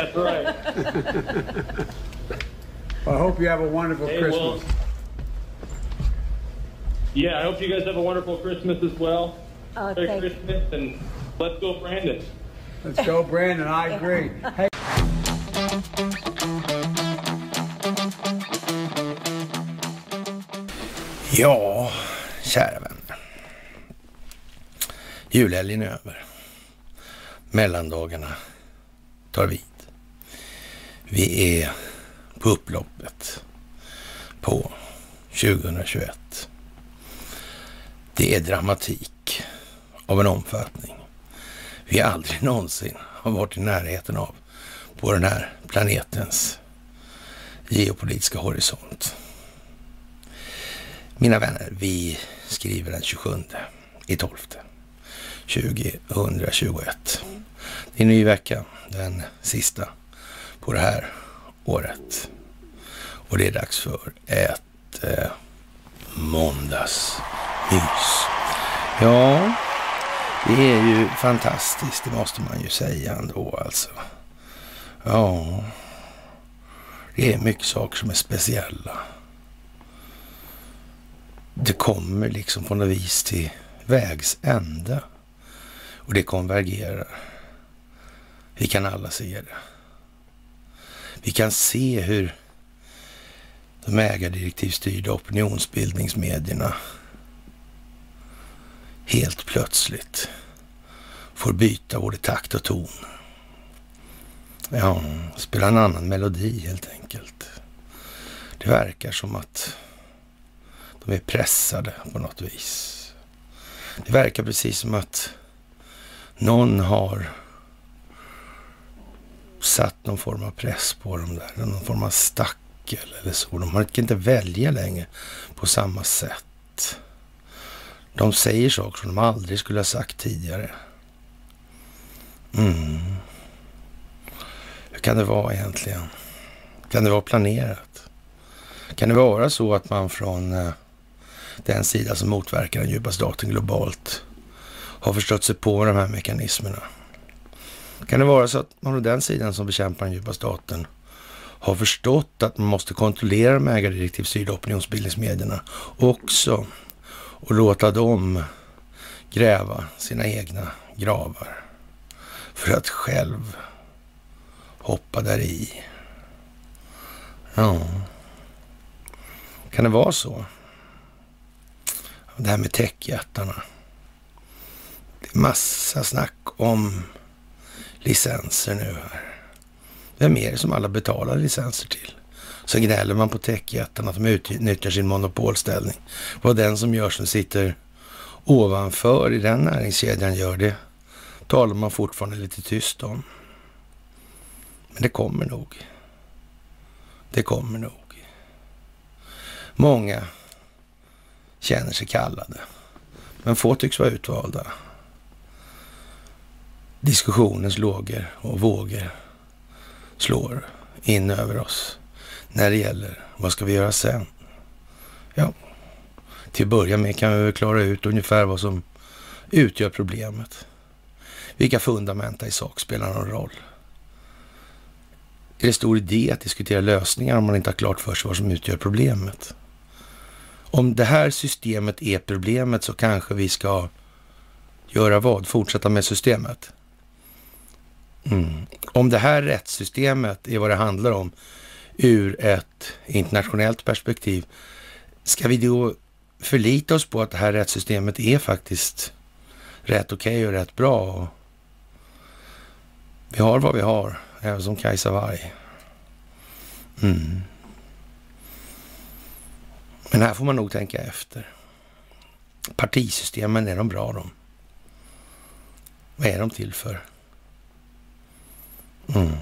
That's right. Well, I hope you have a wonderful Hey, Christmas. well, yeah, I hope you guys have a wonderful Christmas as well. Oh, Merry thank- Christmas and let's go, Brandon. Let's go, Brandon. I agree. Hey, Ja, kära vänner. Julhelgen är över. Mellandagarna tar vid. Vi är på upploppet på 2021. Det är dramatik av en omfattning vi aldrig någonsin har varit i närheten av på den här planetens geopolitiska horisont. Mina vänner, vi skriver den 27 i 12 2021. Det är en ny vecka, den sista på det här året. Och det är dags för ett eh, måndagsmys. Ja, det är ju fantastiskt, det måste man ju säga ändå alltså. Ja, det är mycket saker som är speciella det kommer liksom på något vis till vägs ände. Och det konvergerar. Vi kan alla se det. Vi kan se hur de ägardirektivstyrda opinionsbildningsmedierna helt plötsligt får byta både takt och ton. Ja, spela en annan melodi helt enkelt. Det verkar som att de är pressade på något vis. Det verkar precis som att någon har satt någon form av press på dem där. Någon form av stackel eller så. De kan inte välja längre på samma sätt. De säger saker som de aldrig skulle ha sagt tidigare. Mm. Hur kan det vara egentligen? Kan det vara planerat? Kan det vara så att man från eh, den sida som motverkar den djupa staten globalt har förstått sig på de här mekanismerna? Kan det vara så att man på den sidan som bekämpar den djupa staten har förstått att man måste kontrollera de ägardirektivstyrda opinionsbildningsmedierna också och låta dem gräva sina egna gravar för att själv hoppa där i. Ja, kan det vara så? Det här med techjättarna. Det är massa snack om licenser nu här. Vem är det som alla betalar licenser till? Så gnäller man på techjättarna att de utnyttjar sin monopolställning. Vad den som gör som sitter ovanför i den näringskedjan gör det talar man fortfarande lite tyst om. Men det kommer nog. Det kommer nog. Många känner sig kallade, men få tycks vara utvalda. Diskussionens lågor och vågor slår in över oss när det gäller vad ska vi göra sen? Ja, till att börja med kan vi väl klara ut ungefär vad som utgör problemet. Vilka fundamenta i sak spelar någon roll? Är det stor idé att diskutera lösningar om man inte har klart för sig vad som utgör problemet? Om det här systemet är problemet så kanske vi ska göra vad? Fortsätta med systemet? Mm. Om det här rättssystemet är vad det handlar om ur ett internationellt perspektiv, ska vi då förlita oss på att det här rättssystemet är faktiskt rätt okej okay och rätt bra? Och vi har vad vi har, även som Kajsa Warg. Mm. Men här får man nog tänka efter. Partisystemen, är de bra de? Vad är de till för? Mm.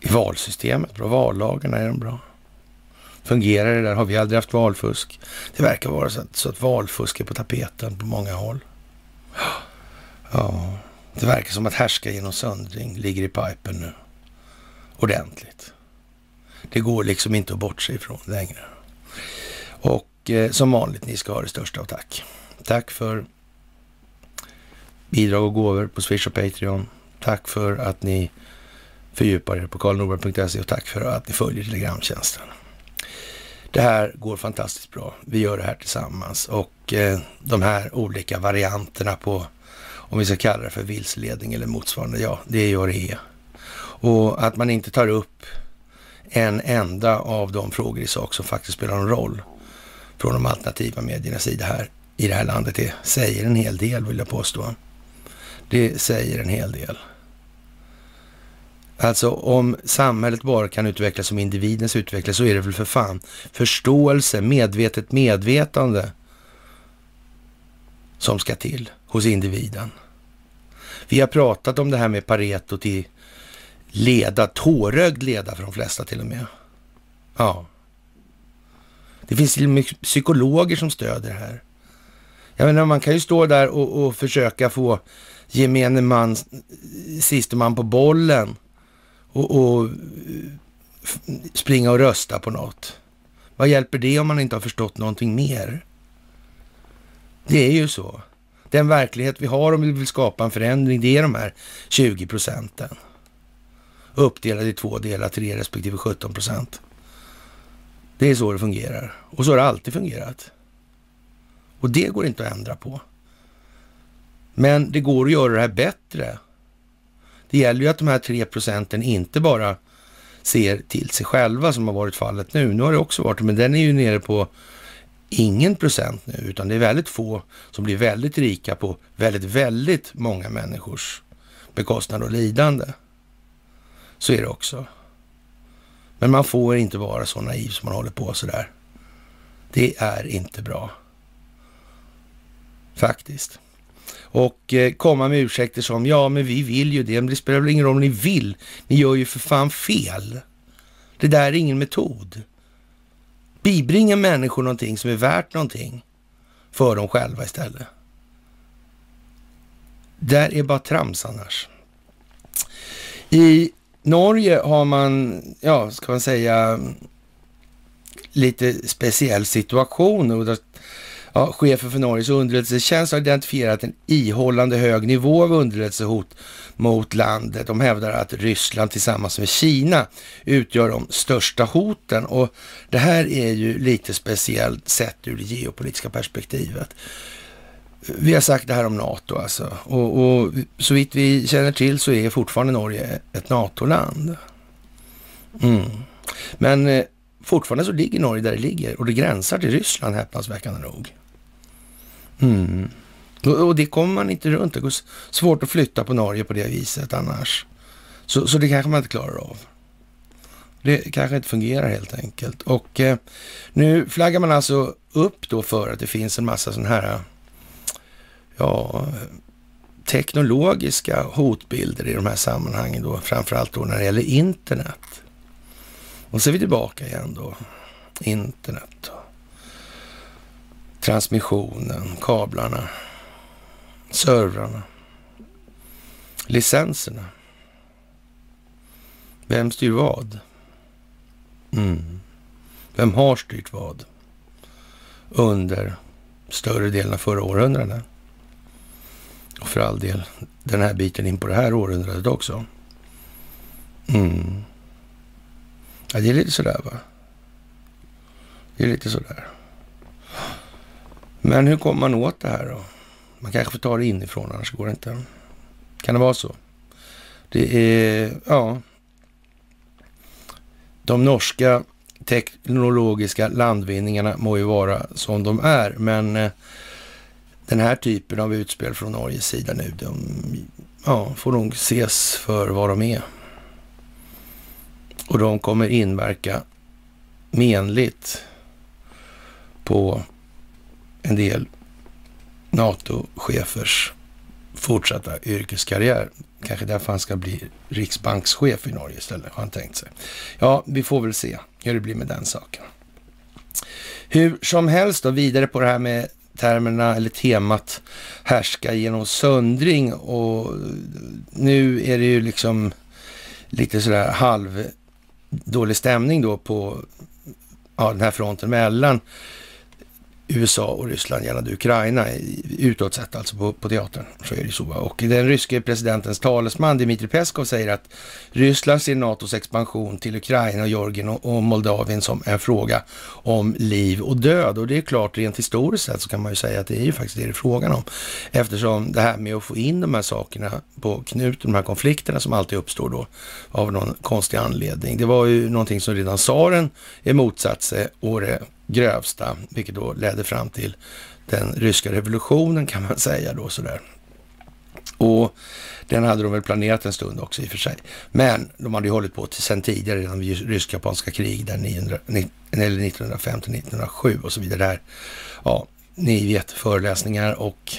I valsystemet, bra vallagarna, är de bra? Fungerar det där? Har vi aldrig haft valfusk? Det verkar vara så att, så att valfusk är på tapeten på många håll. Ja, det verkar som att härska genom söndring ligger i pipen nu. Ordentligt. Det går liksom inte att bortse ifrån längre. Och eh, som vanligt, ni ska ha det största av tack. Tack för bidrag och gåvor på Swish och Patreon. Tack för att ni fördjupar er på karlnorberg.se och tack för att ni följer Telegramtjänsten. Det här går fantastiskt bra. Vi gör det här tillsammans och eh, de här olika varianterna på, om vi ska kalla det för vilseledning eller motsvarande, ja, det gör det är. Och att man inte tar upp en enda av de frågor i sak som faktiskt spelar en roll från de alternativa mediernas sida här i det här landet, det säger en hel del vill jag påstå. Det säger en hel del. Alltså om samhället bara kan utvecklas som individens utvecklas så är det väl för fan förståelse, medvetet medvetande som ska till hos individen. Vi har pratat om det här med Pareto till leda, tårögd leda för de flesta till och med. Ja. Det finns till och med psykologer som stöder det här. Jag menar, man kan ju stå där och, och försöka få gemene man, siste man på bollen och, och springa och rösta på något. Vad hjälper det om man inte har förstått någonting mer? Det är ju så. Den verklighet vi har om vi vill skapa en förändring, det är de här 20 procenten. Uppdelade i två delar, 3 respektive 17 procent. Det är så det fungerar. Och så har det alltid fungerat. Och det går inte att ändra på. Men det går att göra det här bättre det gäller ju att de här tre procenten inte bara ser till sig själva som har varit fallet nu. Nu har det också varit, men den är ju nere på ingen procent nu, utan det är väldigt få som blir väldigt rika på väldigt, väldigt många människors bekostnad och lidande. Så är det också. Men man får inte vara så naiv som man håller på sådär. Det är inte bra. Faktiskt och eh, komma med ursäkter som ja, men vi vill ju det, men det spelar väl ingen roll om ni vill. Ni gör ju för fan fel. Det där är ingen metod. Bibringa människor någonting som är värt någonting för dem själva istället. Där är bara trams annars. I Norge har man, ja, ska man säga, lite speciell situation. Och Ja, chefen för Norges underrättelsetjänst har identifierat en ihållande hög nivå av underrättelsehot mot landet. De hävdar att Ryssland tillsammans med Kina utgör de största hoten och det här är ju lite speciellt sett ur det geopolitiska perspektivet. Vi har sagt det här om NATO alltså och, och så vitt vi känner till så är fortfarande Norge ett NATO-land. Mm. Men eh, fortfarande så ligger Norge där det ligger och det gränsar till Ryssland häpnadsväckande nog. Mm. Och, det kommer man inte runt. Det går svårt att flytta på Norge på det viset annars. Så, så det kanske man inte klarar av. Det kanske inte fungerar helt enkelt. Och eh, nu flaggar man alltså upp då för att det finns en massa sådana här, ja, teknologiska hotbilder i de här sammanhangen då, framförallt då när det gäller internet. Och så är vi tillbaka igen då, internet. Då transmissionen, kablarna, servrarna, licenserna. Vem styr vad? Mm. Vem har styrt vad under större delen av förra århundradet? Och för all del den här biten in på det här århundradet också. Mm. Ja, det är lite sådär va? Det är lite sådär. Men hur kommer man åt det här då? Man kanske får ta det inifrån, annars går det inte. Kan det vara så? Det är, ja. De norska teknologiska landvinningarna må ju vara som de är, men eh, den här typen av utspel från Norges sida nu, de ja, får nog ses för vad de är. Och de kommer inverka menligt på en del NATO-chefers fortsatta yrkeskarriär. Kanske därför han ska bli riksbankschef i Norge istället, har han tänkt sig. Ja, vi får väl se hur det blir med den saken. Hur som helst då, vidare på det här med termerna eller temat härska genom söndring och nu är det ju liksom lite sådär halv dålig stämning då på ja, den här fronten mellan USA och Ryssland gällande Ukraina utåt sett, alltså på, på teatern. Så är det så. Och den ryske presidentens talesman Dmitrij Peskov säger att Ryssland ser NATOs expansion till Ukraina, Georgien och, och Moldavien som en fråga om liv och död. Och det är klart, rent historiskt sett så kan man ju säga att det är ju faktiskt det det är frågan om. Eftersom det här med att få in de här sakerna på knuten, de här konflikterna som alltid uppstår då av någon konstig anledning. Det var ju någonting som redan tsaren emotsatte sig och det grövsta, vilket då ledde fram till den ryska revolutionen kan man säga då sådär. Och den hade de väl planerat en stund också i och för sig. Men de hade ju hållit på till sen tidigare, redan vid rysk-japanska krig där 1905-1907 och så vidare. Där, ja, ni vet föreläsningar och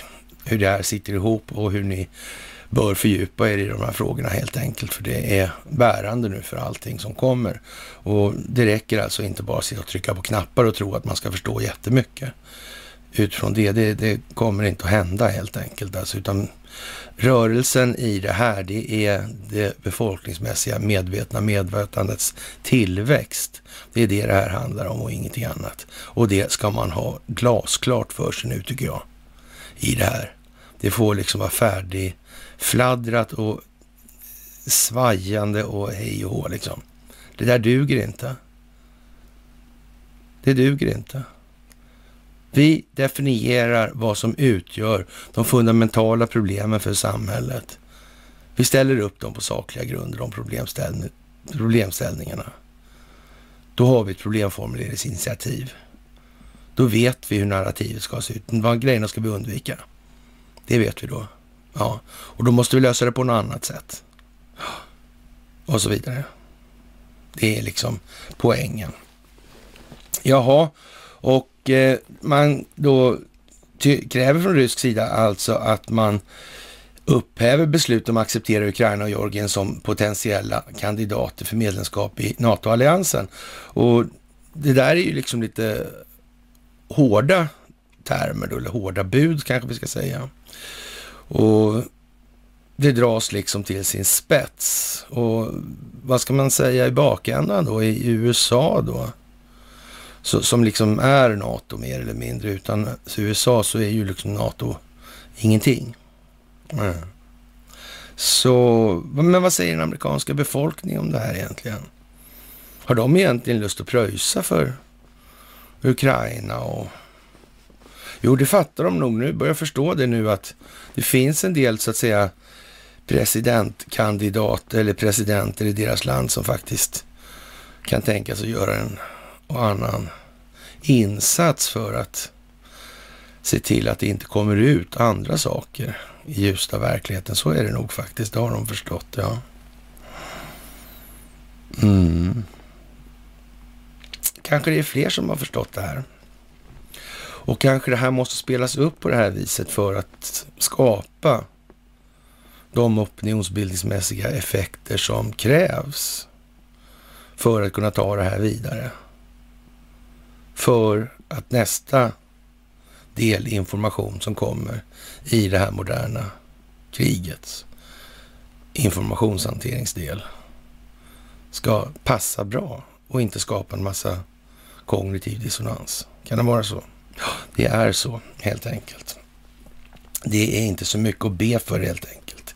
hur det här sitter ihop och hur ni bör fördjupa er i de här frågorna helt enkelt, för det är bärande nu för allting som kommer. Och det räcker alltså inte bara att sitta och trycka på knappar och tro att man ska förstå jättemycket utifrån det. Det, det kommer inte att hända helt enkelt, alltså, utan rörelsen i det här, det är det befolkningsmässiga medvetna medvetandets tillväxt. Det är det det här handlar om och ingenting annat. Och det ska man ha glasklart för sig nu tycker jag, i det här. Det får liksom vara färdig fladdrat och svajande och hej och hå liksom. Det där duger inte. Det duger inte. Vi definierar vad som utgör de fundamentala problemen för samhället. Vi ställer upp dem på sakliga grunder, de problemställning, problemställningarna. Då har vi ett problemformuleringsinitiativ. Då vet vi hur narrativet ska se ut. Vad grejerna ska vi undvika. Det vet vi då. Ja, och då måste vi lösa det på något annat sätt. Och så vidare. Det är liksom poängen. Jaha, och eh, man då kräver från rysk sida alltså att man upphäver beslut om att acceptera Ukraina och Georgien som potentiella kandidater för medlemskap i NATO-alliansen. Och det där är ju liksom lite hårda termer då, eller hårda bud kanske vi ska säga. Och det dras liksom till sin spets. Och vad ska man säga i bakändan då, i USA då? Så, som liksom är NATO mer eller mindre. Utan USA så är ju liksom NATO ingenting. Mm. Så, men vad säger den amerikanska befolkningen om det här egentligen? Har de egentligen lust att pröjsa för Ukraina och Jo, det fattar de nog nu. Börjar förstå det nu att det finns en del så att säga presidentkandidater eller presidenter i deras land som faktiskt kan tänka sig att göra en och annan insats för att se till att det inte kommer ut andra saker i ljuset av verkligheten. Så är det nog faktiskt. Det har de förstått, ja. Mm. Kanske det är fler som har förstått det här. Och kanske det här måste spelas upp på det här viset för att skapa de opinionsbildningsmässiga effekter som krävs för att kunna ta det här vidare. För att nästa del information som kommer i det här moderna krigets informationshanteringsdel ska passa bra och inte skapa en massa kognitiv dissonans. Kan det vara så? Det är så helt enkelt. Det är inte så mycket att be för helt enkelt.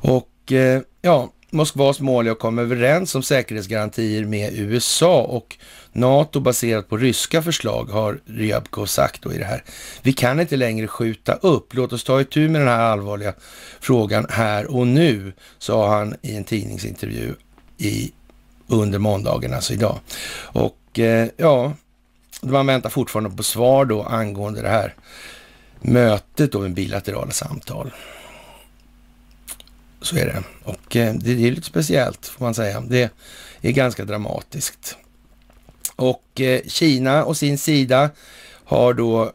Och eh, ja, Moskvas mål är att komma överens om säkerhetsgarantier med USA och NATO baserat på ryska förslag, har Ryabko sagt då i det här. Vi kan inte längre skjuta upp. Låt oss ta itu med den här allvarliga frågan här och nu, sa han i en tidningsintervju i, under måndagen, alltså idag. Och eh, ja, man väntar fortfarande på svar då angående det här mötet då med bilaterala samtal. Så är det. Och eh, det är lite speciellt får man säga. Det är ganska dramatiskt. Och eh, Kina och sin sida har då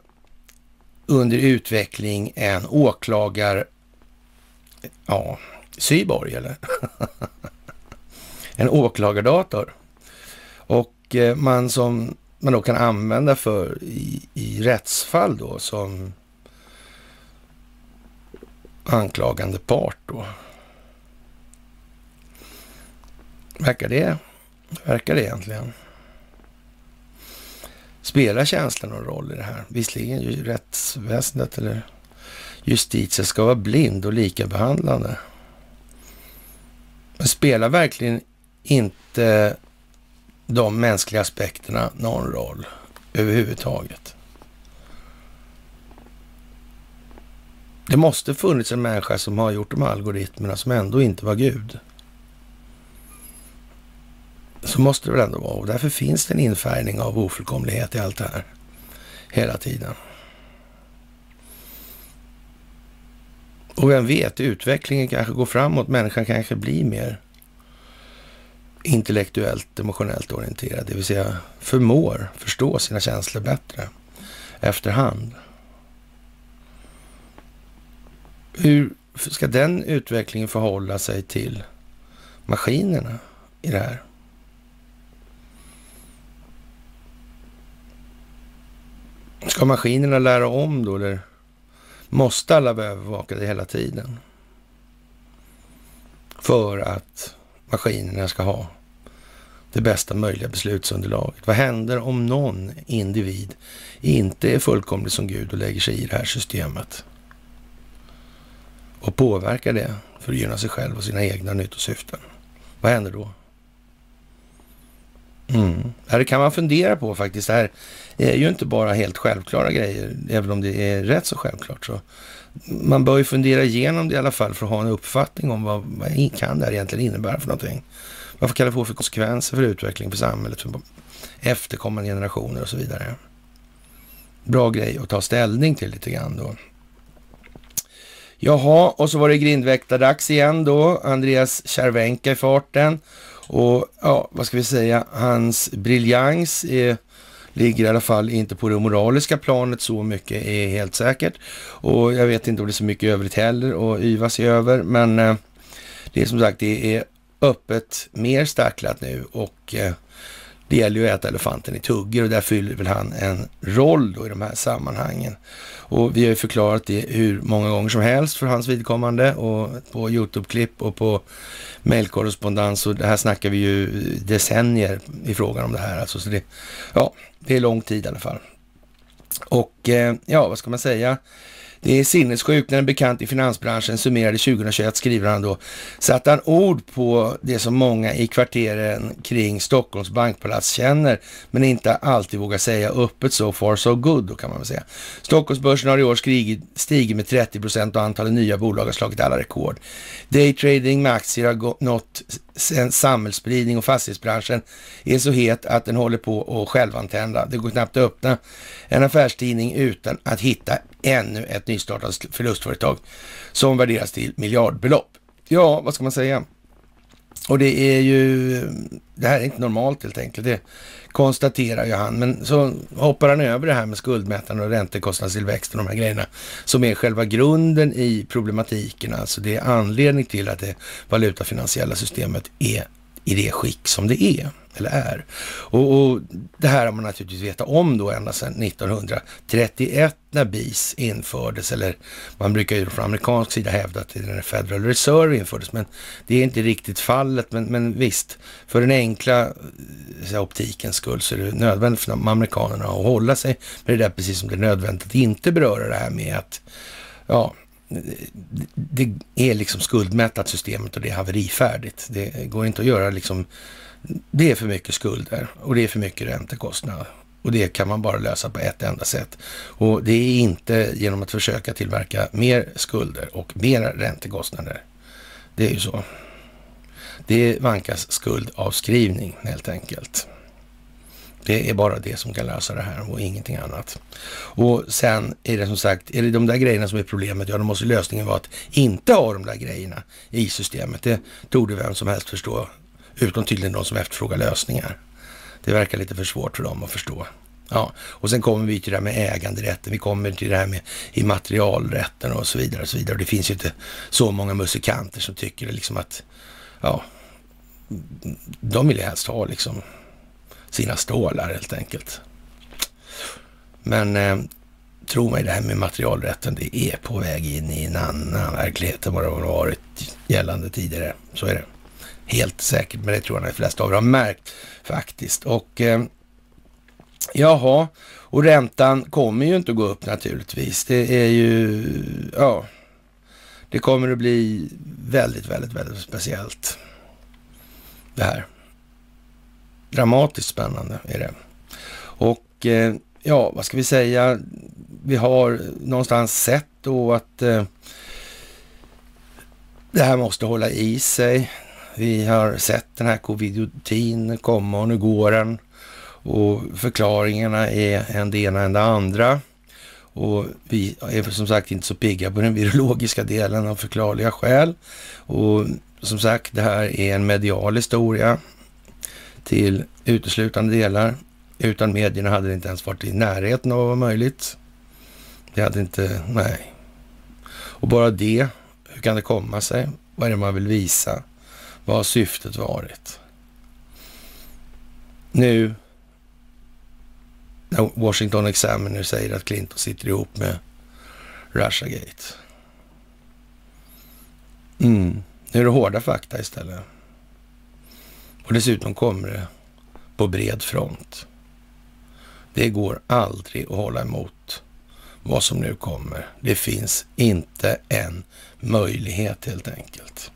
under utveckling en åklagar... Ja, Syborg eller? en åklagardator. Och eh, man som man då kan använda för i, i rättsfall då som anklagande part då. Verkar det? Verkar det egentligen? Spelar känslan någon roll i det här? Visserligen ju rättsväsendet eller justitie ska vara blind och likabehandlande. Men spelar verkligen inte de mänskliga aspekterna någon roll överhuvudtaget? Det måste funnits en människa som har gjort de algoritmerna som ändå inte var Gud. Så måste det väl ändå vara. Och därför finns det en infärgning av ofullkomlighet i allt det här. Hela tiden. Och vem vet, utvecklingen kanske går framåt. Människan kanske blir mer intellektuellt, emotionellt orienterad. Det vill säga förmår förstå sina känslor bättre efterhand. Hur ska den utvecklingen förhålla sig till maskinerna i det här? Ska maskinerna lära om då, eller måste alla vara övervakade hela tiden? För att maskinerna ska ha det bästa möjliga beslutsunderlaget. Vad händer om någon individ inte är fullkomlig som Gud och lägger sig i det här systemet? Och påverkar det för att gynna sig själv och sina egna nyttosyften. Vad händer då? Mm. Det kan man fundera på faktiskt. Det här är ju inte bara helt självklara grejer, även om det är rätt så självklart. Så man bör ju fundera igenom det i alla fall för att ha en uppfattning om vad, vad kan det här egentligen innebära för någonting. Vad kan det få för konsekvenser för utveckling för samhället, för efterkommande generationer och så vidare. Bra grej att ta ställning till lite grann då. Jaha, och så var det grindväktardags igen då. Andreas Cervenka i farten. Och ja, vad ska vi säga, hans briljans är, ligger i alla fall inte på det moraliska planet så mycket är helt säkert. Och jag vet inte om det är så mycket övrigt heller att yva sig över, men eh, det är som sagt, det är öppet mer stacklat nu och eh, det gäller ju att äta elefanten i tuggor och där fyller väl han en roll då i de här sammanhangen. Och vi har ju förklarat det hur många gånger som helst för hans vidkommande och på Youtube-klipp och på mejlkorrespondens och det här snackar vi ju decennier i frågan om det här. Alltså, så det, ja, det är lång tid i alla fall. Och eh, ja, vad ska man säga? Det är sinnessjukt när en bekant i finansbranschen summerade 2021, skriver han då, satte han ord på det som många i kvarteren kring Stockholms bankpalats känner, men inte alltid vågar säga öppet so far so good, då kan man väl säga. Stockholmsbörsen har i år stigit med 30 procent och antalet nya bolag har slagit alla rekord. Daytrading med aktier har nått samhällsspridning och fastighetsbranschen är så het att den håller på att självantända. Det går knappt att öppna en affärstidning utan att hitta ännu ett nystartat förlustföretag som värderas till miljardbelopp. Ja, vad ska man säga? Och det är ju, det här är inte normalt helt enkelt, det konstaterar ju han. Men så hoppar han över det här med skuldmätande och räntekostnadstillväxten och de här grejerna som är själva grunden i problematiken. Alltså det är anledning till att det valutafinansiella systemet är i det skick som det är eller är. Och, och, det här har man naturligtvis vetat om då ända sedan 1931 när BIS infördes, eller man brukar ju från amerikansk sida hävda att det är när Federal Reserve infördes, men det är inte riktigt fallet. Men, men visst, för den enkla eh, optikens skull så är det nödvändigt för de amerikanerna att hålla sig med det där, precis som det är nödvändigt att inte beröra det här med att, ja, det är liksom skuldmättat systemet och det är haverifärdigt. Det går inte att göra liksom det är för mycket skulder och det är för mycket räntekostnader. Och det kan man bara lösa på ett enda sätt. Och det är inte genom att försöka tillverka mer skulder och mera räntekostnader. Det är ju så. Det vankas skuldavskrivning helt enkelt. Det är bara det som kan lösa det här och ingenting annat. Och sen är det som sagt, är det de där grejerna som är problemet, ja då måste lösningen vara att inte ha de där grejerna i systemet. Det tog vem som helst förstå Utom tydligen de som efterfrågar lösningar. Det verkar lite för svårt för dem att förstå. Ja, och sen kommer vi till det här med äganderätten, vi kommer till det här med immaterialrätten och så vidare. Och så vidare. Och det finns ju inte så många musikanter som tycker liksom att, ja, de vill ju helst ha liksom sina stålar helt enkelt. Men eh, tro mig, det här med materialrätten, det är på väg in i en annan verklighet än vad det har varit gällande tidigare. Så är det. Helt säkert, men det tror jag de flesta av er har märkt faktiskt. Och eh, Jaha, och räntan kommer ju inte att gå upp naturligtvis. Det är ju, ja, det kommer att bli väldigt, väldigt, väldigt speciellt. Det här. Dramatiskt spännande är det. Och eh, ja, vad ska vi säga? Vi har någonstans sett då att eh, det här måste hålla i sig. Vi har sett den här covid-19 komma och nu går den. Och förklaringarna är en det ena än det andra. Och vi är som sagt inte så pigga på den virologiska delen av förklarliga skäl. Och som sagt, det här är en medial historia till uteslutande delar. Utan medierna hade det inte ens varit i närheten av vad var möjligt. Det hade inte, nej. Och bara det, hur kan det komma sig? Vad är det man vill visa? Vad har syftet varit? Nu när Washington Examiner säger att Clinton sitter ihop med Russiagate. Mm. Nu är det hårda fakta istället. Och dessutom kommer det på bred front. Det går aldrig att hålla emot vad som nu kommer. Det finns inte en möjlighet helt enkelt.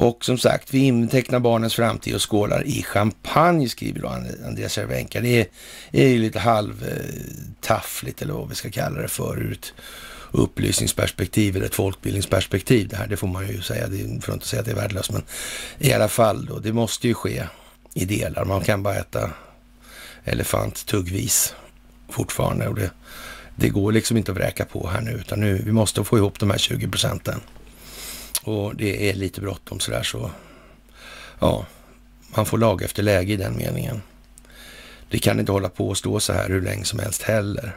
Och som sagt, vi intecknar barnens framtid och skålar i champagne, skriver då Andreas Cervenka. Det är, är ju lite halvtaffligt, eller vad vi ska kalla det för, ur ett upplysningsperspektiv eller ett folkbildningsperspektiv. Det här, det får man ju säga, det för att inte säga att det är värdelöst, men i alla fall då, det måste ju ske i delar. Man kan bara äta elefant tuggvis fortfarande och det, det går liksom inte att vräka på här nu, utan nu, vi måste få ihop de här 20 procenten. Och det är lite bråttom sådär så, ja, man får lag efter läge i den meningen. Det kan inte hålla på att stå så här hur länge som helst heller.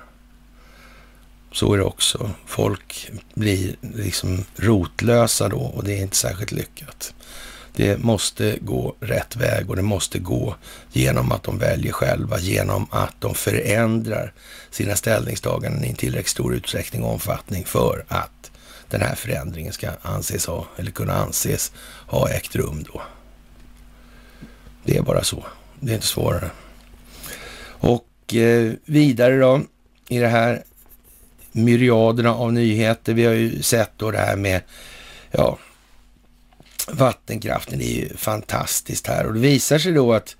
Så är det också. Folk blir liksom rotlösa då och det är inte särskilt lyckat. Det måste gå rätt väg och det måste gå genom att de väljer själva, genom att de förändrar sina ställningstaganden i en tillräckligt stor utsträckning och omfattning för att den här förändringen ska anses ha, eller kunna anses ha ägt rum då. Det är bara så. Det är inte svårare. Och eh, vidare då i det här myriaderna av nyheter. Vi har ju sett då det här med, ja, vattenkraften. Är ju fantastiskt här och det visar sig då att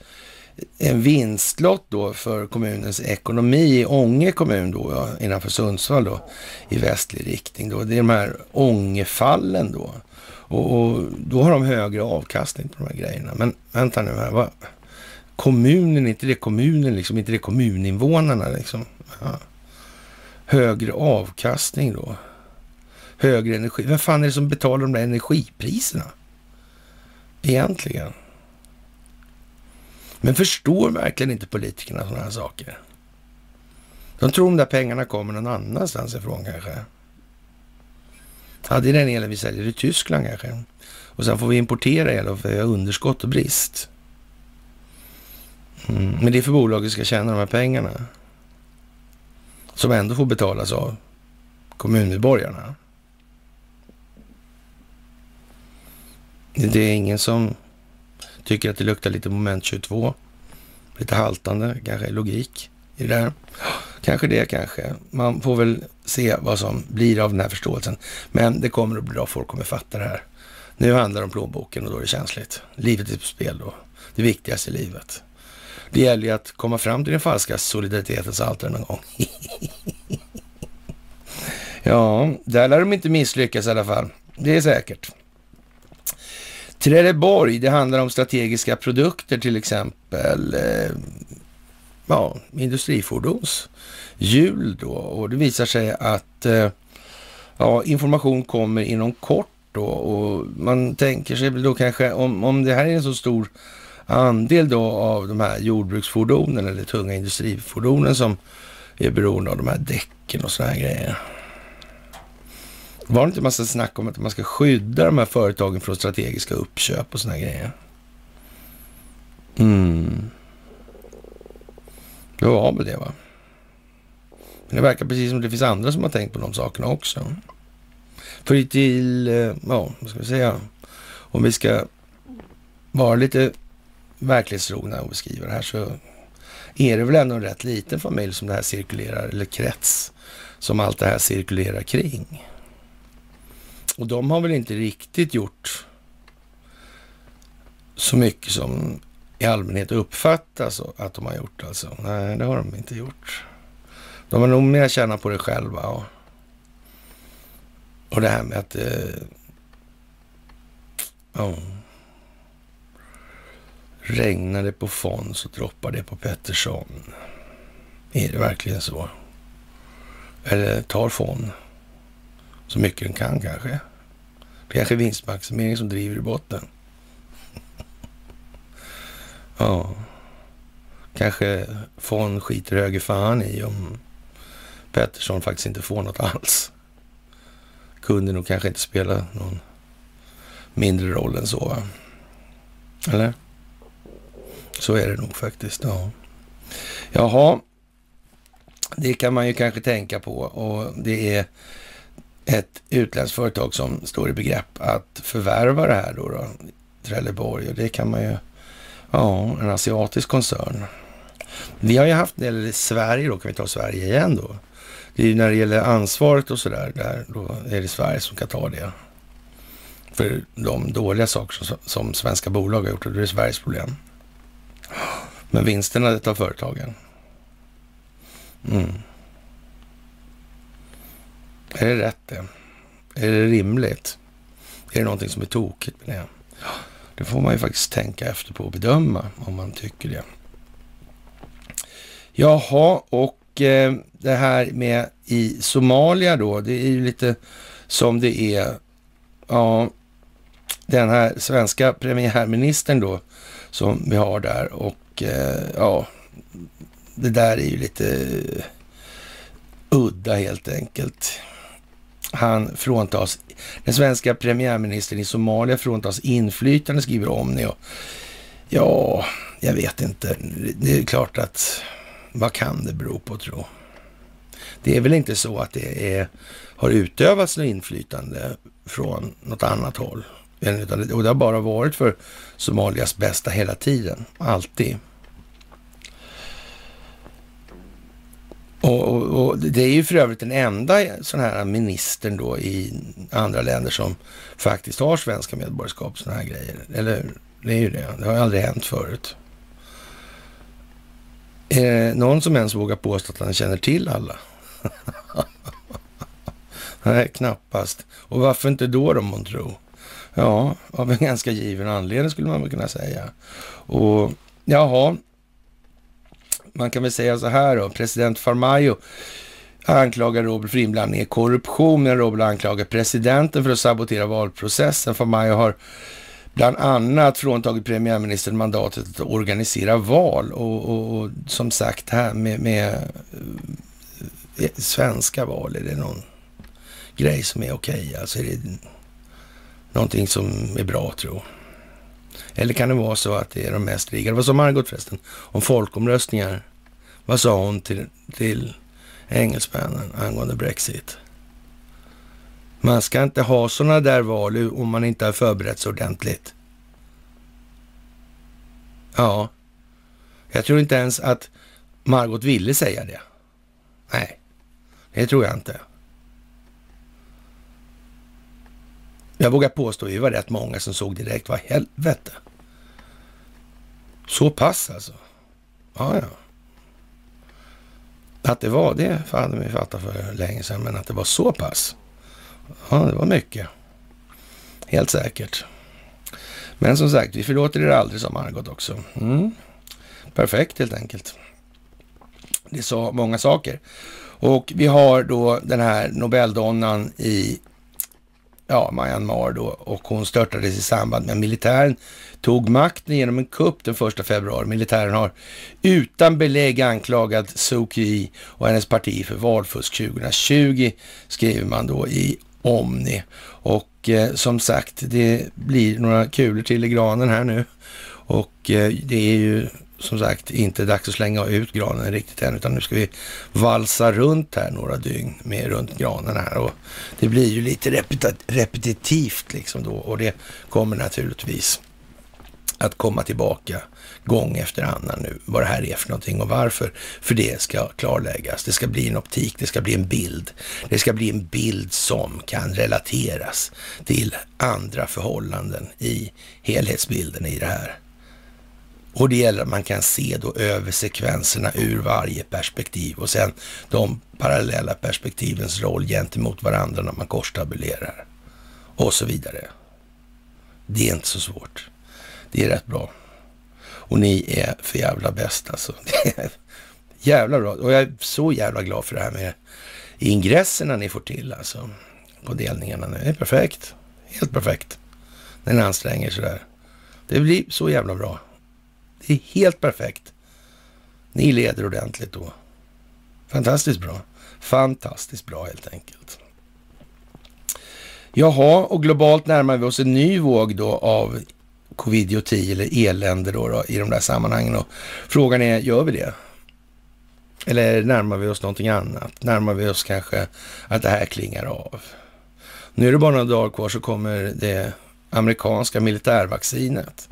en vinstlott då för kommunens ekonomi i Ånge kommun då, ja, innanför Sundsvall då, i västlig riktning då. Det är de här Ångefallen då. Och, och, då har de högre avkastning på de här grejerna. Men vänta nu här, vad? Kommunen, inte det kommunen liksom, inte det kommuninvånarna liksom. Ja. Högre avkastning då. Högre energi. Vem fan är det som betalar de där energipriserna? Egentligen. Men förstår verkligen inte politikerna sådana här saker? De tror de där pengarna kommer någon annanstans ifrån kanske. Ja, det är den elen vi säljer i Tyskland kanske. Och sen får vi importera el för vi har underskott och brist. Mm. Men det är för bolaget ska tjäna de här pengarna. Som ändå får betalas av kommunmedborgarna. Det är ingen som tycker att det luktar lite moment 22. Lite haltande, kanske logik i det där. Kanske det, kanske. Man får väl se vad som blir av den här förståelsen. Men det kommer att bli bra, folk kommer fatta det här. Nu handlar det om plånboken och då är det känsligt. Livet är på spel då. Det viktigaste i livet. Det gäller ju att komma fram till den falska solidaritetens altare någon gång. ja, där lär de inte misslyckas i alla fall. Det är säkert. Trelleborg, det handlar om strategiska produkter till exempel. Eh, ja, industrifordons hjul då. Och det visar sig att eh, ja, information kommer inom kort då. Och man tänker sig då kanske om, om det här är en så stor andel då av de här jordbruksfordonen eller tunga industrifordonen som är beroende av de här däcken och sådana här grejer. Var det inte massa snack om att man ska skydda de här företagen från strategiska uppköp och såna grejer? Mm. Det var väl det va? Men det verkar precis som det finns andra som har tänkt på de sakerna också. För till, eh, ja, vad ska vi säga, om vi ska vara lite verklighetstrogna och beskriva det här så är det väl ändå en rätt liten familj som det här cirkulerar, eller krets, som allt det här cirkulerar kring. Och de har väl inte riktigt gjort så mycket som i allmänhet uppfattas att de har gjort alltså. Nej, det har de inte gjort. De har nog mer tjänat på det själva. Och, och det här med att... Eh, oh, regnar det på Fond så droppar det på Pettersson. Är det verkligen så? Eller tar Fon så mycket den kan kanske? Kanske vinstmaximering som driver i botten. ja, kanske Fond skiter höger fan i om Pettersson faktiskt inte får något alls. Kunde nog kanske inte spela någon mindre roll än så, va? Eller? Så är det nog faktiskt, ja. Jaha, det kan man ju kanske tänka på och det är ett utländskt företag som står i begrepp att förvärva det här då, då Trelleborg och det kan man ju, ja, en asiatisk koncern. Vi har ju haft, eller Sverige då, kan vi ta Sverige igen då. Det är ju när det gäller ansvaret och sådär, där, då är det Sverige som kan ta det. För de dåliga saker som, som svenska bolag har gjort, och det är Sveriges problem. Men vinsterna tar företagen. Mm. Är det rätt det? Är det rimligt? Är det någonting som är tokigt med det? Det får man ju faktiskt tänka efter på och bedöma om man tycker det. Jaha, och eh, det här med i Somalia då, det är ju lite som det är, ja, den här svenska premiärministern då som vi har där och eh, ja, det där är ju lite udda helt enkelt. Han fråntas, den svenska premiärministern i Somalia fråntas inflytande, skriver Omni. Och, ja, jag vet inte. Det är klart att, vad kan det bero på tro? Det är väl inte så att det är, har utövats något inflytande från något annat håll. Och det har bara varit för Somalias bästa hela tiden, alltid. Och, och, och, det är ju för övrigt den enda sån här ministern då i andra länder som faktiskt har svenska medborgarskap, såna här grejer. Eller hur? det är ju det, det har aldrig hänt förut. Är det någon som ens vågar påstå att han känner till alla? Nej, knappast. Och varför inte då, då, man tror? Ja, av en ganska given anledning skulle man väl kunna säga. Och jaha, man kan väl säga så här då, president Farmajo anklagar Robert för inblandning i korruption, men Robert anklagar presidenten för att sabotera valprocessen. Farmajo har bland annat fråntagit premiärministern mandatet att organisera val och, och, och som sagt här med, med eh, eh, svenska val, är det någon grej som är okej? Okay? Alltså är det någonting som är bra, tror jag. Eller kan det vara så att det är de mest riggade? Vad sa Margot förresten om folkomröstningar? Vad sa hon till, till engelsmännen angående Brexit? Man ska inte ha sådana där val om man inte har förberett sig ordentligt. Ja, jag tror inte ens att Margot ville säga det. Nej, det tror jag inte. Jag vågar påstå att vi var rätt många som såg direkt, vad helvete. Så pass alltså. Ja, ja. Att det var det hade vi fattat för länge sedan, men att det var så pass. Ja, det var mycket. Helt säkert. Men som sagt, vi förlåter er aldrig, sa Margot också. Mm. Perfekt helt enkelt. Det sa många saker. Och vi har då den här Nobeldonnan i ja, Myanmar då och hon störtades i samband med militären tog makten genom en kupp den 1 februari. Militären har utan belägg anklagat Suu Kyi och hennes parti för valfusk 2020, skriver man då i Omni. Och eh, som sagt, det blir några kulor till i granen här nu. Och eh, det är ju som sagt inte dags att slänga ut granen riktigt än, utan nu ska vi valsa runt här några dygn med runt granen här och det blir ju lite repetitivt liksom då och det kommer naturligtvis att komma tillbaka gång efter annan nu, vad det här är för någonting och varför. För det ska klarläggas. Det ska bli en optik, det ska bli en bild. Det ska bli en bild som kan relateras till andra förhållanden i helhetsbilden i det här. Och det gäller att man kan se då över sekvenserna ur varje perspektiv och sen de parallella perspektivens roll gentemot varandra när man korstabulerar och så vidare. Det är inte så svårt. Det är rätt bra. Och ni är för jävla bäst alltså. jävla bra. Och jag är så jävla glad för det här med ingresserna ni får till alltså. På delningarna. Det är perfekt. Helt perfekt. När ni anstränger sådär. Det blir så jävla bra. Det är helt perfekt. Ni leder ordentligt då. Fantastiskt bra. Fantastiskt bra helt enkelt. Jaha, och globalt närmar vi oss en ny våg då av covid-10 eller elände då, då, i de där sammanhangen. Och frågan är, gör vi det? Eller närmar vi oss någonting annat? Närmar vi oss kanske att det här klingar av? Nu är det bara några dagar kvar så kommer det amerikanska militärvaccinet.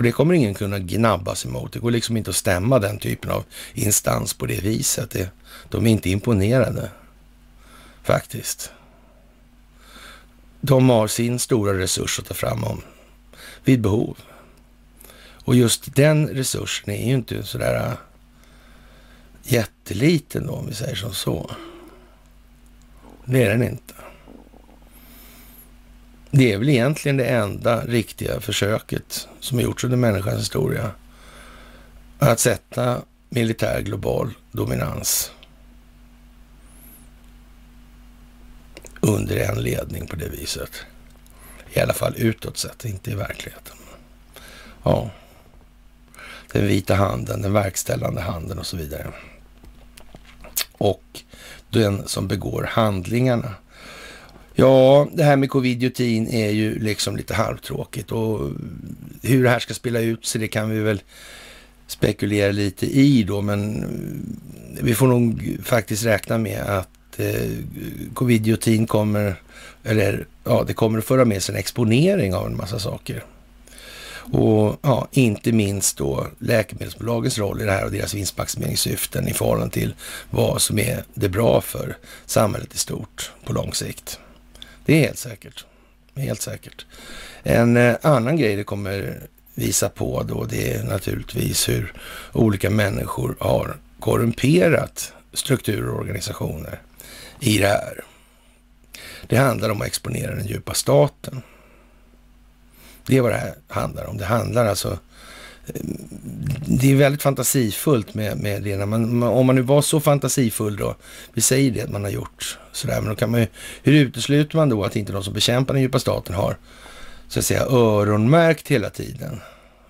Och det kommer ingen kunna gnabbas emot. Det går liksom inte att stämma den typen av instans på det viset. Det, de är inte imponerade, faktiskt. De har sin stora resurs att ta fram om vid behov. Och just den resursen är ju inte sådär äh, jätteliten då, om vi säger som så. Det är den inte. Det är väl egentligen det enda riktiga försöket som har gjorts under människans historia. Att sätta militär global dominans under en ledning på det viset. I alla fall utåt sett, inte i verkligheten. Ja, den vita handen, den verkställande handen och så vidare. Och den som begår handlingarna. Ja, det här med covid-19 är ju liksom lite halvtråkigt och hur det här ska spela ut sig, det kan vi väl spekulera lite i då, men vi får nog faktiskt räkna med att eh, covid-19 kommer, eller ja, det kommer att föra med sig en exponering av en massa saker. Och ja, inte minst då läkemedelsbolagens roll i det här och deras vinstmaximeringssyften i förhållande till vad som är det bra för samhället i stort på lång sikt. Det är helt säkert. Helt säkert. En eh, annan grej det kommer visa på då, det är naturligtvis hur olika människor har korrumperat strukturer och organisationer i det här. Det handlar om att exponera den djupa staten. Det är vad det här handlar om. Det handlar alltså... Det är väldigt fantasifullt med, med det. När man, om man nu var så fantasifull då, vi säger det att man har gjort sådär, men då kan man ju, hur utesluter man då att inte de som bekämpar den djupa staten har, så att säga, öronmärkt hela tiden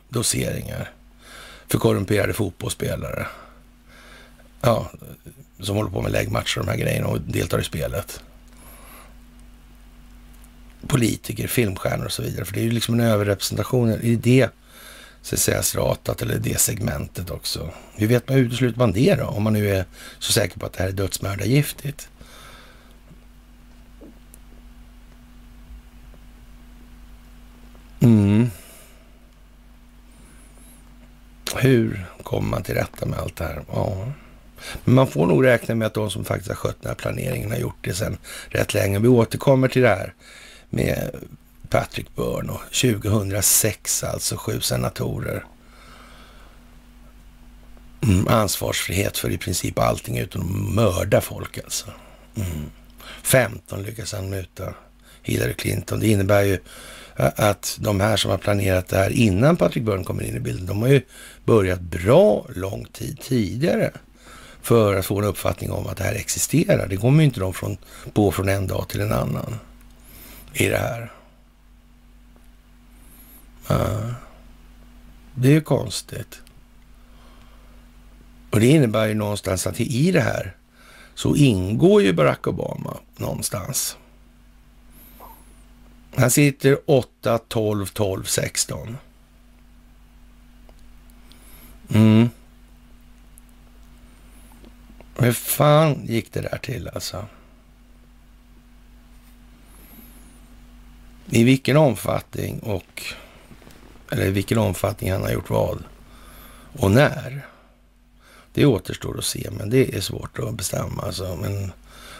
doseringar för korrumperade fotbollsspelare? Ja, som håller på med läggmatcher och de här grejerna och deltar i spelet. Politiker, filmstjärnor och så vidare. För det är ju liksom en överrepresentation i det CCS-ratat säga stratat eller det segmentet också. Hur vet man, hur utesluter man det då? Om man nu är så säker på att det här är dödsmördargiftigt. Mm. Hur kommer man till rätta med allt det här? Ja. Men man får nog räkna med att de som faktiskt har skött den här planeringen har gjort det sedan rätt länge. Vi återkommer till det här med Patrick Byrne och 2006 alltså sju senatorer. Mm, ansvarsfrihet för i princip allting utom att mörda folk alltså. Mm. 15 lyckas han muta Hillary Clinton. Det innebär ju att de här som har planerat det här innan Patrick Byrne kommer in i bilden, de har ju börjat bra lång tid tidigare för att få en uppfattning om att det här existerar. Det kommer ju inte de från, på från en dag till en annan i det här. Eh, det är ju konstigt. Och det innebär ju någonstans att i det här så ingår ju Barack Obama någonstans. Han sitter 8, 12, 12, 16. Mm. Hur fan gick det där till alltså? I vilken omfattning och eller i vilken omfattning han har gjort vad. Och när. Det återstår att se, men det är svårt att bestämma. Alltså. Men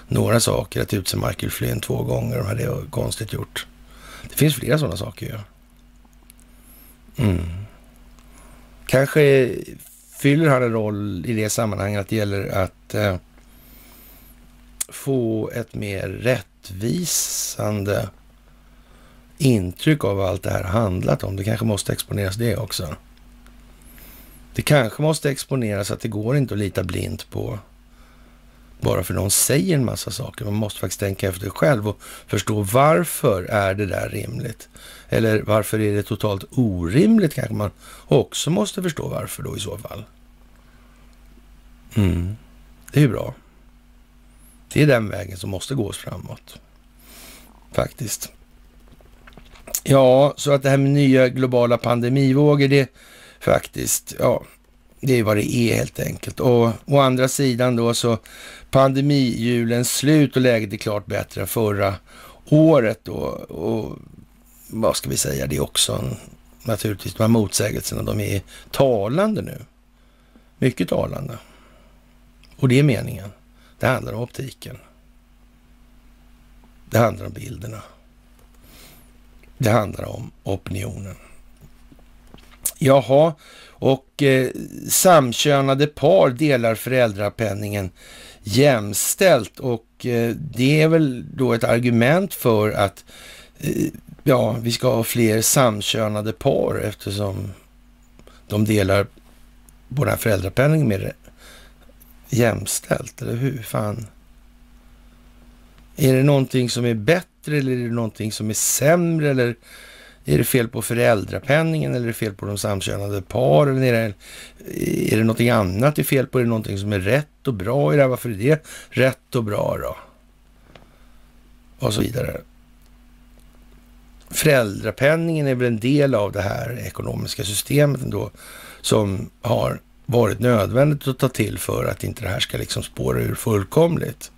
några saker, att utse Michael Flynn två gånger, de det är konstigt gjort. Det finns flera sådana saker ju. Ja. Mm. Kanske fyller han en roll i det sammanhanget att det gäller att eh, få ett mer rättvisande intryck av vad allt det här handlat om. Det kanske måste exponeras det också. Det kanske måste exponeras att det går inte att lita blint på bara för någon säger en massa saker. Man måste faktiskt tänka efter själv och förstå varför är det där rimligt? Eller varför är det totalt orimligt kanske man också måste förstå varför då i så fall. Mm. Det är ju bra. Det är den vägen som måste gås framåt. Faktiskt. Ja, så att det här med nya globala pandemivågor, det faktiskt, ja, det är vad det är helt enkelt. Och å andra sidan då så pandemihjulens slut och läget är klart bättre än förra året då. Och vad ska vi säga, det är också en, naturligtvis de här motsägelserna, de är talande nu. Mycket talande. Och det är meningen. Det handlar om optiken. Det handlar om bilderna. Det handlar om opinionen. Jaha, och eh, samkönade par delar föräldrapenningen jämställt och eh, det är väl då ett argument för att eh, ja, vi ska ha fler samkönade par eftersom de delar vår föräldrapenning föräldrapenningen mer jämställt, eller hur fan? Är det någonting som är bättre eller är det någonting som är sämre eller är det fel på föräldrapenningen eller är det fel på de samkönade paren? Är det, är det någonting annat det är fel på? Är det någonting som är rätt och bra i det här? Varför är det rätt och bra då? Och så vidare. Föräldrapenningen är väl en del av det här ekonomiska systemet ändå som har varit nödvändigt att ta till för att inte det här ska liksom spåra ur fullkomligt.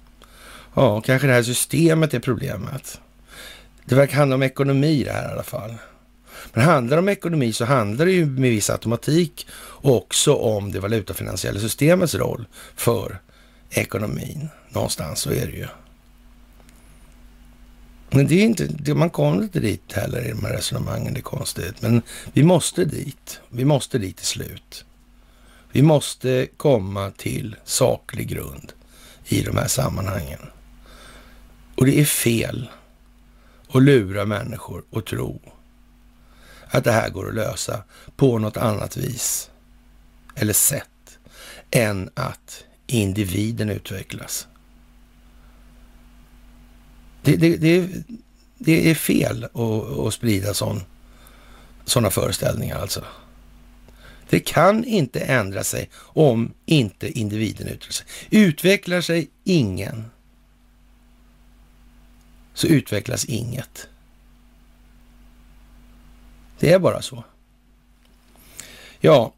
Ja, kanske det här systemet är problemet. Det verkar handla om ekonomi det här i alla fall. Men handlar det om ekonomi så handlar det ju med viss automatik också om det valutafinansiella systemets roll för ekonomin. Någonstans så är det ju. Men det är inte, man kommer inte dit heller i de här resonemangen, det är konstigt. Men vi måste dit. Vi måste dit till slut. Vi måste komma till saklig grund i de här sammanhangen. Och det är fel att lura människor och tro att det här går att lösa på något annat vis eller sätt än att individen utvecklas. Det, det, det, det är fel att, att sprida sådana föreställningar alltså. Det kan inte ändra sig om inte individen utvecklar sig. Utvecklar sig ingen så utvecklas inget. Det är bara så. Ja,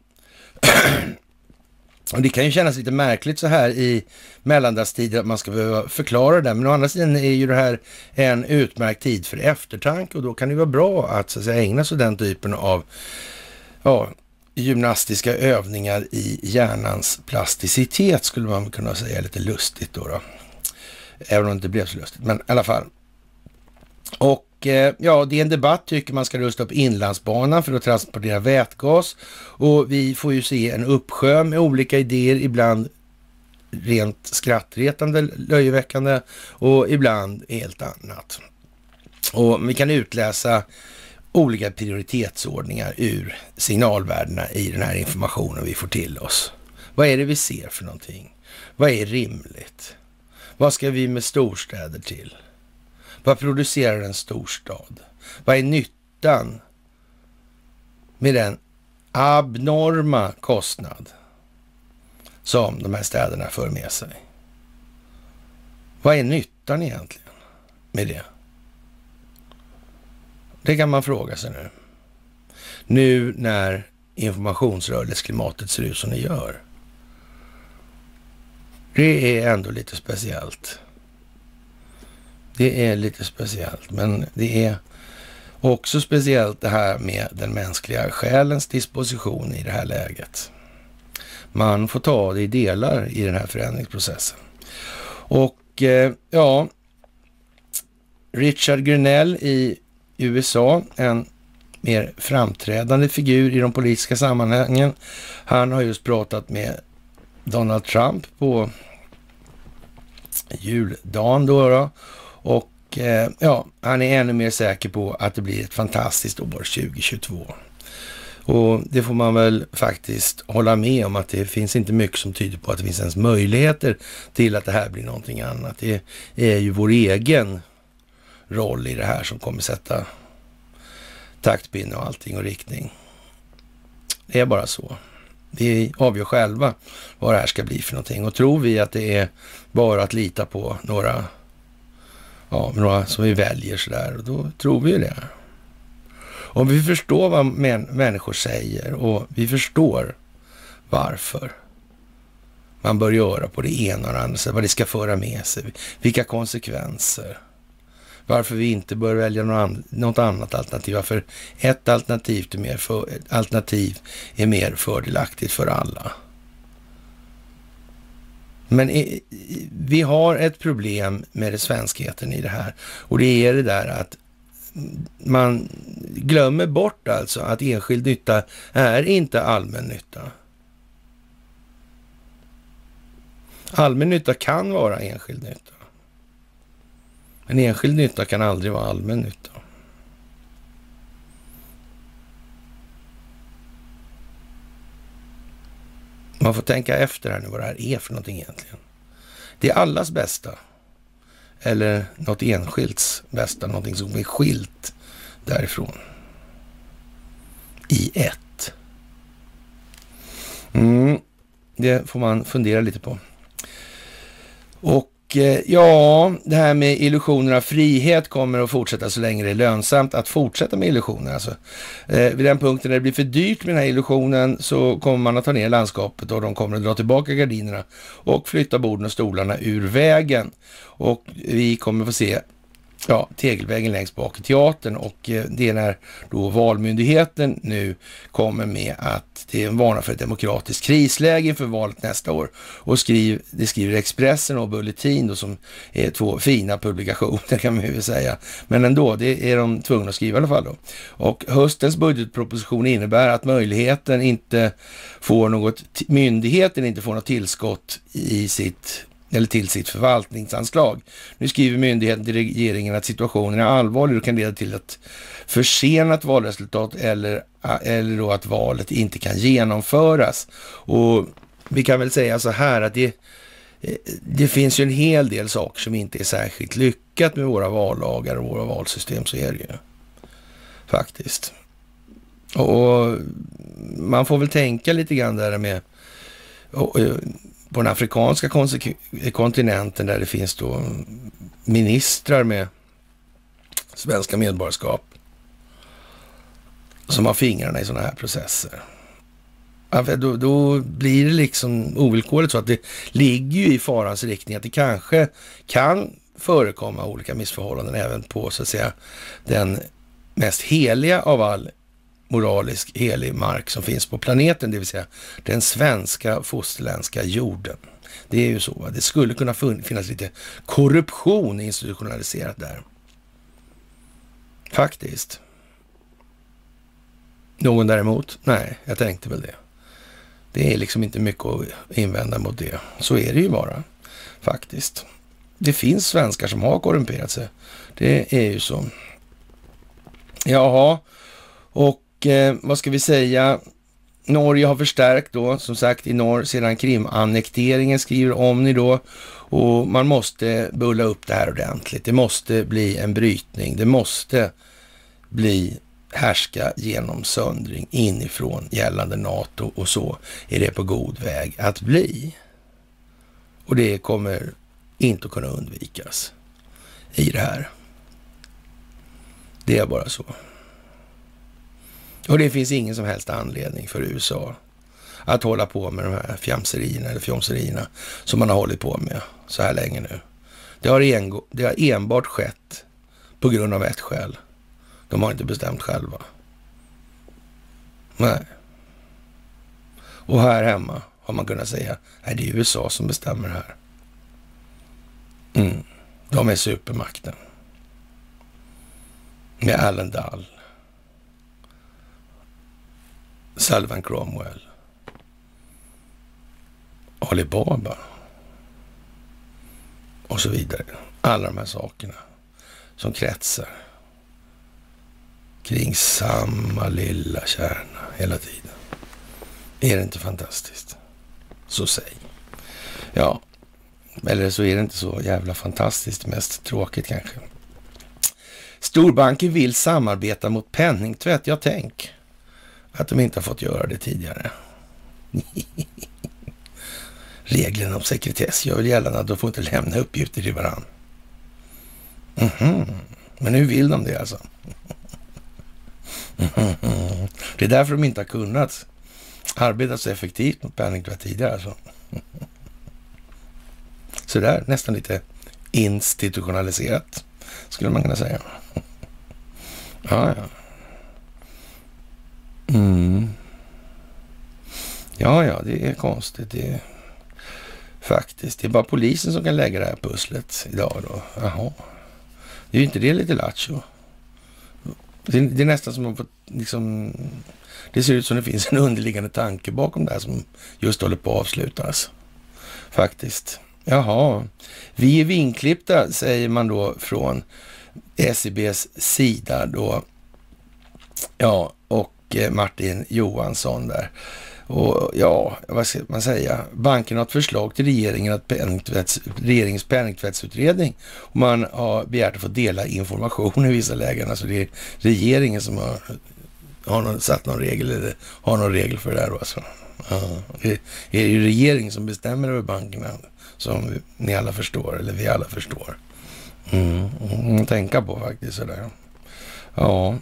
och det kan ju kännas lite märkligt så här i mellandagstider att man ska behöva förklara det. Men å andra sidan är ju det här en utmärkt tid för eftertanke och då kan det vara bra att, så att säga, ägna sig den typen av ja, gymnastiska övningar i hjärnans plasticitet skulle man kunna säga lite lustigt då. då. Även om det inte blev så lustigt, men i alla fall. Och eh, ja, det är en debatt tycker man ska rusta upp inlandsbanan för att transportera vätgas. Och vi får ju se en uppsjö med olika idéer, ibland rent skrattretande, löjeväckande och ibland helt annat. Och vi kan utläsa olika prioritetsordningar ur signalvärdena i den här informationen vi får till oss. Vad är det vi ser för någonting? Vad är rimligt? Vad ska vi med storstäder till? Vad producerar en storstad? Vad är nyttan med den abnorma kostnad som de här städerna för med sig? Vad är nyttan egentligen med det? Det kan man fråga sig nu. Nu när informationsrörelseklimatet ser ut som det gör. Det är ändå lite speciellt. Det är lite speciellt, men det är också speciellt det här med den mänskliga själens disposition i det här läget. Man får ta det i delar i den här förändringsprocessen. Och eh, ja, Richard Grenell i USA, en mer framträdande figur i de politiska sammanhangen. Han har just pratat med Donald Trump på juldagen då, då och eh, ja, han är ännu mer säker på att det blir ett fantastiskt år 2022. Och det får man väl faktiskt hålla med om att det finns inte mycket som tyder på att det finns ens möjligheter till att det här blir någonting annat. Det är ju vår egen roll i det här som kommer sätta taktpinne och allting och riktning. Det är bara så. Vi avgör själva vad det här ska bli för någonting och tror vi att det är bara att lita på några, ja, några som vi väljer sådär, och då tror vi ju det. Om vi förstår vad människor säger och vi förstår varför man bör göra på det ena och det andra sättet, vad det ska föra med sig, vilka konsekvenser. Varför vi inte bör välja något annat alternativ. Varför ett alternativ är mer, för, alternativ är mer fördelaktigt för alla. Men vi har ett problem med det svenskheten i det här och det är det där att man glömmer bort alltså att enskild nytta är inte allmän nytta. Allmän nytta kan vara enskild nytta. Men enskild nytta kan aldrig vara allmän nytta. Man får tänka efter här nu vad det här är för någonting egentligen. Det är allas bästa eller något enskilds bästa, någonting som är skilt därifrån. I ett. Mm, det får man fundera lite på. Och Eh, ja, det här med illusioner av frihet kommer att fortsätta så länge det är lönsamt att fortsätta med illusioner. Alltså, eh, vid den punkten när det blir för dyrt med den här illusionen så kommer man att ta ner landskapet och de kommer att dra tillbaka gardinerna och flytta borden och stolarna ur vägen. Och vi kommer få se ja, tegelvägen längst bak i teatern och eh, det är när då Valmyndigheten nu kommer med att det är en varna för ett demokratiskt krisläge inför valet nästa år. Och skriv, det skriver Expressen och Bulletin då, som är två fina publikationer kan man ju säga. Men ändå, det är de tvungna att skriva i alla fall då. Och höstens budgetproposition innebär att möjligheten inte får något, myndigheten inte får något tillskott i sitt eller till sitt förvaltningsanslag. Nu skriver myndigheten till regeringen att situationen är allvarlig och kan leda till ett försenat valresultat eller, eller då att valet inte kan genomföras. Och vi kan väl säga så här att det, det finns ju en hel del saker som inte är särskilt lyckat med våra vallagar och våra valsystem, så är det ju faktiskt. Och man får väl tänka lite grann där med på den afrikanska kontinenten där det finns då ministrar med svenska medborgarskap som har fingrarna i sådana här processer. Då, då, blir det liksom ovillkorligt så att det ligger ju i farans riktning att det kanske kan förekomma olika missförhållanden även på så att säga den mest heliga av all moralisk helig mark som finns på planeten, det vill säga den svenska fosterländska jorden. Det är ju så. Det skulle kunna finnas lite korruption institutionaliserat där. Faktiskt. Någon däremot? Nej, jag tänkte väl det. Det är liksom inte mycket att invända mot det. Så är det ju bara, faktiskt. Det finns svenskar som har korrumperat sig. Det är ju så. Jaha, och eh, vad ska vi säga? Norge har förstärkt då, som sagt, i norr sedan Krimannekteringen skriver om ni då. Och man måste bulla upp det här ordentligt. Det måste bli en brytning. Det måste bli härska genom söndring inifrån gällande NATO och så är det på god väg att bli. Och det kommer inte att kunna undvikas i det här. Det är bara så. Och det finns ingen som helst anledning för USA att hålla på med de här fjamserierna eller fjomserierna som man har hållit på med så här länge nu. Det har, en, det har enbart skett på grund av ett skäl. De har inte bestämt själva. Nej. Och här hemma har man kunnat säga, nej det är USA som bestämmer här. Mm. De är supermakten. Med Allen Dahl. Sullivan Cromwell. Alibaba. Och så vidare. Alla de här sakerna som kretsar kring samma lilla kärna hela tiden. Är det inte fantastiskt? Så säg. Ja, eller så är det inte så jävla fantastiskt, mest tråkigt kanske. Storbanker vill samarbeta mot penningtvätt. Jag tänk att de inte har fått göra det tidigare. Reglerna om sekretess gör väl gällande att de får inte lämna uppgifter till varandra. Mm -hmm. Men nu vill de det alltså. Mm -hmm. Det är därför de inte har kunnat arbeta så effektivt mot penningtvätt tidigare. Alltså. Sådär, nästan lite institutionaliserat skulle man kunna säga. Ja, ja. Mm. Ja, ja, det är konstigt. Det är faktiskt. Det är bara polisen som kan lägga det här pusslet idag då. Jaha. Det är ju inte det lite lattjo? Det, det är nästan som att liksom... Det ser ut som det finns en underliggande tanke bakom det här som just håller på att avslutas. Faktiskt. Jaha. Vi är vinklippta, säger man då från SEBs sida då. Ja, och Eh, Martin Johansson där. Och ja, vad ska man säga? Banken har ett förslag till regeringen att penningtvätts, regeringens penningtvättsutredning. Och man har begärt att få dela information i vissa lägen. Alltså det är regeringen som har, har någon, satt någon regel eller har någon regel för det där. Alltså. Ja, det är ju regeringen som bestämmer över bankerna, som ni alla förstår, eller vi alla förstår. Mm, mm tänka på faktiskt sådär. Ja.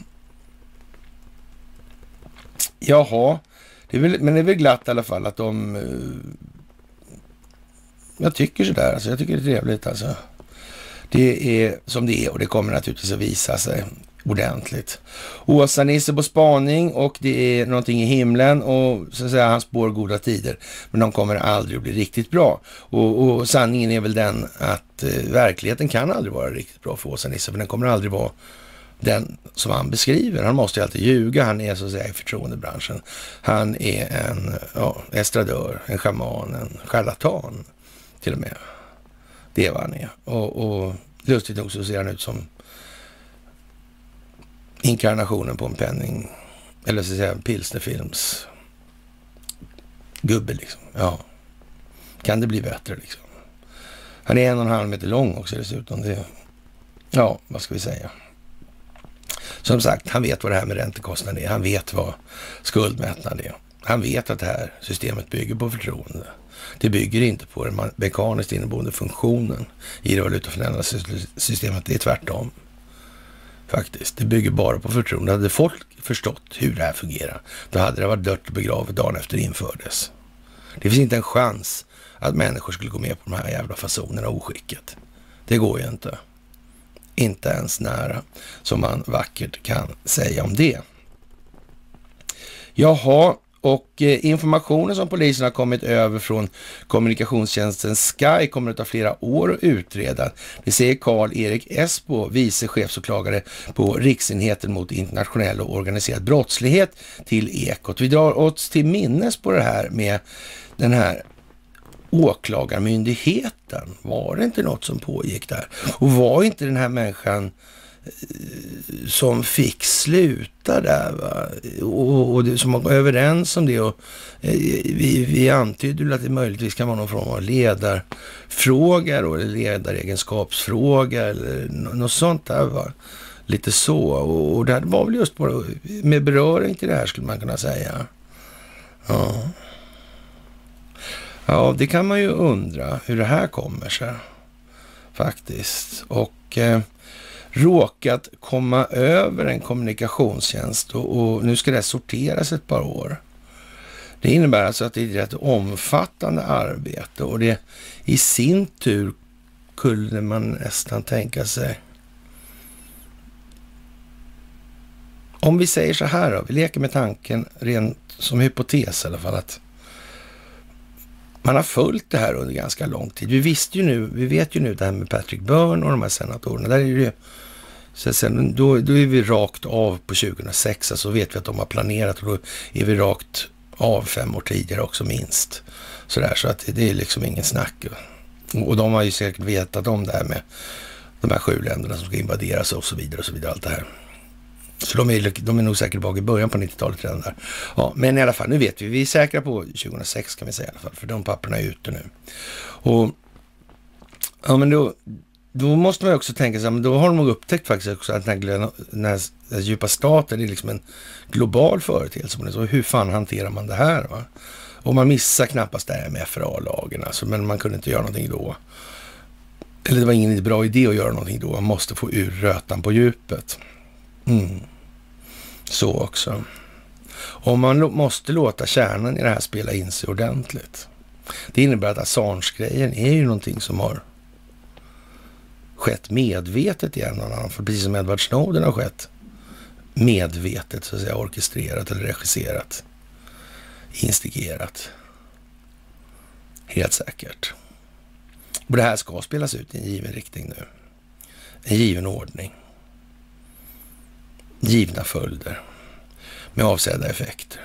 Jaha, det är väl, men det är väl glatt i alla fall att de... Eh, jag tycker sådär, alltså. Jag tycker det är trevligt alltså. Det är som det är och det kommer naturligtvis att visa sig ordentligt. Åsa-Nisse på spaning och det är någonting i himlen och så att säga han spår goda tider. Men de kommer aldrig att bli riktigt bra. Och, och sanningen är väl den att eh, verkligheten kan aldrig vara riktigt bra för Åsa-Nisse, för den kommer aldrig vara den som han beskriver. Han måste ju alltid ljuga. Han är så att säga i förtroendebranschen. Han är en ja, estradör, en schaman, en charlatan till och med. Det är vad han är. Och, och lustigt nog så ser han ut som inkarnationen på en penning, eller så att säga en pilsnerfilms gubbe liksom. Ja, kan det bli bättre liksom? Han är en och en halv meter lång också dessutom. Det, ja, vad ska vi säga? Som sagt, han vet vad det här med räntekostnaden är. Han vet vad skuldmättnad är. Han vet att det här systemet bygger på förtroende. Det bygger inte på den mekaniskt inneboende funktionen i det valutafinansiella systemet. Det är tvärtom. Faktiskt. Det bygger bara på förtroende. Hade folk förstått hur det här fungerar, då hade det varit dött och begravet dagen efter det infördes. Det finns inte en chans att människor skulle gå med på de här jävla fasonerna och oskicket. Det går ju inte. Inte ens nära, som man vackert kan säga om det. Jaha, och eh, informationen som polisen har kommit över från kommunikationstjänsten Sky kommer att ta flera år att utreda. Det säger Karl-Erik Esbo, vice chefsåklagare på Riksenheten mot internationell och organiserad brottslighet till Ekot. Vi drar oss till minnes på det här med den här åklagarmyndigheten. Var det inte något som pågick där? Och var inte den här människan eh, som fick sluta där va? och, och det, som var överens om det och eh, vi, vi antydde att det möjligtvis kan vara någon form av ledarfråga då, eller ledaregenskapsfråga eller något sånt där va. Lite så och, och det var väl just bara med beröring till det här skulle man kunna säga. Ja. Ja, det kan man ju undra hur det här kommer sig faktiskt. Och eh, råkat komma över en kommunikationstjänst och, och, nu ska det sorteras ett par år. Det innebär alltså att det är ett omfattande arbete och det i sin tur kunde man nästan tänka sig Om vi säger så här då, vi leker med tanken rent som hypotes i alla fall att man har följt det här under ganska lång tid. Vi visste ju nu, vi vet ju nu det här med Patrick Byrne och de här senatorerna. Där är det ju, så sen, då, då är vi rakt av på 2006, alltså vet vi att de har planerat och då är vi rakt av fem år tidigare också minst. Sådär, så att det är liksom ingen snack. Och de har ju säkert vetat om det här med de här sju länderna som ska invaderas och så vidare och så vidare. Allt det här. Så de är, de är nog säkert bak i början på 90-talet redan där. Ja, men i alla fall, nu vet vi. Vi är säkra på 2006 kan vi säga i alla fall, för de papperna är ute nu. Och ja, men då, då måste man ju också tänka sig, men då har de nog upptäckt faktiskt också att den här, den här, den här djupa staten är liksom en global företeelse. Så hur fan hanterar man det här? Va? Och man missar knappast det här med FRA-lagen, alltså, men man kunde inte göra någonting då. Eller det var ingen bra idé att göra någonting då. Man måste få ur rötan på djupet. Mm. Så också. Och man måste låta kärnan i det här spela in sig ordentligt. Det innebär att Assange-grejen är ju någonting som har skett medvetet i en och annan för precis som Edward Snowden har skett medvetet, så att säga, orkestrerat eller regisserat, instigerat. Helt säkert. Och det här ska spelas ut i en given riktning nu. En given ordning. Givna följder med avsedda effekter.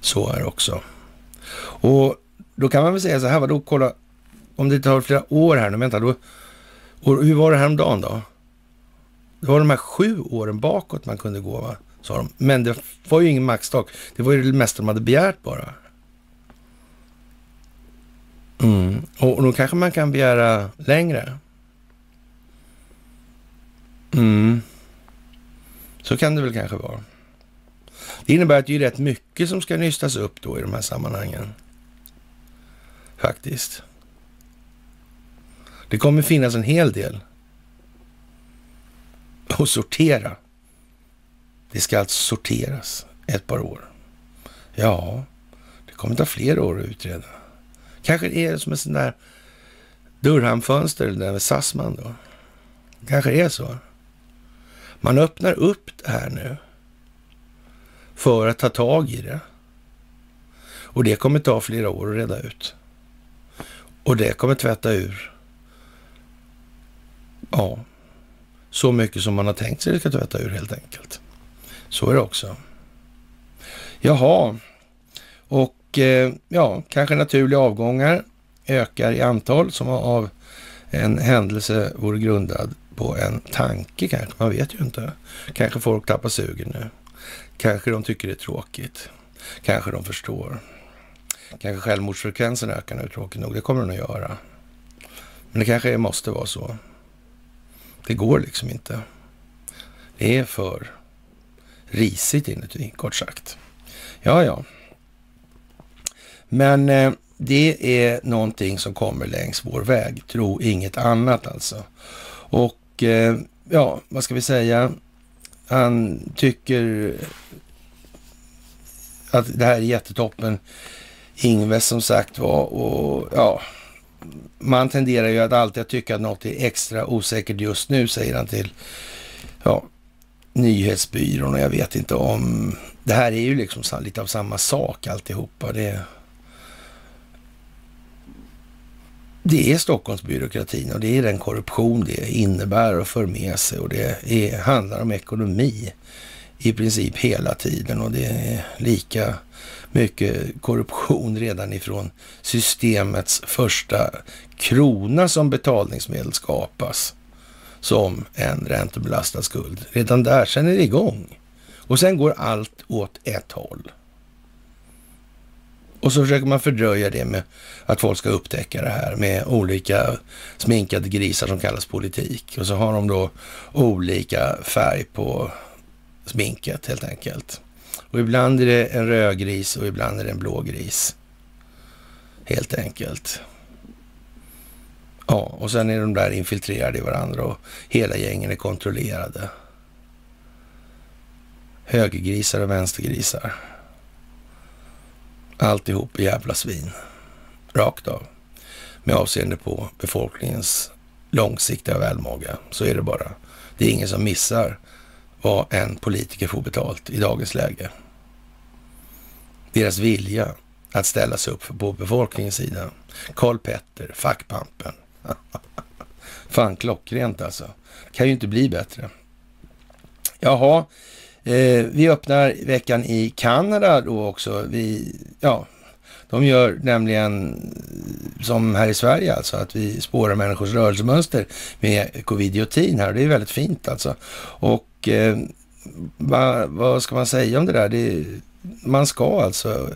Så är det också. Och då kan man väl säga så här, vadå, kolla, om det tar flera år här nu, vänta, då, och hur var det häromdagen då? Det var de här sju åren bakåt man kunde gå, va? sa de. Men det var ju ingen maxtak. Det var ju det mesta de hade begärt bara. Mm. Och, då kanske man kan begära längre. Mm. Så kan det väl kanske vara. Det innebär att det är rätt mycket som ska nystas upp då i de här sammanhangen. Faktiskt. Det kommer finnas en hel del att sortera. Det ska alltså sorteras ett par år. Ja, det kommer ta flera år att utreda. Kanske är det som en sån där dörrhandfönster där med Sassman då. Kanske är så. Man öppnar upp det här nu för att ta tag i det. Och det kommer ta flera år att reda ut. Och det kommer tvätta ur, ja, så mycket som man har tänkt sig det ska tvätta ur helt enkelt. Så är det också. Jaha, och eh, ja, kanske naturliga avgångar ökar i antal som av en händelse vore grundad på en tanke kanske. Man vet ju inte. Kanske folk tappar sugen nu. Kanske de tycker det är tråkigt. Kanske de förstår. Kanske självmordsfrekvensen ökar nu, tråkigt nog. Det kommer den att göra. Men det kanske måste vara så. Det går liksom inte. Det är för risigt inuti, kort sagt. Ja, ja. Men eh, det är någonting som kommer längs vår väg. Tro inget annat alltså. Och och eh, ja, vad ska vi säga? Han tycker att det här är jättetoppen. Ingves som sagt var och ja, man tenderar ju att alltid tycka att något är extra osäkert just nu, säger han till ja, nyhetsbyrån och jag vet inte om... Det här är ju liksom lite av samma sak alltihopa. Det, det är Stockholmsbyråkratin och det är den korruption det innebär och för med sig och det är, handlar om ekonomi i princip hela tiden och det är lika mycket korruption redan ifrån systemets första krona som betalningsmedel skapas som en räntebelastad skuld. Redan där, sen är det igång. Och sen går allt åt ett håll. Och så försöker man fördröja det med att folk ska upptäcka det här med olika sminkade grisar som kallas politik. Och så har de då olika färg på sminket helt enkelt. Och ibland är det en röd gris och ibland är det en blå gris. Helt enkelt. Ja, och sen är de där infiltrerade i varandra och hela gängen är kontrollerade. Högergrisar och vänstergrisar. Alltihop är jävla svin. Rakt av. Med avseende på befolkningens långsiktiga välmåga. Så är det bara. Det är ingen som missar vad en politiker får betalt i dagens läge. Deras vilja att ställa sig upp på befolkningens sida. Karl Petter, fackpampen. Fan klockrent alltså. Kan ju inte bli bättre. Jaha, eh, vi öppnar veckan i Kanada då också. Vi, ja, de gör nämligen eh, som här i Sverige alltså, att vi spårar människors rörelsemönster med covidiotin här. Det är väldigt fint alltså. Och eh, va, vad ska man säga om det där? Det, man ska alltså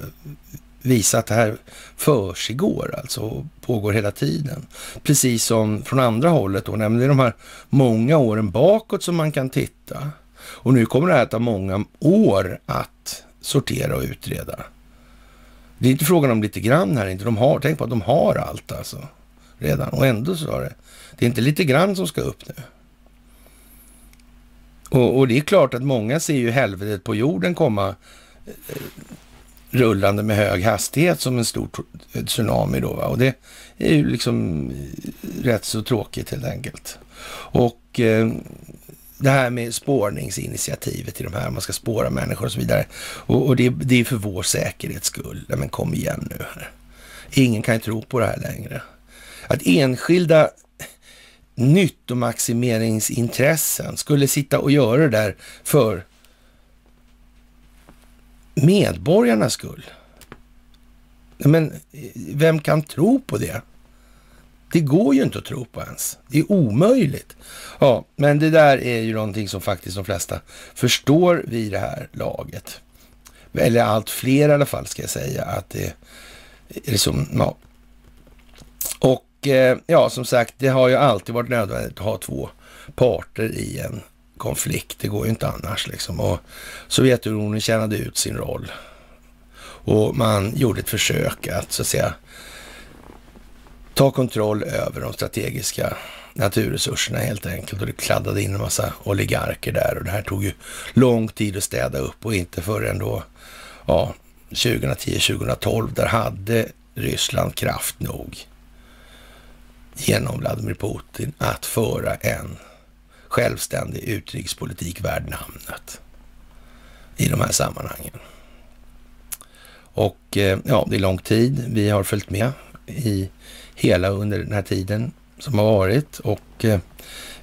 visa att det här försiggår alltså och pågår hela tiden. Precis som från andra hållet då, nämligen de här många åren bakåt som man kan titta. Och nu kommer det här att ta många år att sortera och utreda. Det är inte frågan om lite grann här inte. De har, tänk på att de har allt alltså redan. Och ändå så är det. Det är inte lite grann som ska upp nu. Och, och det är klart att många ser ju helvetet på jorden komma eh, rullande med hög hastighet som en stor eh, tsunami då. Va? Och det är ju liksom eh, rätt så tråkigt helt enkelt. Och eh, det här med spårningsinitiativet i de här, man ska spåra människor och så vidare. Och, och det, det, är för vår säkerhets skull. men kom igen nu här. Ingen kan ju tro på det här längre. Att enskilda nyttomaximeringsintressen skulle sitta och göra det där för medborgarnas skull. Men eh, vem kan tro på det? Det går ju inte att tro på ens. Det är omöjligt. Ja, men det där är ju någonting som faktiskt de flesta förstår vid det här laget. Eller allt fler i alla fall ska jag säga att det är som, ja. Och eh, ja, som sagt, det har ju alltid varit nödvändigt att ha två parter i en konflikt. Det går ju inte annars liksom. Och Sovjetunionen tjänade ut sin roll. Och man gjorde ett försök att så att säga ta kontroll över de strategiska naturresurserna helt enkelt. Och det kladdade in en massa oligarker där och det här tog ju lång tid att städa upp och inte förrän då, ja, 2010-2012, där hade Ryssland kraft nog genom Vladimir Putin att föra en självständig utrikespolitik värd namnet i de här sammanhangen. Och eh, ja, det är lång tid. Vi har följt med i hela under den här tiden som har varit och eh,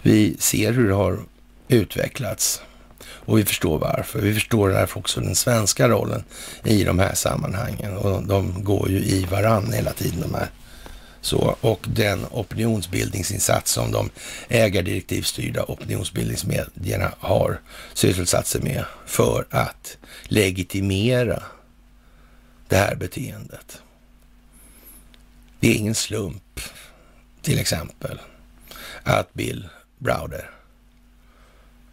vi ser hur det har utvecklats och vi förstår varför. Vi förstår därför också den svenska rollen i de här sammanhangen och de går ju i varann hela tiden de här. Så, och den opinionsbildningsinsats som de ägardirektivstyrda opinionsbildningsmedierna har sysselsatt sig med för att legitimera det här beteendet. Det är ingen slump, till exempel, att Bill Browder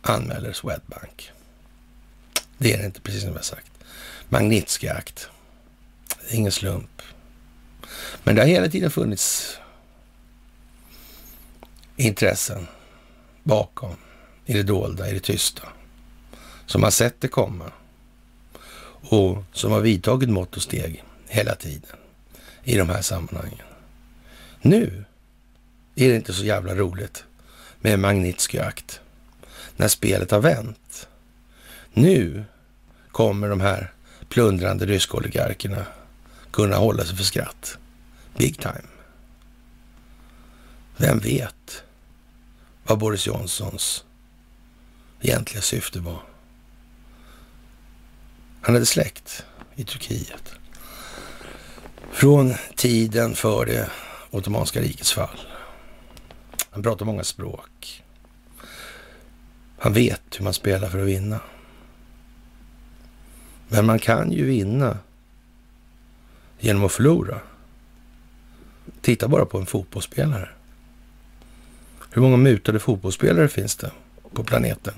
anmäler Swedbank. Det är det inte, precis som jag sagt. Magnitsky-akt. Ingen slump. Men det har hela tiden funnits intressen bakom, i det dolda, i det tysta, som har sett det komma och som har vidtagit mått och steg hela tiden i de här sammanhangen. Nu är det inte så jävla roligt med Magnitsky-akt när spelet har vänt. Nu kommer de här plundrande ryska oligarkerna kunna hålla sig för skratt. Big time. Vem vet vad Boris Johnsons egentliga syfte var? Han hade släkt i Turkiet. Från tiden för det Ottomanska rikets fall. Han pratar många språk. Han vet hur man spelar för att vinna. Men man kan ju vinna genom att förlora. Titta bara på en fotbollsspelare. Hur många mutade fotbollsspelare finns det på planeten?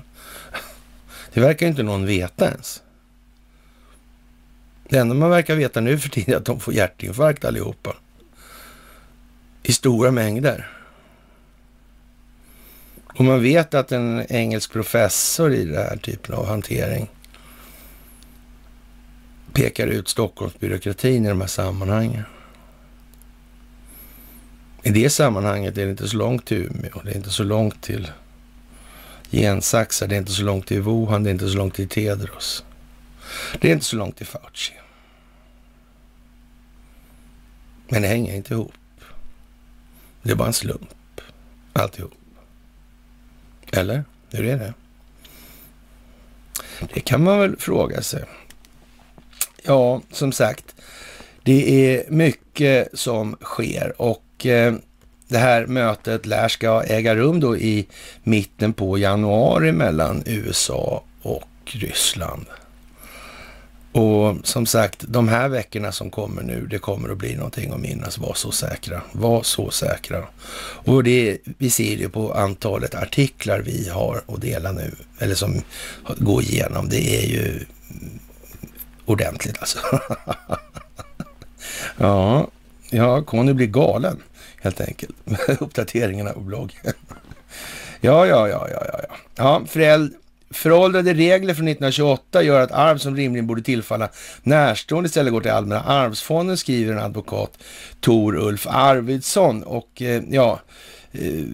Det verkar inte någon veta ens. Det enda man verkar veta nu för tiden är att de får hjärtinfarkt allihopa. I stora mängder. Och man vet att en engelsk professor i den här typen av hantering pekar ut Stockholmsbyråkratin i de här sammanhangen. I det sammanhanget är det inte så långt till Umeå, det är inte så långt till gensaxar. Det är inte så långt till Wuhan, det är inte så långt till Tedros. Det är inte så långt till Fauci. Men det hänger inte ihop. Det är bara en slump, alltihop. Eller? Hur är det? Det kan man väl fråga sig. Ja, som sagt, det är mycket som sker och eh, det här mötet lär ska äga rum då i mitten på januari mellan USA och Ryssland. Och som sagt, de här veckorna som kommer nu, det kommer att bli någonting att minnas. Var så säkra. Var så säkra. Och det, vi ser det på antalet artiklar vi har att dela nu, eller som går igenom. Det är ju ordentligt alltså. ja, ja, Conny blir galen helt enkelt med uppdateringarna på bloggen. ja, ja, ja, ja, ja. Ja, föräld Föråldrade regler från 1928 gör att arv som rimligen borde tillfalla närstående istället går till Allmänna arvsfonden, skriver en advokat, Tor Ulf Arvidsson. Och eh, ja, eh,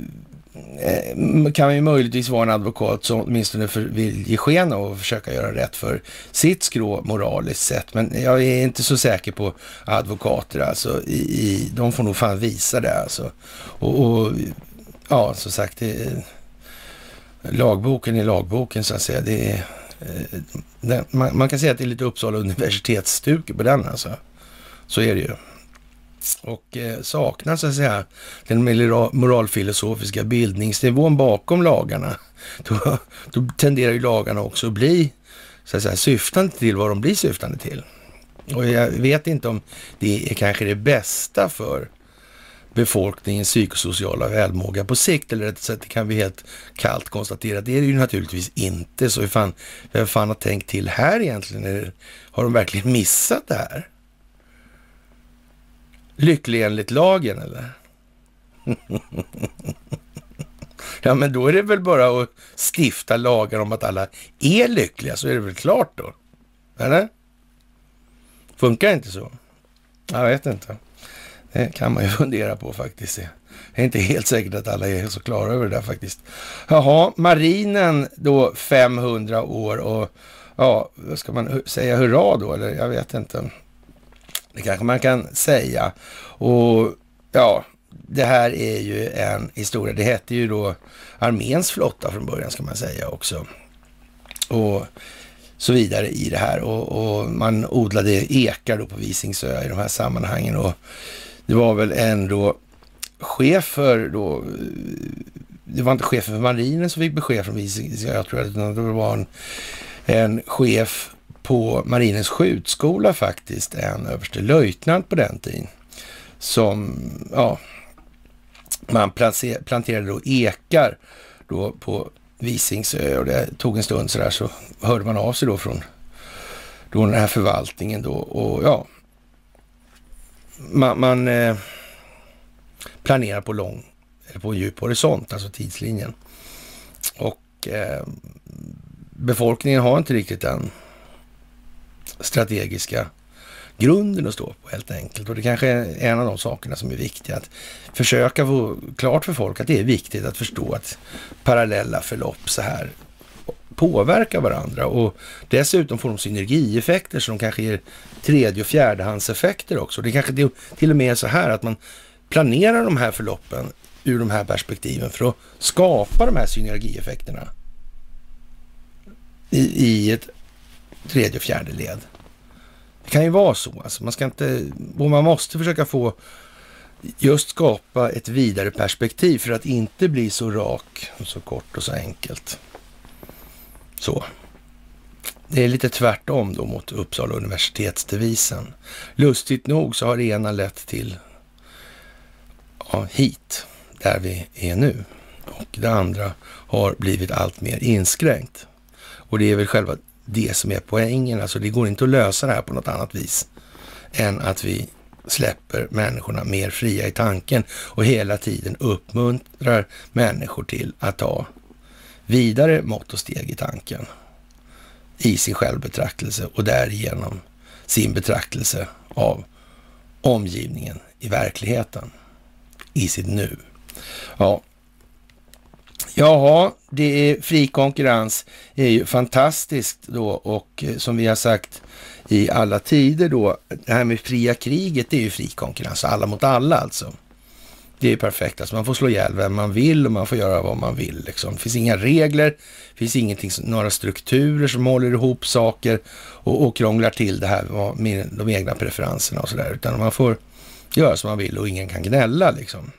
kan ju möjligtvis vara en advokat som åtminstone för, vill ge sken av och försöka göra rätt för sitt skrå moraliskt sett. Men jag är inte så säker på advokater alltså. I, i, de får nog fan visa det alltså. Och, och ja, som sagt, det, lagboken är lagboken så att säga. Det är, eh, det, man, man, kan säga att det är lite Uppsala universitetsstuk på den alltså. Så är det ju. Och eh, så att säga den moralfilosofiska bildningsnivån bakom lagarna. Då, då tenderar ju lagarna också att bli så att säga, syftande till vad de blir syftande till. Och jag vet inte om det är kanske det bästa för befolkningens psykosociala välmåga på sikt, eller rättare sagt, det kan vi helt kallt konstatera. Det är det ju naturligtvis inte. Så hur fan, vem fan har tänkt till här egentligen? Har de verkligen missat det här? Lycklig enligt lagen, eller? ja, men då är det väl bara att stifta lagar om att alla är lyckliga, så är det väl klart då? Eller? Funkar det inte så? Jag vet inte. Det kan man ju fundera på faktiskt. Det är inte helt säkert att alla är så klara över det där faktiskt. Jaha, marinen då 500 år och ja, ska man säga hurra då eller jag vet inte. Det kanske man kan säga. Och ja, det här är ju en historia. Det hette ju då arméns flotta från början ska man säga också. Och så vidare i det här. Och, och man odlade ekar då på Visingsö i de här sammanhangen. Och det var väl ändå chef för då, det var inte chefen för marinen som fick besked från Visingsö, jag tror att det var en, en chef på marinens skjutskola faktiskt, en överste löjtnant på den tiden, som, ja, man planterade då ekar då på Visingsö och det tog en stund så där så hörde man av sig då från då den här förvaltningen då och ja, man, man eh, planerar på lång, eller på en djup horisont, alltså tidslinjen. Och eh, befolkningen har inte riktigt den strategiska grunden att stå på helt enkelt. Och det kanske är en av de sakerna som är viktiga. Att försöka få klart för folk att det är viktigt att förstå att parallella förlopp så här påverkar varandra och dessutom får de synergieffekter som kanske ger tredje och fjärdehandseffekter också. Det kanske till och med är så här att man planerar de här förloppen ur de här perspektiven för att skapa de här synergieffekterna i, i ett tredje och fjärde led. Det kan ju vara så. Alltså man ska inte, och man måste försöka få just skapa ett vidare perspektiv för att inte bli så rak och så kort och så enkelt. Så. Det är lite tvärtom då mot Uppsala universitetsdevisen. Lustigt nog så har det ena lett till ja, hit, där vi är nu. Och det andra har blivit allt mer inskränkt. Och det är väl själva det som är poängen. Alltså det går inte att lösa det här på något annat vis än att vi släpper människorna mer fria i tanken och hela tiden uppmuntrar människor till att ta vidare mått och steg i tanken. I sin självbetraktelse och därigenom sin betraktelse av omgivningen i verkligheten, i sitt nu. Ja, Jaha, det är fri konkurrens. Är ju fantastiskt då och eh, som vi har sagt i alla tider då, det här med fria kriget det är ju fri konkurrens, alla mot alla alltså. Det är perfekt, alltså man får slå ihjäl vem man vill och man får göra vad man vill. Liksom. Det finns inga regler, det finns ingenting, några strukturer som håller ihop saker och, och krånglar till det här med de egna preferenserna och sådär, utan man får göra som man vill och ingen kan gnälla liksom.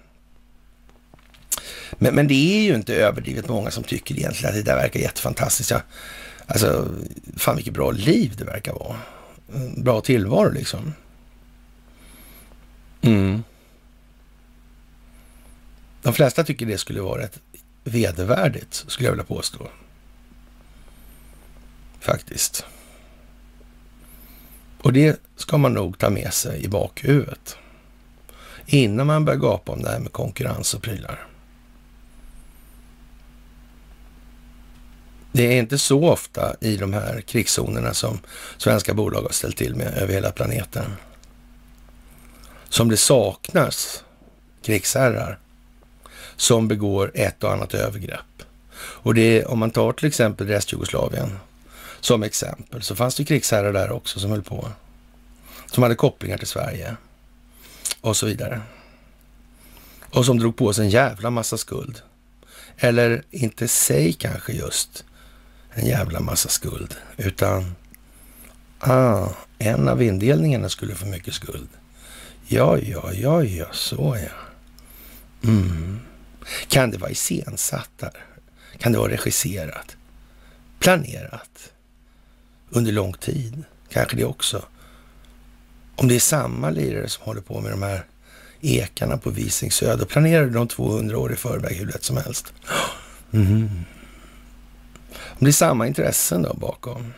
Men, men det är ju inte överdrivet många som tycker egentligen att det där verkar jättefantastiskt. Ja, alltså, fan vilket bra liv det verkar vara. Mm, bra tillvaro liksom. Mm. De flesta tycker det skulle vara rätt vedervärdigt, skulle jag vilja påstå. Faktiskt. Och det ska man nog ta med sig i bakhuvudet. Innan man börjar gapa om det här med konkurrens och prylar. Det är inte så ofta i de här krigszonerna som svenska bolag har ställt till med över hela planeten. Som det saknas krigsherrar som begår ett och annat övergrepp. Och det är, om man tar till exempel Restjugoslavien som exempel, så fanns det krigsherrar där också som höll på. Som hade kopplingar till Sverige och så vidare. Och som drog på sig en jävla massa skuld. Eller inte sig kanske just en jävla massa skuld, utan ah, en av indelningarna skulle få mycket skuld. Ja, ja, ja, ja, så ja. Mm. Kan det vara iscensatt där? Kan det vara regisserat? Planerat? Under lång tid? Kanske det också. Om det är samma lirare som håller på med de här ekarna på Visingsö, då planerar de 200 år i förväg hur lätt som helst. Mm. Om det är samma intressen då bakom,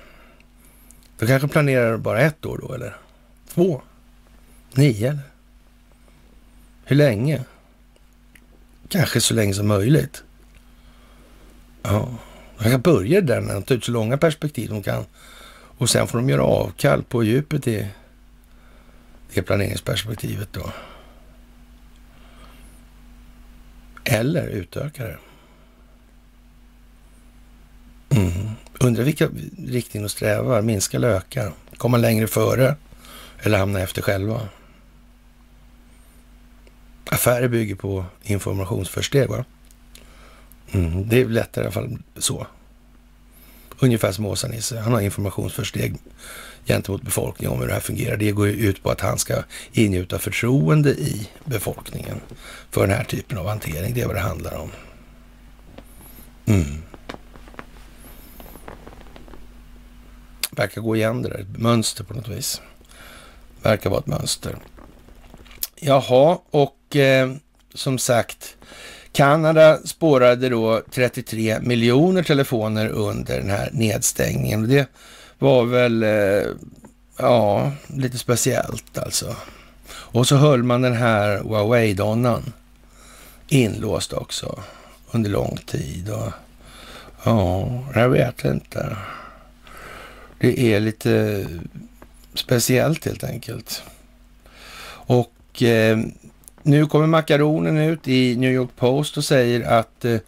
då kanske planerar bara ett år då, eller två, nio, eller hur länge? Kanske så länge som möjligt. Ja, jag kan börja där när de tar ut så långa perspektiv de kan. Och sen får de göra avkall på djupet i det planeringsperspektivet då. Eller utöka det. Mm. Undrar vilka riktning de strävar, minska eller öka? Komma längre före eller hamna efter själva? Affärer bygger på informationsförsteg, va? Mm, det är lättare i alla fall så. Ungefär som Åsa-Nisse. Han har informationsförsteg gentemot befolkningen om hur det här fungerar. Det går ju ut på att han ska ingjuta förtroende i befolkningen för den här typen av hantering. Det är vad det handlar om. Mm. Verkar gå igen det där. Ett mönster på något vis. Verkar vara ett mönster. Jaha, och eh, som sagt, Kanada spårade då 33 miljoner telefoner under den här nedstängningen. Det var väl, eh, ja, lite speciellt alltså. Och så höll man den här Huawei-donnan inlåst också under lång tid. Och, ja, jag vet inte. Det är lite speciellt helt enkelt. Och eh, nu kommer makaronen ut i New York Post och säger att eh,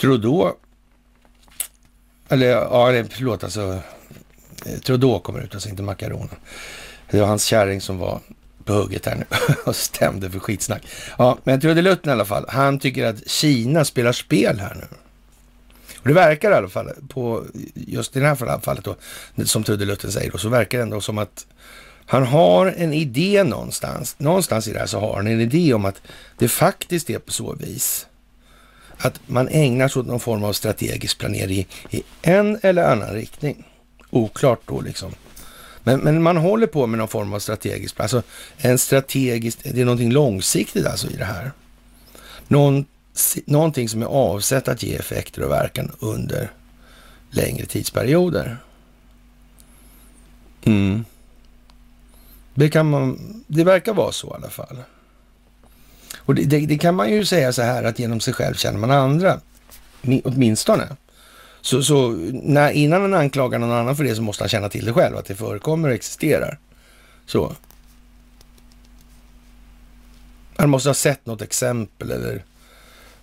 Trudeau, eller ja, förlåt alltså, eh, Trudeau kommer ut, alltså inte makaronen. Det var hans kärring som var på hugget här nu och stämde för skitsnack. Ja, men Trudelutten i alla fall, han tycker att Kina spelar spel här nu. Och det verkar i alla fall på, just i det här fallet då, som Trudelutten säger då, så verkar det ändå som att han har en idé någonstans. Någonstans i det här så har han en idé om att det faktiskt är på så vis att man ägnar sig åt någon form av strategisk planering i en eller annan riktning. Oklart då liksom. Men, men man håller på med någon form av strategisk, alltså en strategisk, det är någonting långsiktigt alltså i det här. Någon, någonting som är avsett att ge effekter och verkan under längre tidsperioder. Mm. Det, kan man, det verkar vara så i alla fall. Och det, det, det, kan man ju säga så här att genom sig själv känner man andra, åtminstone. Så, så när, innan han anklagar någon annan för det så måste han känna till det själv, att det förekommer och existerar. Så. Han måste ha sett något exempel eller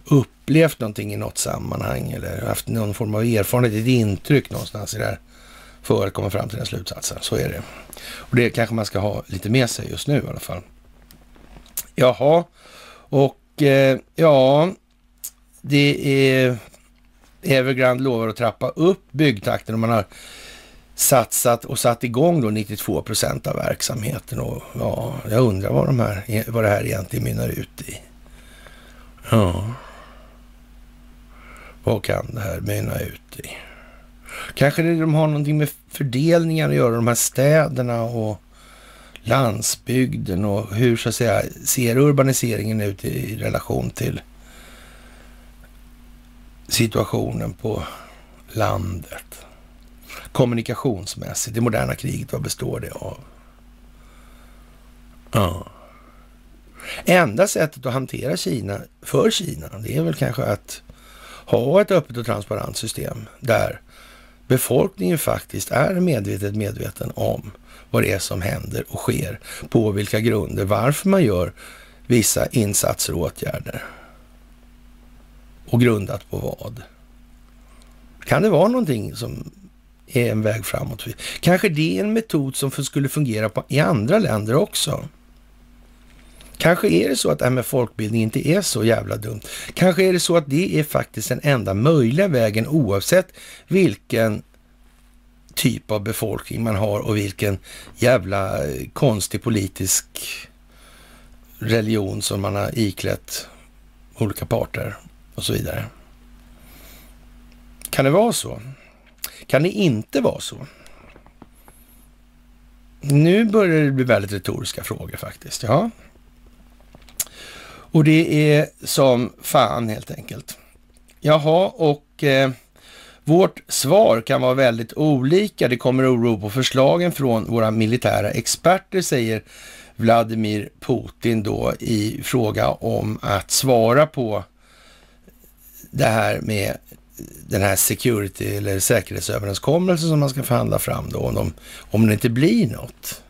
upplevt någonting i något sammanhang eller haft någon form av erfarenhet, ett intryck någonstans i det här för att komma fram till den slutsatsen. Så är det. Och det kanske man ska ha lite med sig just nu i alla fall. Jaha, och eh, ja, det är Evergrande lovar att trappa upp byggtakten och man har satsat och satt igång då 92 procent av verksamheten. Och ja, jag undrar vad, de här, vad det här egentligen mynnar ut i. Ja, vad kan det här mynna ut i? Kanske det de har någonting med fördelningen att göra, de här städerna och landsbygden och hur så att säga ser urbaniseringen ut i relation till situationen på landet. Kommunikationsmässigt, det moderna kriget, vad består det av? Ja. Enda sättet att hantera Kina, för Kina, det är väl kanske att ha ett öppet och transparent system där befolkningen faktiskt är medvetet medveten om vad det är som händer och sker, på vilka grunder, varför man gör vissa insatser och åtgärder. Och grundat på vad? Kan det vara någonting som är en väg framåt? Kanske det är en metod som skulle fungera på, i andra länder också. Kanske är det så att det här med folkbildning inte är så jävla dumt. Kanske är det så att det är faktiskt den enda möjliga vägen oavsett vilken typ av befolkning man har och vilken jävla eh, konstig politisk religion som man har iklätt olika parter och så vidare. Kan det vara så? Kan det inte vara så? Nu börjar det bli väldigt retoriska frågor faktiskt. Ja. Och det är som fan helt enkelt. Jaha, och eh, vårt svar kan vara väldigt olika. Det kommer oro på förslagen från våra militära experter, säger Vladimir Putin då i fråga om att svara på det här med den här security eller säkerhetsöverenskommelsen som man ska förhandla fram då, om, de, om det inte blir något.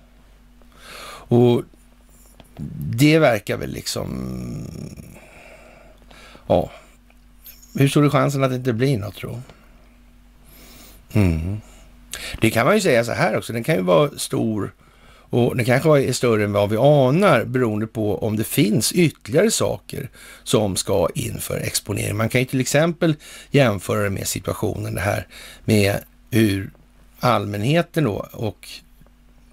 Och det verkar väl liksom... Ja. Hur stor är chansen att det inte blir något tro? Mm. Det kan man ju säga så här också, den kan ju vara stor och den kanske är större än vad vi anar beroende på om det finns ytterligare saker som ska in för exponering. Man kan ju till exempel jämföra det med situationen det här med hur allmänheten då och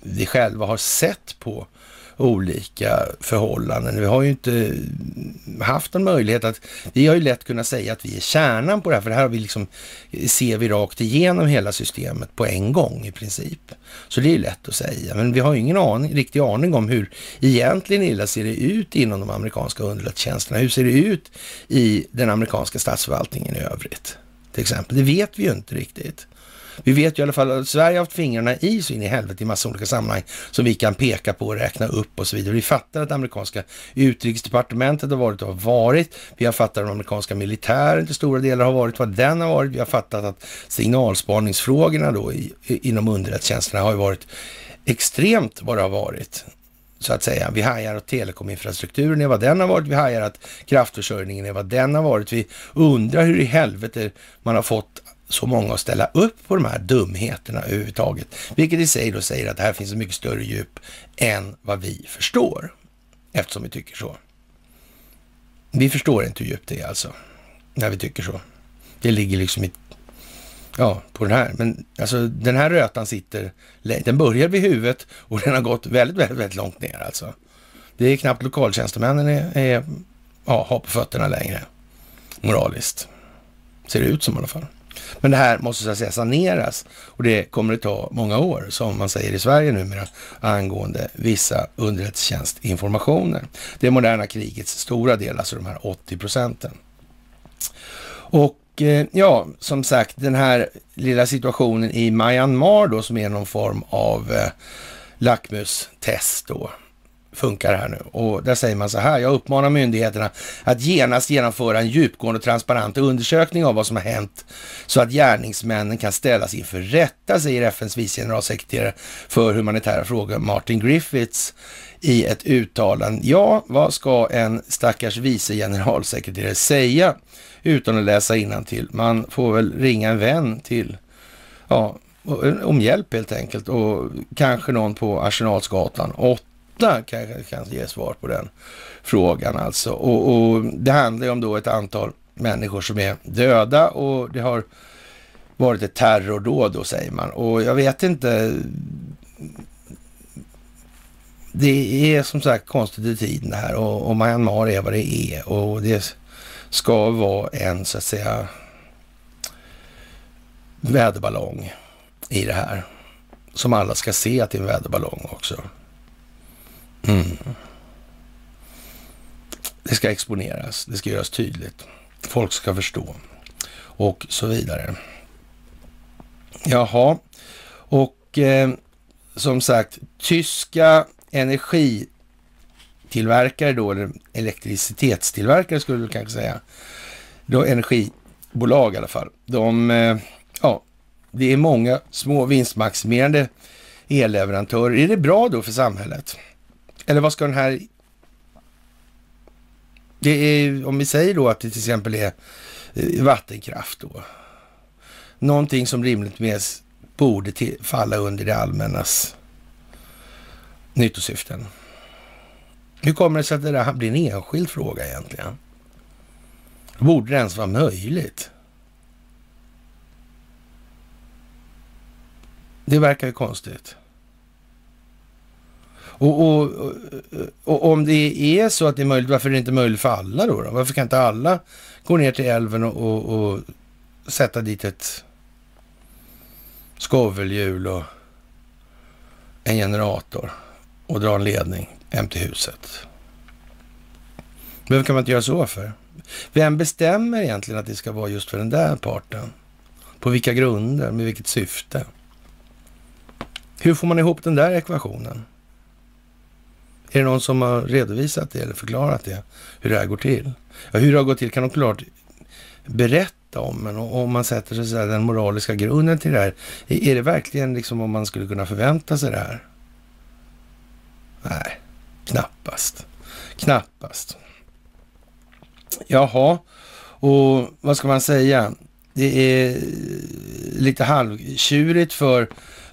vi själva har sett på olika förhållanden. Vi har ju inte haft en möjlighet att, vi har ju lätt kunnat säga att vi är kärnan på det här, för det här har vi liksom, ser vi rakt igenom hela systemet på en gång i princip. Så det är ju lätt att säga, men vi har ju ingen aning, riktig aning om hur egentligen illa ser det ut inom de amerikanska underrättelsetjänsterna. Hur ser det ut i den amerikanska statsförvaltningen i övrigt? Till exempel, det vet vi ju inte riktigt. Vi vet ju i alla fall att Sverige har haft fingrarna i så in i helvete i massa olika sammanhang som vi kan peka på och räkna upp och så vidare. Vi fattar att amerikanska utrikesdepartementet har varit och har varit. Vi har fattat att den amerikanska militären till stora delar har varit vad den har varit. Vi har fattat att signalspaningsfrågorna då i, inom underrättelsetjänsterna har varit extremt vad det har varit så att säga. Vi hajar att telekominfrastrukturen är vad den har varit. Vi hajar att kraftförsörjningen är vad den har varit. Vi undrar hur i helvete man har fått så många att ställa upp på de här dumheterna överhuvudtaget. Vilket i sig då säger att det här finns ett mycket större djup än vad vi förstår. Eftersom vi tycker så. Vi förstår inte hur djupt det är alltså, när vi tycker så. Det ligger liksom i, ja, på den här. Men alltså den här rötan sitter, den börjar vid huvudet och den har gått väldigt, väldigt, väldigt långt ner alltså. Det är knappt lokaltjänstemännen är, är ja, har på fötterna längre, moraliskt. Ser det ut som i alla fall. Men det här måste så att säga saneras och det kommer att ta många år, som man säger i Sverige numera, angående vissa underrättelsetjänstinformationer. Det moderna krigets stora del, alltså de här 80 procenten. Och eh, ja, som sagt, den här lilla situationen i Myanmar då, som är någon form av eh, lackmustest då, funkar här nu. Och där säger man så här, jag uppmanar myndigheterna att genast genomföra en djupgående och transparent undersökning av vad som har hänt så att gärningsmännen kan ställas inför rätta, säger FNs vice generalsekreterare för humanitära frågor Martin Griffiths i ett uttalande. Ja, vad ska en stackars vice generalsekreterare säga utan att läsa till? Man får väl ringa en vän till, ja, om hjälp helt enkelt och kanske någon på Arsenalsgatan 8 kanske kan ge svar på den frågan alltså. Och, och det handlar ju om då ett antal människor som är döda och det har varit ett terrordåd då säger man. Och jag vet inte. Det är som sagt konstigt i tiden det här och, och Myanmar är vad det är och det ska vara en så att säga väderballong i det här. Som alla ska se att det är en väderballong också. Mm. Det ska exponeras, det ska göras tydligt. Folk ska förstå och så vidare. Jaha, och eh, som sagt, tyska energitillverkare då, eller elektricitetstillverkare skulle du kanske säga, då energibolag i alla fall, de, eh, ja, det är många små vinstmaximerande elleverantörer. Är det bra då för samhället? Eller vad ska den här... Det är, om vi säger då att det till exempel är eh, vattenkraft då. Någonting som rimligtvis borde till, falla under det allmännas nyttosyften. Hur kommer det sig att det där blir en enskild fråga egentligen? Borde det ens vara möjligt? Det verkar ju konstigt. Och, och, och, och, om det är så att det är möjligt, varför är det inte möjligt för alla då? då? Varför kan inte alla gå ner till älven och, och sätta dit ett skovelhjul och en generator och dra en ledning hem till huset? Varför kan man inte göra så för? Vem bestämmer egentligen att det ska vara just för den där parten? På vilka grunder? Med vilket syfte? Hur får man ihop den där ekvationen? Är det någon som har redovisat det eller förklarat det? Hur det här går till? Ja, hur det har gått till kan de klart berätta om, men om man sätter sig så här, den moraliska grunden till det här, är det verkligen liksom vad man skulle kunna förvänta sig det här? Nej, knappast. Knappast. Jaha, och vad ska man säga? Det är lite halvtjurigt för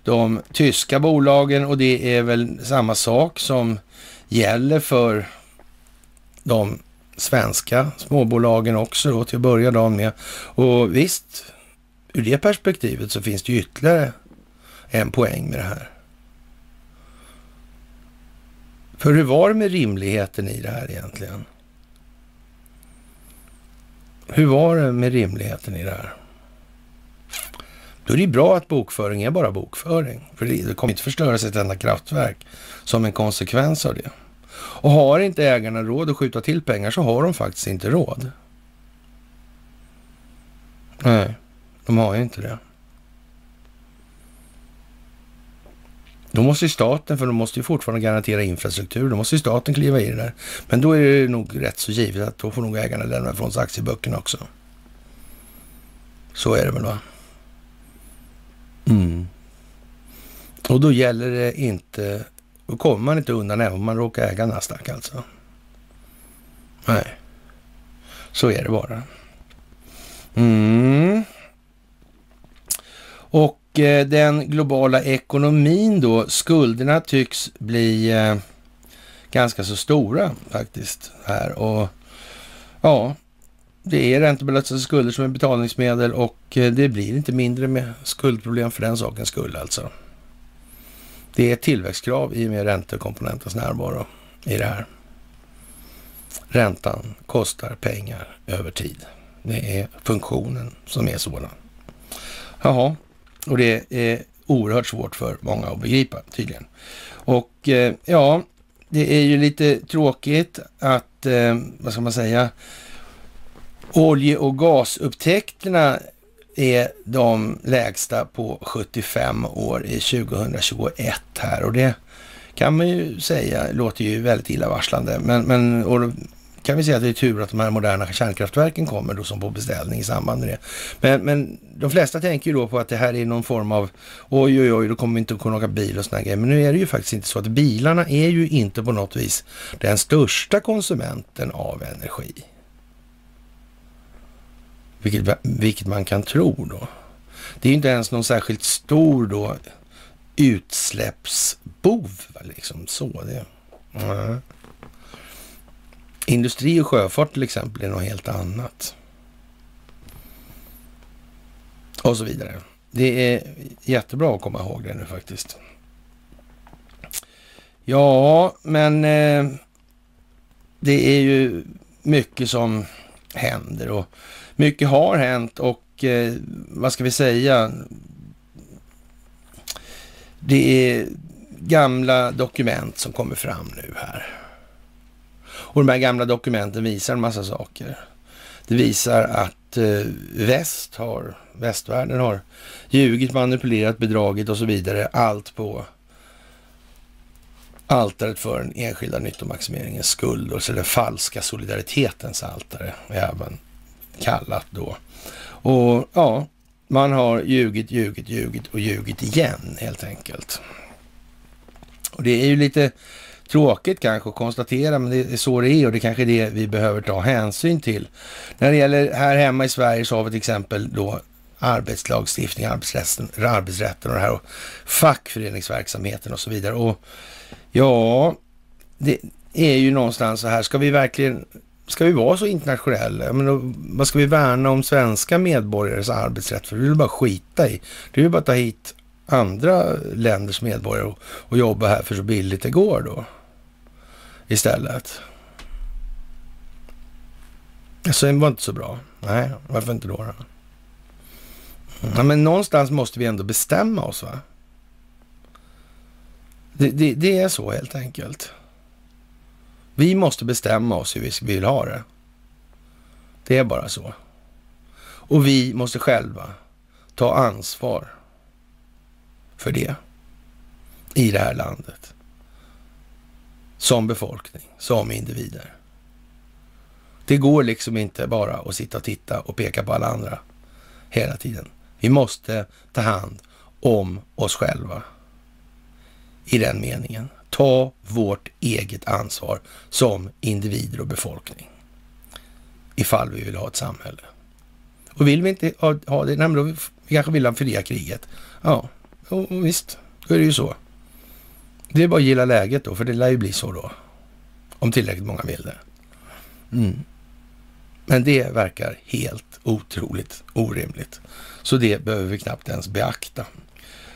de tyska bolagen och det är väl samma sak som gäller för de svenska småbolagen också då till att börja dagen med. Och visst, ur det perspektivet så finns det ytterligare en poäng med det här. För hur var det med rimligheten i det här egentligen? Hur var det med rimligheten i det här? Då är det bra att bokföring är bara bokföring. För det kommer inte förstöras ett enda kraftverk som en konsekvens av det. Och har inte ägarna råd att skjuta till pengar så har de faktiskt inte råd. Nej, de har ju inte det. Då måste ju staten, för de måste ju fortfarande garantera infrastruktur, då måste ju staten kliva i det där. Men då är det nog rätt så givet att då får nog ägarna lämna ifrån sig aktieböckerna också. Så är det väl va? Mm. Och då gäller det inte då kommer man inte undan även om man råkar äga Nasdaq alltså. Nej, så är det bara. Mm. Och eh, den globala ekonomin då, skulderna tycks bli eh, ganska så stora faktiskt här. Och ja, det är räntebelastade skulder som är betalningsmedel och eh, det blir inte mindre med skuldproblem för den sakens skull alltså. Det är ett tillväxtkrav i och med räntekomponentens närvaro i det här. Räntan kostar pengar över tid. Det är funktionen som är sådan. Jaha, och det är oerhört svårt för många att begripa tydligen. Och eh, ja, det är ju lite tråkigt att, eh, vad ska man säga, olje och gasupptäckterna är de lägsta på 75 år i 2021 här och det kan man ju säga låter ju väldigt illavarslande. Men, men och då kan vi säga att det är tur att de här moderna kärnkraftverken kommer då som på beställning i samband med det. Men, men de flesta tänker ju då på att det här är någon form av oj, oj, oj, då kommer vi inte att kunna åka bil och sådana grejer. Men nu är det ju faktiskt inte så att bilarna är ju inte på något vis den största konsumenten av energi. Vilket, vilket man kan tro då. Det är ju inte ens någon särskilt stor då utsläppsbov. Liksom så. Det. Mm. Industri och sjöfart till exempel är något helt annat. Och så vidare. Det är jättebra att komma ihåg det nu faktiskt. Ja, men eh, det är ju mycket som händer och mycket har hänt och eh, vad ska vi säga? Det är gamla dokument som kommer fram nu här. Och de här gamla dokumenten visar en massa saker. Det visar att eh, väst har, västvärlden har ljugit, manipulerat, bedragit och så vidare. Allt på altaret för den enskilda nyttomaximeringens skuld, och så den falska solidaritetens altare, även kallat då. Och ja, man har ljugit, ljugit, ljugit och ljugit igen helt enkelt. Och det är ju lite tråkigt kanske att konstatera, men det är så det är och det är kanske är det vi behöver ta hänsyn till. När det gäller här hemma i Sverige så har vi till exempel då arbetslagstiftning, arbetsrätten, arbetsrätten och det här och fackföreningsverksamheten och så vidare. Och ja, det är ju någonstans så här, ska vi verkligen Ska vi vara så internationella? Men vad ska vi värna om svenska medborgares arbetsrätt? För det vill bara skita i. Det vill bara ta hit andra länders medborgare och, och jobba här för så billigt det går då istället. Så det var inte så bra. Nej, varför inte då? då? Ja, men någonstans måste vi ändå bestämma oss va? Det, det, det, är så helt enkelt. Vi måste bestämma oss hur vi vill ha det. Det är bara så. Och vi måste själva ta ansvar för det i det här landet. Som befolkning, som individer. Det går liksom inte bara att sitta och titta och peka på alla andra hela tiden. Vi måste ta hand om oss själva i den meningen. Ta vårt eget ansvar som individer och befolkning. Ifall vi vill ha ett samhälle. Och vill vi inte ha det, nej, men då vi kanske vill ha fria kriget. Ja, och visst, då är det ju så. Det är bara att gilla läget då, för det lär ju bli så då. Om tillräckligt många vill det. Mm. Men det verkar helt otroligt orimligt. Så det behöver vi knappt ens beakta.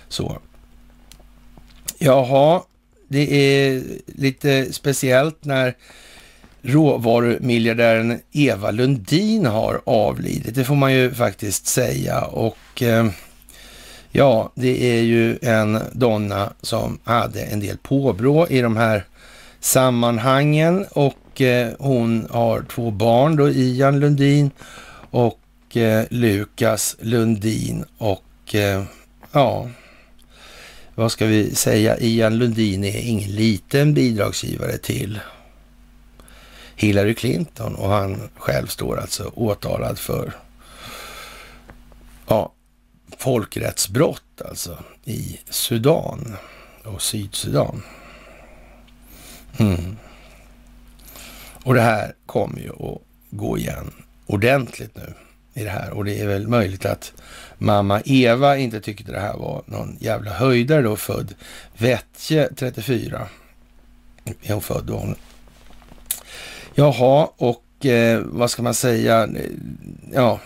Så. Jaha, det är lite speciellt när råvarumiljardären Eva Lundin har avlidit. Det får man ju faktiskt säga. Och eh, Ja, det är ju en donna som hade en del påbrå i de här sammanhangen och eh, hon har två barn då, Ian Lundin och eh, Lukas Lundin och ja, vad ska vi säga? Ian Lundin är ingen liten bidragsgivare till Hillary Clinton och han själv står alltså åtalad för ja, folkrättsbrott alltså i Sudan och Sydsudan. Mm. Och det här kommer ju att gå igen ordentligt nu i det här och det är väl möjligt att mamma Eva inte tyckte det här var någon jävla höjdare då, född Vätje 34. Är hon född då? Jaha, och eh, vad ska man säga? Ja,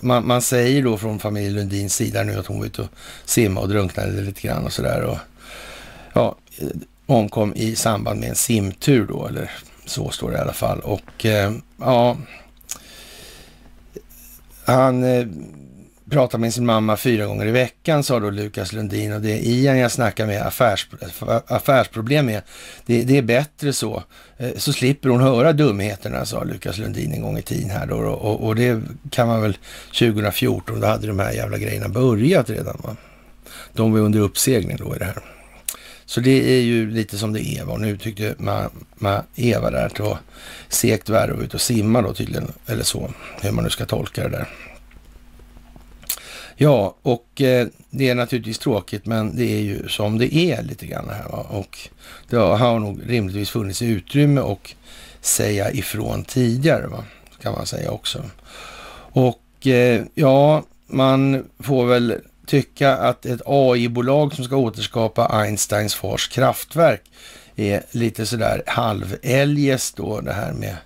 man, man, säger då från familjen Lundins sida nu att hon var ute och simmade och drunknade lite grann och sådär. Ja, eh, omkom i samband med en simtur då, eller så står det i alla fall. Och eh, ja, han eh, pratar med sin mamma fyra gånger i veckan, sa då Lukas Lundin. Och det är Ian jag snackar med affärs, affärsproblem med. Det, det, är bättre så. Eh, så slipper hon höra dumheterna, sa Lukas Lundin en gång i tiden här då. Och, och det kan man väl 2014, då hade de här jävla grejerna börjat redan. Va? De var under uppsegling då i det här så det är ju lite som det är. Och nu tyckte man, man Eva där att det var segt värre att ut och simma då tydligen. Eller så, hur man nu ska tolka det där. Ja, och eh, det är naturligtvis tråkigt, men det är ju som det är lite grann här. Va? Och det har nog rimligtvis funnits utrymme och säga ifrån tidigare, va? kan man säga också. Och eh, ja, man får väl tycka att ett AI-bolag som ska återskapa Einsteins fars kraftverk är lite sådär halveljest då det här med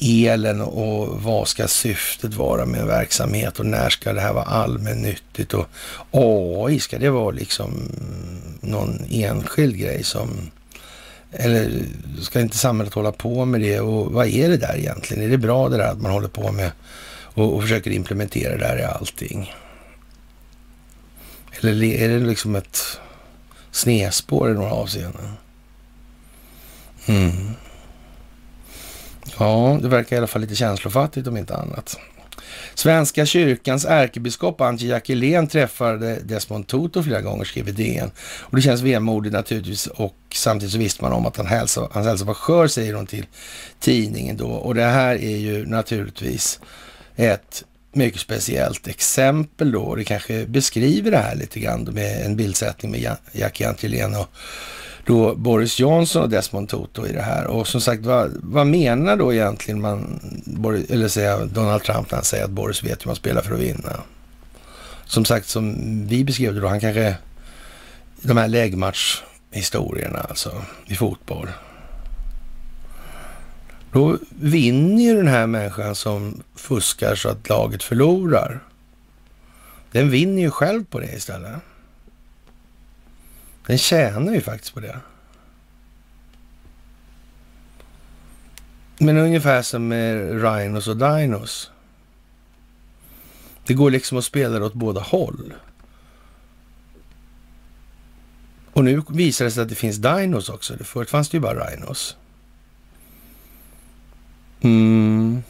elen och vad ska syftet vara med en verksamhet och när ska det här vara allmännyttigt och AI, ska det vara liksom någon enskild grej som eller ska inte samhället hålla på med det och vad är det där egentligen? Är det bra det där att man håller på med och, och försöker implementera det där i allting? Eller är det liksom ett snedspår i några avseenden? Mm. Ja, det verkar i alla fall lite känslofattigt om inte annat. Svenska kyrkans ärkebiskop Antje Jackelén träffade Desmond Tutu flera gånger, skriver DN. Och det känns vemodigt naturligtvis och samtidigt så visste man om att han hälsa, hans hälsa var skör, säger hon till tidningen då. Och det här är ju naturligtvis ett mycket speciellt exempel då. Det kanske beskriver det här lite grann med en bildsättning med Jackie Antillén och då Boris Johnson och Desmond Tutu i det här. Och som sagt, vad, vad menar då egentligen man, eller säga Donald Trump när han säger att Boris vet hur man spelar för att vinna? Som sagt, som vi beskrev det då, han kanske, de här läggmatchhistorierna alltså i fotboll. Då vinner ju den här människan som fuskar så att laget förlorar. Den vinner ju själv på det istället. Den tjänar ju faktiskt på det. Men ungefär som med Rhinos och Dinos. Det går liksom att spela det åt båda håll. Och nu visar det sig att det finns Dinos också. Förut fanns det ju bara Rhinos. Mm.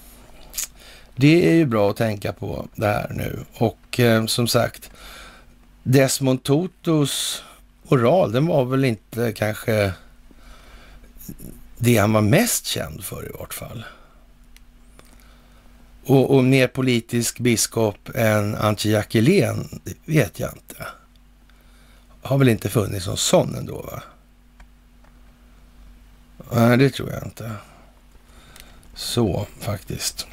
Det är ju bra att tänka på det här nu. Och eh, som sagt, Desmond Tutus oral, den var väl inte kanske det han var mest känd för i vart fall. Och, och mer politisk biskop än Antje Jackelén, det vet jag inte. Har väl inte funnits någon sån ändå va? Nej, det tror jag inte. Så faktiskt.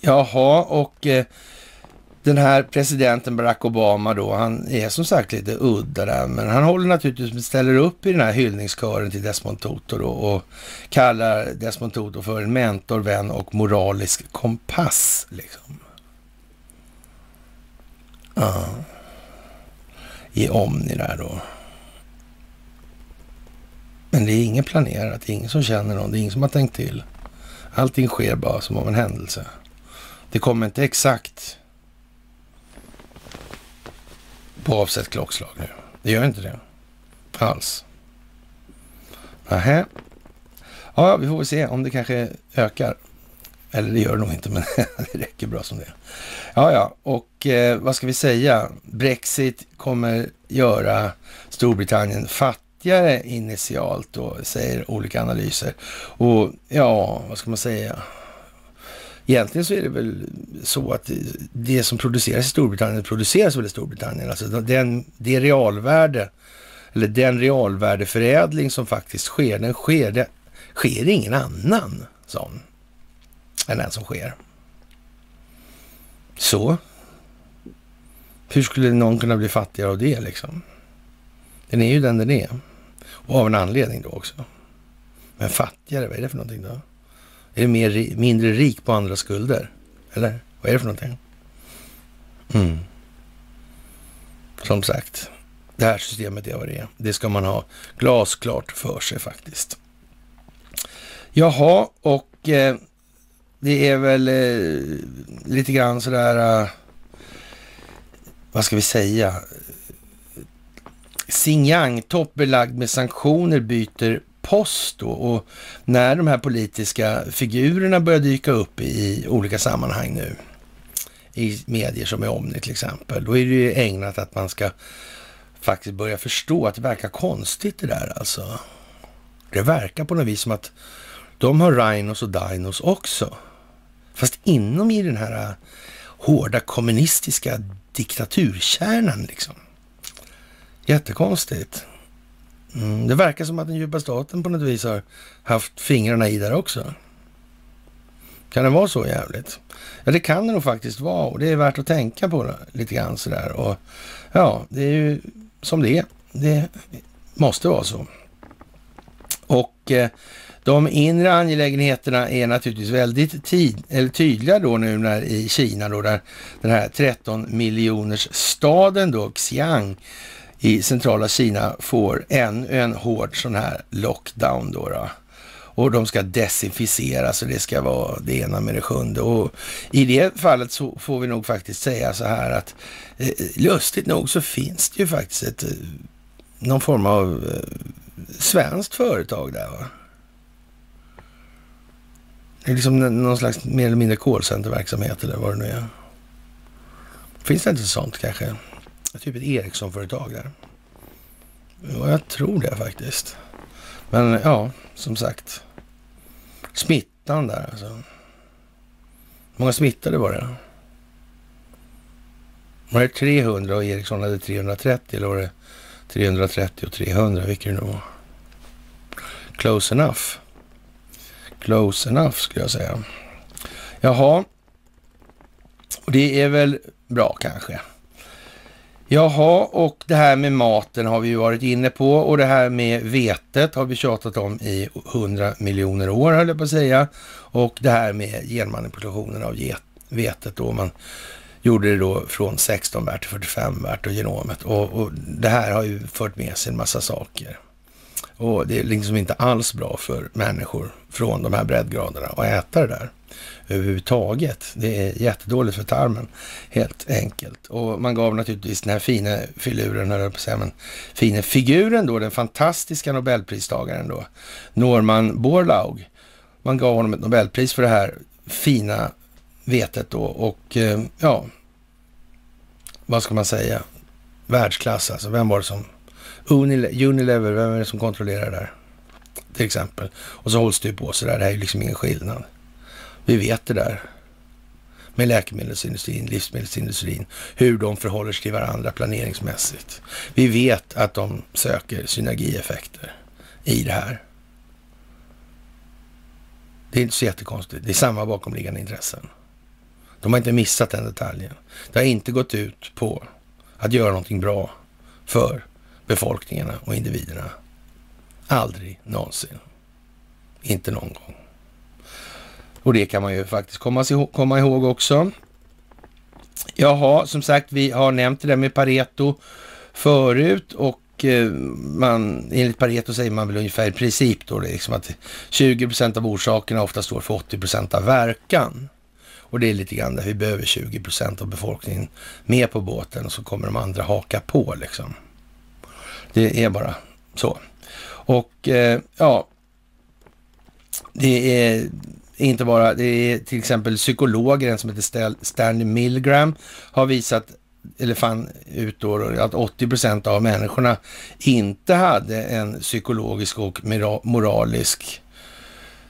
Jaha, och eh, den här presidenten Barack Obama då, han är som sagt lite udda där, men han håller naturligtvis, ställer upp i den här hyllningskören till Desmond Tutu då, och kallar Desmond Tutu för en mentor, vän och moralisk kompass. Liksom. Ja. I Omni där då. Men det är inget planerat, det är ingen som känner någon, det är ingen som har tänkt till. Allting sker bara som av en händelse. Det kommer inte exakt på avsett klockslag nu. Det gör inte det alls. Nähä. Ja, vi får väl se om det kanske ökar. Eller det gör det nog inte, men det räcker bra som det är. Ja, ja, och eh, vad ska vi säga? Brexit kommer göra Storbritannien fattigare initialt då, säger olika analyser. Och ja, vad ska man säga? Egentligen så är det väl så att det som produceras i Storbritannien produceras väl i Storbritannien. Alltså den, det realvärde, eller den realvärdeförädling som faktiskt sker, den sker, det sker ingen annan sån än den som sker. Så. Hur skulle någon kunna bli fattigare av det liksom? Den är ju den den är. Och av en anledning då också. Men fattigare, vad är det för någonting då? Är det mer, mindre rik på andra skulder? Eller vad är det för någonting? Mm. Som sagt, det här systemet är vad det är. Det ska man ha glasklart för sig faktiskt. Jaha, och eh, det är väl eh, lite grann sådär, eh, vad ska vi säga? Xinjiang-topp belagd med sanktioner byter post då. Och när de här politiska figurerna börjar dyka upp i olika sammanhang nu, i medier som är Omni till exempel, då är det ju ägnat att man ska faktiskt börja förstå att det verkar konstigt det där alltså. Det verkar på något vis som att de har rhinos och dinos också. Fast inom i den här äh, hårda kommunistiska diktaturkärnan liksom. Jättekonstigt. Mm, det verkar som att den djupa staten på något vis har haft fingrarna i där också. Kan det vara så jävligt? Ja, det kan det nog faktiskt vara och det är värt att tänka på lite grann sådär. Och ja, det är ju som det är. Det måste vara så. Och eh, de inre angelägenheterna är naturligtvis väldigt tid, eller tydliga då nu när i Kina då där den här 13 miljoners staden då, Xiang i centrala Kina får ännu en hård sån här lockdown då. då. Och de ska desinficeras och det ska vara det ena med det sjunde. Och i det fallet så får vi nog faktiskt säga så här att eh, lustigt nog så finns det ju faktiskt ett, eh, någon form av eh, svenskt företag där va. Det är liksom någon slags mer eller mindre callcenterverksamhet eller vad det nu är. Finns det inte sånt kanske? Typ ett Ericsson-företag där. Ja, jag tror det faktiskt. Men ja, som sagt. Smittan där alltså. Hur många smittade var det? Var det 300 och Ericsson hade 330 eller var det 330 och 300? Vilket det nu var. Close enough. Close enough skulle jag säga. Jaha. Och det är väl bra kanske. Jaha, och det här med maten har vi ju varit inne på och det här med vetet har vi tjatat om i hundra miljoner år höll jag på att säga. Och det här med genmanipulationen av vetet då man gjorde det då från 16 värt till 45 värt och genomet. Och, och det här har ju fört med sig en massa saker. Och det är liksom inte alls bra för människor från de här breddgraderna att äta det där överhuvudtaget. Det är jättedåligt för tarmen, helt enkelt. Och man gav naturligtvis den här fina filuren, eller på säga, men fina figuren då, den fantastiska nobelpristagaren då, Norman Borlaug. Man gav honom ett nobelpris för det här fina vetet då och eh, ja, vad ska man säga, världsklass alltså. Vem var det som Unilever, vem är det som kontrollerar det där? Till exempel. Och så hålls det ju på så där. Det här är ju liksom ingen skillnad. Vi vet det där med läkemedelsindustrin, livsmedelsindustrin, hur de förhåller sig till varandra planeringsmässigt. Vi vet att de söker synergieffekter i det här. Det är inte så jättekonstigt. Det är samma bakomliggande intressen. De har inte missat den detaljen. Det har inte gått ut på att göra någonting bra för befolkningarna och individerna. Aldrig någonsin. Inte någon gång. Och det kan man ju faktiskt komma, komma ihåg också. Jaha, som sagt, vi har nämnt det där med Pareto förut och eh, man, enligt Pareto säger man väl ungefär i princip då det liksom att 20 procent av orsakerna ofta står för 80 procent av verkan. Och det är lite grann där vi behöver 20 procent av befolkningen med på båten och så kommer de andra haka på liksom. Det är bara så. Och eh, ja, det är inte bara, det är till exempel psykologer, en som heter Stanley Milgram, har visat, eller fann ut då, att 80 procent av människorna inte hade en psykologisk och moralisk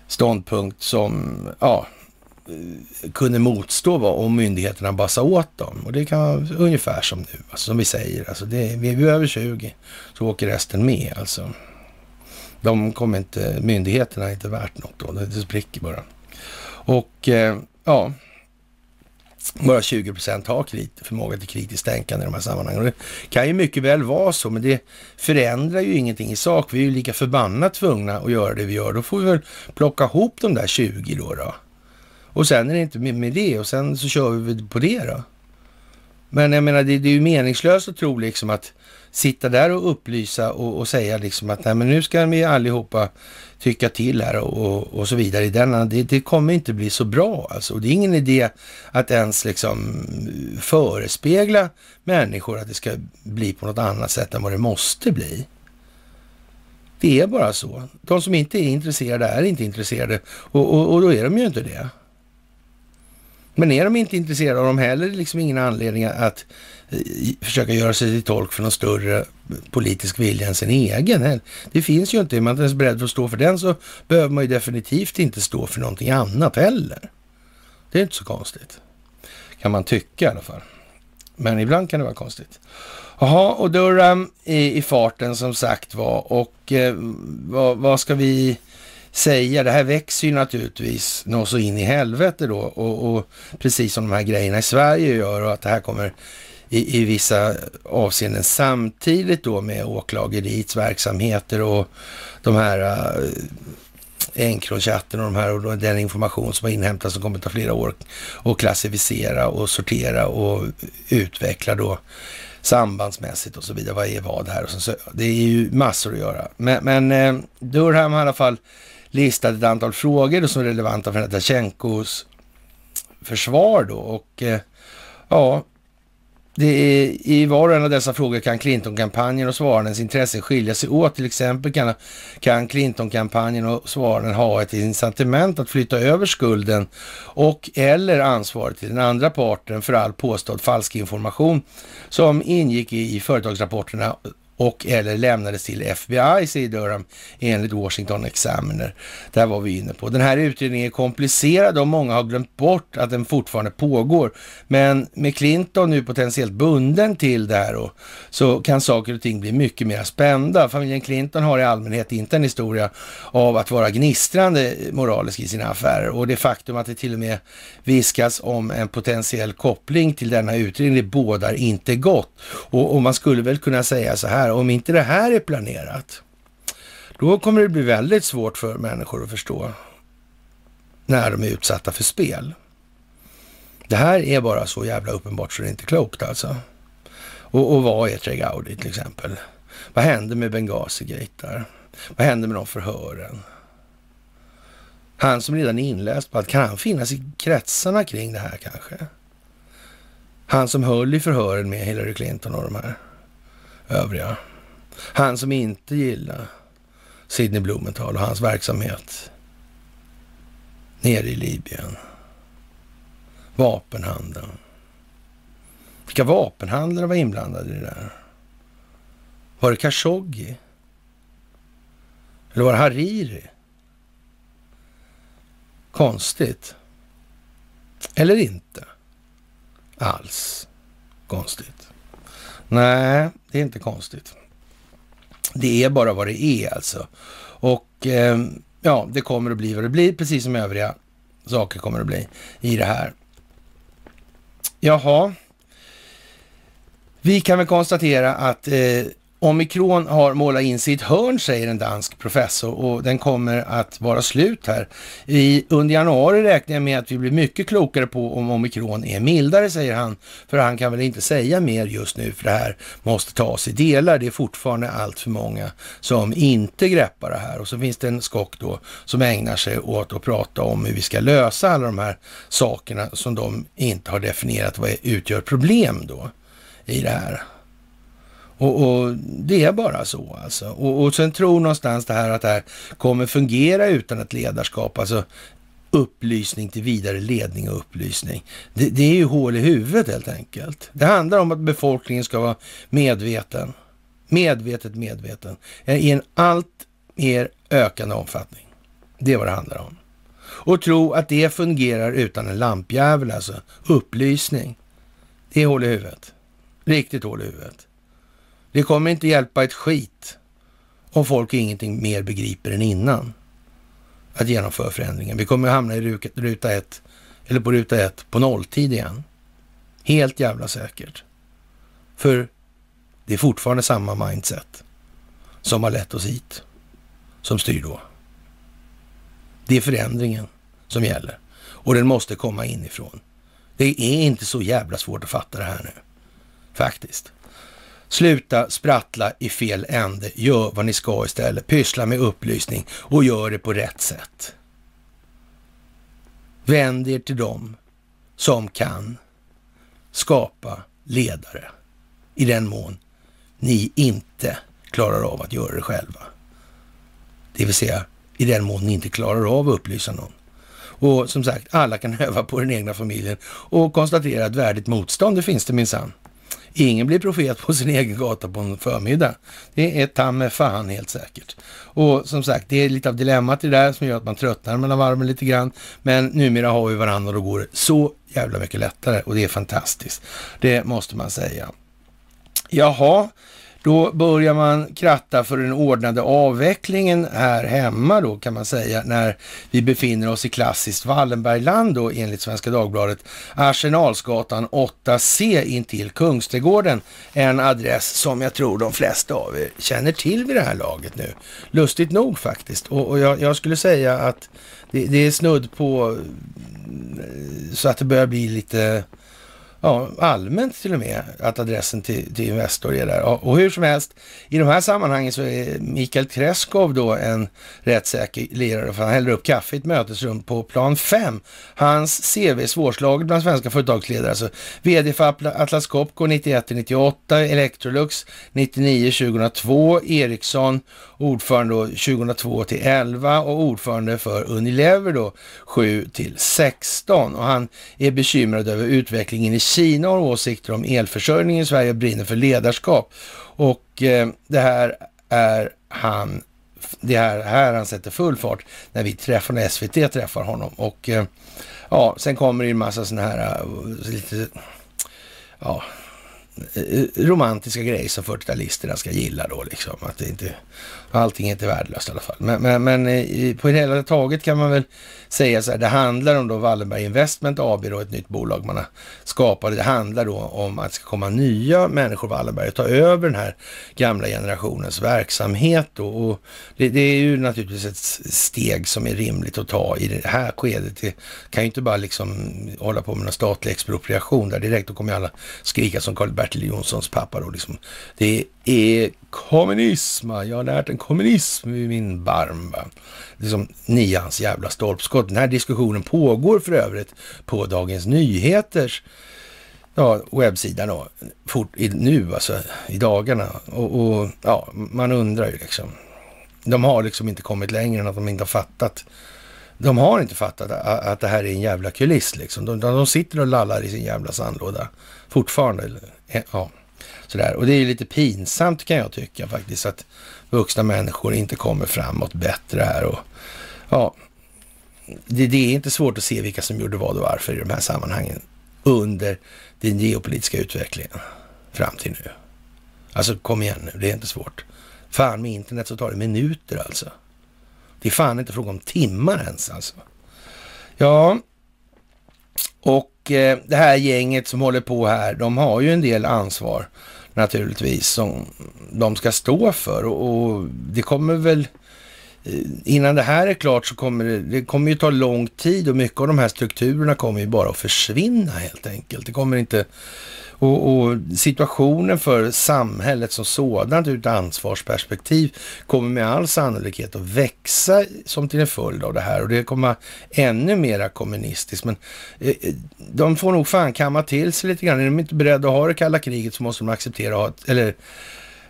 ståndpunkt som, ja, Eh, kunde motstå vad om myndigheterna bara sa åt dem. Och det kan vara ungefär som nu, alltså, som vi säger. Alltså det, vi är över 20, så åker resten med alltså. De kommer inte, myndigheterna är inte värt något då, det spricker bara. Och eh, ja, bara 20 procent har förmåga till kritiskt tänkande i de här sammanhangen. Och det kan ju mycket väl vara så, men det förändrar ju ingenting i sak. Vi är ju lika förbannat tvungna att göra det vi gör. Då får vi väl plocka ihop de där 20 då. då. Och sen är det inte med det och sen så kör vi på det då. Men jag menar, det, det är ju meningslöst att tro liksom att sitta där och upplysa och, och, säga liksom att nej, men nu ska vi allihopa tycka till här och, och så vidare. I denna, det, det, kommer inte bli så bra alltså. Det är ingen idé att ens liksom förespegla människor att det ska bli på något annat sätt än vad det måste bli. Det är bara så. De som inte är intresserade är inte intresserade och, och, och då är de ju inte det. Men är de inte intresserade av dem heller, liksom ingen anledning att eh, försöka göra sig till tolk för någon större politisk vilja än sin egen. Det finns ju inte. Är man inte ens beredd att stå för den så behöver man ju definitivt inte stå för någonting annat heller. Det är inte så konstigt. Kan man tycka i alla fall. Men ibland kan det vara konstigt. Jaha, och Durham i, i farten som sagt var. Och eh, vad, vad, ska vi säga? Det här växer ju naturligtvis något så in i helvete då. Och, och, precis som de här grejerna i Sverige gör och att det här kommer i, i vissa avseenden samtidigt då med åklageriets verksamheter och de här eh, uh, Encrochat och de här och den information som har inhämtats som kommer att ta flera år att klassificera och sortera och utveckla då sambandsmässigt och så vidare. Vad är vad här? Och så, det är ju massor att göra. Men, men eh, Durham har i alla fall listat ett antal frågor som är relevanta för Natasjenkos försvar då och eh, ja, det är, I var och en av dessa frågor kan Clinton-kampanjen och svarandens intressen skilja sig åt. Till exempel kan, kan Clinton-kampanjen och svaranden ha ett incitament att flytta över skulden och eller ansvaret till den andra parten för all påstådd falsk information som ingick i, i företagsrapporterna och eller lämnades till FBI, säger Durham, enligt Washington Examiner. Där var vi inne på. Den här utredningen är komplicerad och många har glömt bort att den fortfarande pågår. Men med Clinton nu potentiellt bunden till det här och, så kan saker och ting bli mycket mer spända. Familjen Clinton har i allmänhet inte en historia av att vara gnistrande moralisk i sina affärer och det faktum att det till och med viskas om en potentiell koppling till denna utredning, det bådar inte gott. Och, och man skulle väl kunna säga så här här, om inte det här är planerat, då kommer det bli väldigt svårt för människor att förstå när de är utsatta för spel. Det här är bara så jävla uppenbart så det är inte klokt alltså. Och, och vad är Tregaudi till exempel? Vad hände med Benghazi-gate där? Vad hände med de förhören? Han som redan är inläst på att kan han finnas i kretsarna kring det här kanske? Han som höll i förhören med Hillary Clinton och de här övriga. Han som inte gillar Sidney Blumenthal och hans verksamhet nere i Libyen. Vapenhandeln. Vilka vapenhandlare var inblandade i det där? Var det Khashoggi? Eller var det Hariri? Konstigt. Eller inte alls konstigt. Nej, det är inte konstigt. Det är bara vad det är alltså. Och eh, ja, det kommer att bli vad det blir, precis som övriga saker kommer att bli i det här. Jaha. Vi kan väl konstatera att eh, Omikron har målat in sig i ett hörn, säger en dansk professor och den kommer att vara slut här. I, under januari räknar jag med att vi blir mycket klokare på om omikron är mildare, säger han. För han kan väl inte säga mer just nu, för det här måste tas i delar. Det är fortfarande allt för många som inte greppar det här. Och så finns det en skock då som ägnar sig åt att prata om hur vi ska lösa alla de här sakerna som de inte har definierat vad utgör problem då i det här. Och, och, det är bara så alltså. Och, och sen tror någonstans det här att det här kommer fungera utan ett ledarskap, alltså upplysning till vidare ledning och upplysning. Det, det, är ju hål i huvudet helt enkelt. Det handlar om att befolkningen ska vara medveten, medvetet medveten, i en allt mer ökande omfattning. Det är vad det handlar om. Och tro att det fungerar utan en lampjävel, alltså upplysning. Det är hål i huvudet. Riktigt hål i huvudet. Det kommer inte hjälpa ett skit om folk ingenting mer begriper än innan att genomföra förändringen. Vi kommer hamna i ruta ett, eller på ruta ett på nolltid igen. Helt jävla säkert. För det är fortfarande samma mindset som har lett oss hit, som styr då. Det är förändringen som gäller och den måste komma inifrån. Det är inte så jävla svårt att fatta det här nu, faktiskt. Sluta sprattla i fel ände. Gör vad ni ska istället. Pyssla med upplysning och gör det på rätt sätt. Vänd er till dem som kan skapa ledare i den mån ni inte klarar av att göra det själva. Det vill säga i den mån ni inte klarar av att upplysa någon. Och som sagt, alla kan öva på den egna familjen och konstatera att värdigt motstånd, det finns det minsann. Ingen blir profet på sin egen gata på en förmiddag. Det är ta med fan helt säkert. Och som sagt, det är lite av dilemmat i det där som gör att man tröttnar mellan varven lite grann. Men numera har vi varandra och då går det så jävla mycket lättare och det är fantastiskt. Det måste man säga. Jaha, då börjar man kratta för den ordnade avvecklingen här hemma då kan man säga när vi befinner oss i klassiskt Wallenbergland då enligt Svenska Dagbladet. Arsenalsgatan 8C intill Kungsträdgården. En adress som jag tror de flesta av er känner till vid det här laget nu. Lustigt nog faktiskt. Och, och jag, jag, skulle säga att det, det är snudd på mm, så att det börjar bli lite ja, allmänt till och med att adressen till, till Investor är där. Och hur som helst, i de här sammanhangen så är Mikael Kreskov då en rättssäker lirare för han häller upp kaffe i ett mötesrum på plan 5. Hans CV är svårslaget bland svenska företagsledare. Alltså VD för Atlas Copco 91-98, Electrolux 99-2002, Ericsson ordförande då 2002 till 11 och ordförande för Unilever då 7 till 16. Och han är bekymrad över utvecklingen i Kina har åsikter om elförsörjningen i Sverige och brinner för ledarskap. Och eh, det här är han det här, här han sätter full fart när vi träffar, när SVT träffar honom. Och eh, ja, sen kommer det en massa sådana här uh, lite, ja, eh, romantiska grejer som 40-talisterna ska gilla då liksom. Att det inte, allting är inte värdelöst i alla fall. Men, men, men eh, på det hela taget kan man väl säga så här, det handlar om då Wallenberg Investment AB, då ett nytt bolag man har skapat. Det handlar då om att det ska komma nya människor Wallenberg och ta över den här gamla generationens verksamhet. Då. Och det, det, är ju naturligtvis ett steg som är rimligt att ta i det här skedet. Det kan ju inte bara liksom hålla på med någon statlig expropriation där direkt. Då kommer alla skrika som Karl-Bertil Jonssons pappa då liksom. Det är kommunism. Jag har lärt en kommunism i min barm. Va? som nians jävla stolpskott. Den här diskussionen pågår för övrigt på Dagens Nyheters ja, webbsida då, fort, i, nu alltså, i dagarna. Och, och, ja, man undrar ju liksom. De har liksom inte kommit längre än att de inte har fattat. De har inte fattat att, att det här är en jävla kuliss liksom. De, de sitter och lallar i sin jävla sandlåda fortfarande. Ja. Sådär. Och det är lite pinsamt kan jag tycka faktiskt att vuxna människor inte kommer framåt bättre här. Och, ja, det, det, är inte svårt att se vilka som gjorde vad och varför i de här sammanhangen under den geopolitiska utvecklingen fram till nu. Alltså kom igen nu, det är inte svårt. Fan med internet så tar det minuter alltså. Det är fan inte fråga om timmar ens alltså. Ja, och eh, det här gänget som håller på här, de har ju en del ansvar naturligtvis som de ska stå för. Och, och det kommer väl Eh, innan det här är klart så kommer det, det kommer ju ta lång tid och mycket av de här strukturerna kommer ju bara att försvinna helt enkelt. Det kommer inte och, och, situationen för samhället som sådant ur ett ansvarsperspektiv kommer med all sannolikhet att växa som till en följd av det här och det kommer ännu mera kommunistiskt. Men eh, eh, de får nog fan kamma till sig lite grann. Är de inte beredda att ha det kalla kriget så måste de acceptera att ha ett, eller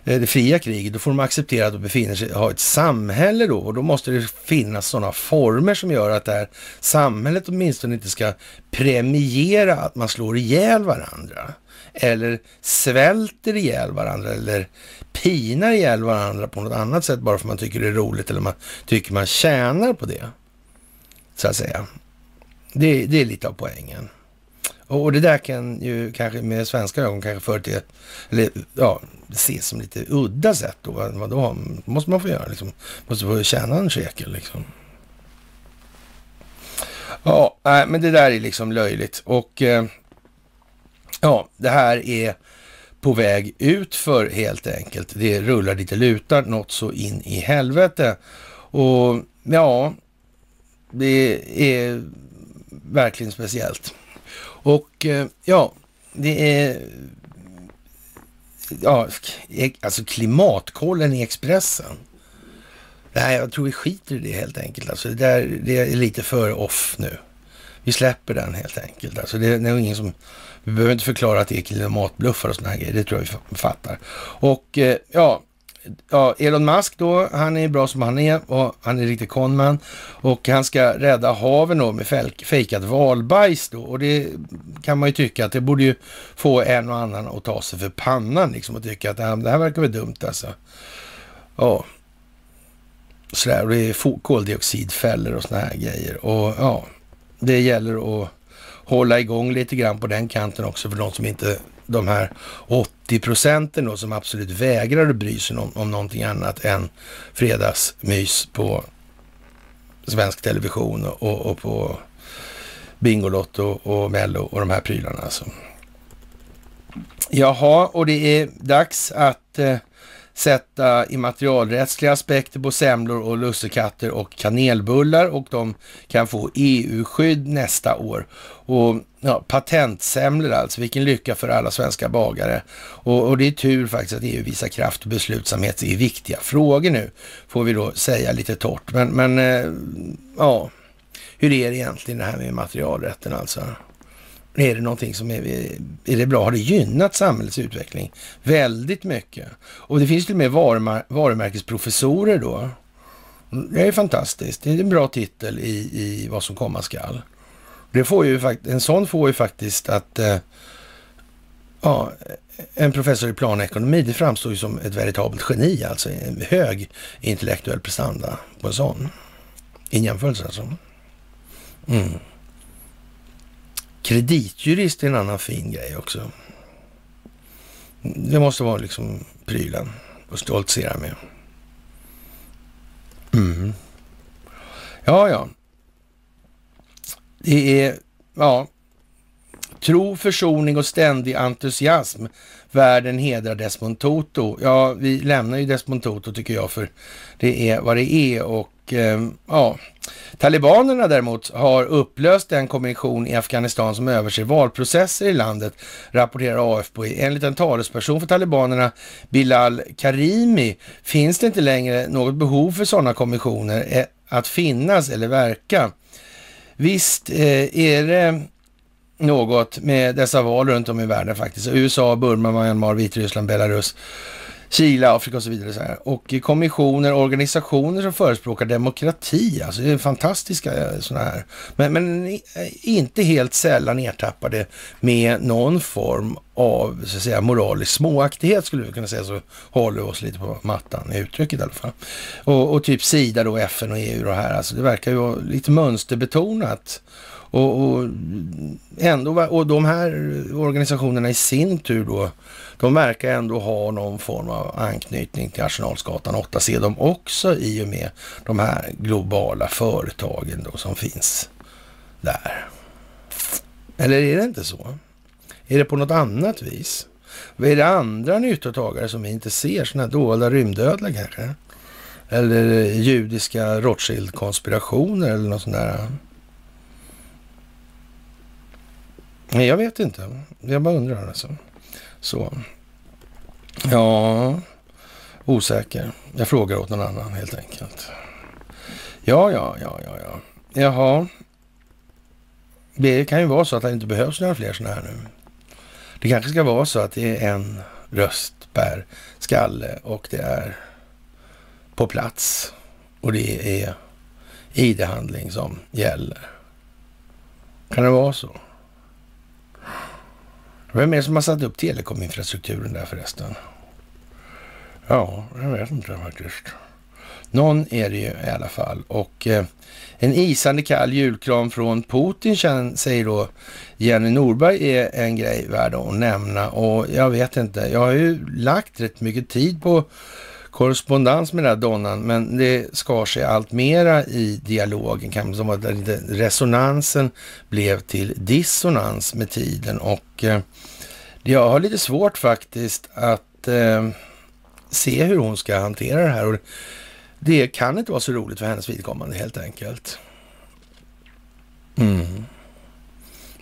Eh, det fria kriget, då får de acceptera att de befinner sig, har ett samhälle då och då måste det finnas sådana former som gör att det här samhället åtminstone inte ska premiera att man slår ihjäl varandra eller svälter ihjäl varandra eller pinar ihjäl varandra på något annat sätt bara för att man tycker det är roligt eller man tycker man tjänar på det. Så att säga. Det, det är lite av poängen. Och det där kan ju kanske med svenska ögon kanske för till, eller ja, ses som lite udda sätt då. Vad, då måste man få göra liksom? Måste få tjäna en shekel liksom. Ja, men det där är liksom löjligt och eh, Ja, det här är på väg ut för helt enkelt. Det rullar lite lutar, något så in i helvete. Och ja, det är verkligen speciellt. Och eh, ja, det är ja, alltså klimatkollen i Expressen. Nej, jag tror vi skiter i det helt enkelt. Alltså det, där, det är lite för off nu. Vi släpper den helt enkelt. Alltså det, det är ingen som vi behöver inte förklara att det är klimatbluffar och sådana här grejer. Det tror jag vi fattar. Och eh, ja, ja, Elon Musk då, han är bra som han är och han är riktigt conman. Och han ska rädda haven då med fejkat valbajs då. Och det kan man ju tycka att det borde ju få en och annan att ta sig för pannan liksom och tycka att det här verkar väl dumt alltså. Ja, sådär. Och det är koldioxidfällor och sådana här grejer. Och ja, det gäller att hålla igång lite grann på den kanten också för de som inte de här 80 procenten då som absolut vägrar att bry sig om, om någonting annat än fredagsmys på svensk television och, och på Bingolotto och Mello och de här prylarna alltså. Jaha, och det är dags att eh, sätta immaterialrättsliga aspekter på semlor och lussekatter och kanelbullar och de kan få EU-skydd nästa år. Och ja, patentsemlor alltså, vilken lycka för alla svenska bagare. Och, och, det är tur faktiskt att EU visar kraft och beslutsamhet i viktiga frågor nu, får vi då säga lite torrt. Men, men eh, ja, hur är det egentligen det här med materialrätten alltså? Är det någonting som är, är det bra? Har det gynnat samhällets utveckling? Väldigt mycket. Och det finns till och med varumär, varumärkesprofessorer då. Det är fantastiskt. Det är en bra titel i, i vad som komma skall. Det får ju, en sån får ju faktiskt att eh, ja, en professor i planekonomi, det framstår ju som ett veritabelt geni, alltså en hög intellektuell prestanda på en sån. I jämförelse alltså. Mm. Kreditjurist är en annan fin grej också. Det måste vara liksom prylen att stoltsera med. Mm. Ja, ja. Det är, ja, tro, försoning och ständig entusiasm. Världen hedrar Desmond Tutu. Ja, vi lämnar ju Desmond Tutu tycker jag, för det är vad det är och Eh, ja, Talibanerna däremot har upplöst den kommission i Afghanistan som överser valprocesser i landet, rapporterar AFP. Enligt en talesperson för talibanerna, Bilal Karimi, finns det inte längre något behov för sådana kommissioner eh, att finnas eller verka. Visst eh, är det något med dessa val runt om i världen faktiskt. USA, Burma, Myanmar, Vitryssland, Belarus Chile, Afrika och så vidare. Så här. Och kommissioner, organisationer som förespråkar demokrati, alltså det är fantastiska eh, sådana här. Men, men eh, inte helt sällan ertappade med någon form av så att säga, moralisk småaktighet skulle vi kunna säga, så håller vi oss lite på mattan i uttrycket i alla fall. Och, och typ Sida då, FN och EU och här, alltså det verkar ju vara lite mönsterbetonat. Och, och, ändå, och de här organisationerna i sin tur då de verkar ändå ha någon form av anknytning till Arsenalsgatan 8C de också i och med de här globala företagen då som finns där. Eller är det inte så? Är det på något annat vis? Vad är det andra nyttotagare som vi inte ser? Sådana här dolda rymdödlor kanske? Eller judiska Rothschild-konspirationer eller något sånt där? Nej, jag vet inte. Jag bara undrar alltså. Så. Ja, osäker. Jag frågar åt någon annan helt enkelt. Ja, ja, ja, ja, ja. Jaha. Det kan ju vara så att det inte behövs några fler sådana här nu. Det kanske ska vara så att det är en röst per skalle och det är på plats och det är ID-handling som gäller. Kan det vara så? Vem är det som har satt upp telekominfrastrukturen där förresten? Ja, jag vet inte faktiskt. Någon är det ju i alla fall. Och eh, en isande kall julkram från Putin säger då Jenny Norberg är en grej värd att nämna. Och jag vet inte, jag har ju lagt rätt mycket tid på korrespondens med den här donnan, men det skar sig allt mera i dialogen, kan som att resonansen blev till dissonans med tiden och eh, jag har lite svårt faktiskt att eh, se hur hon ska hantera det här och det kan inte vara så roligt för hennes vidkommande helt enkelt. Mm.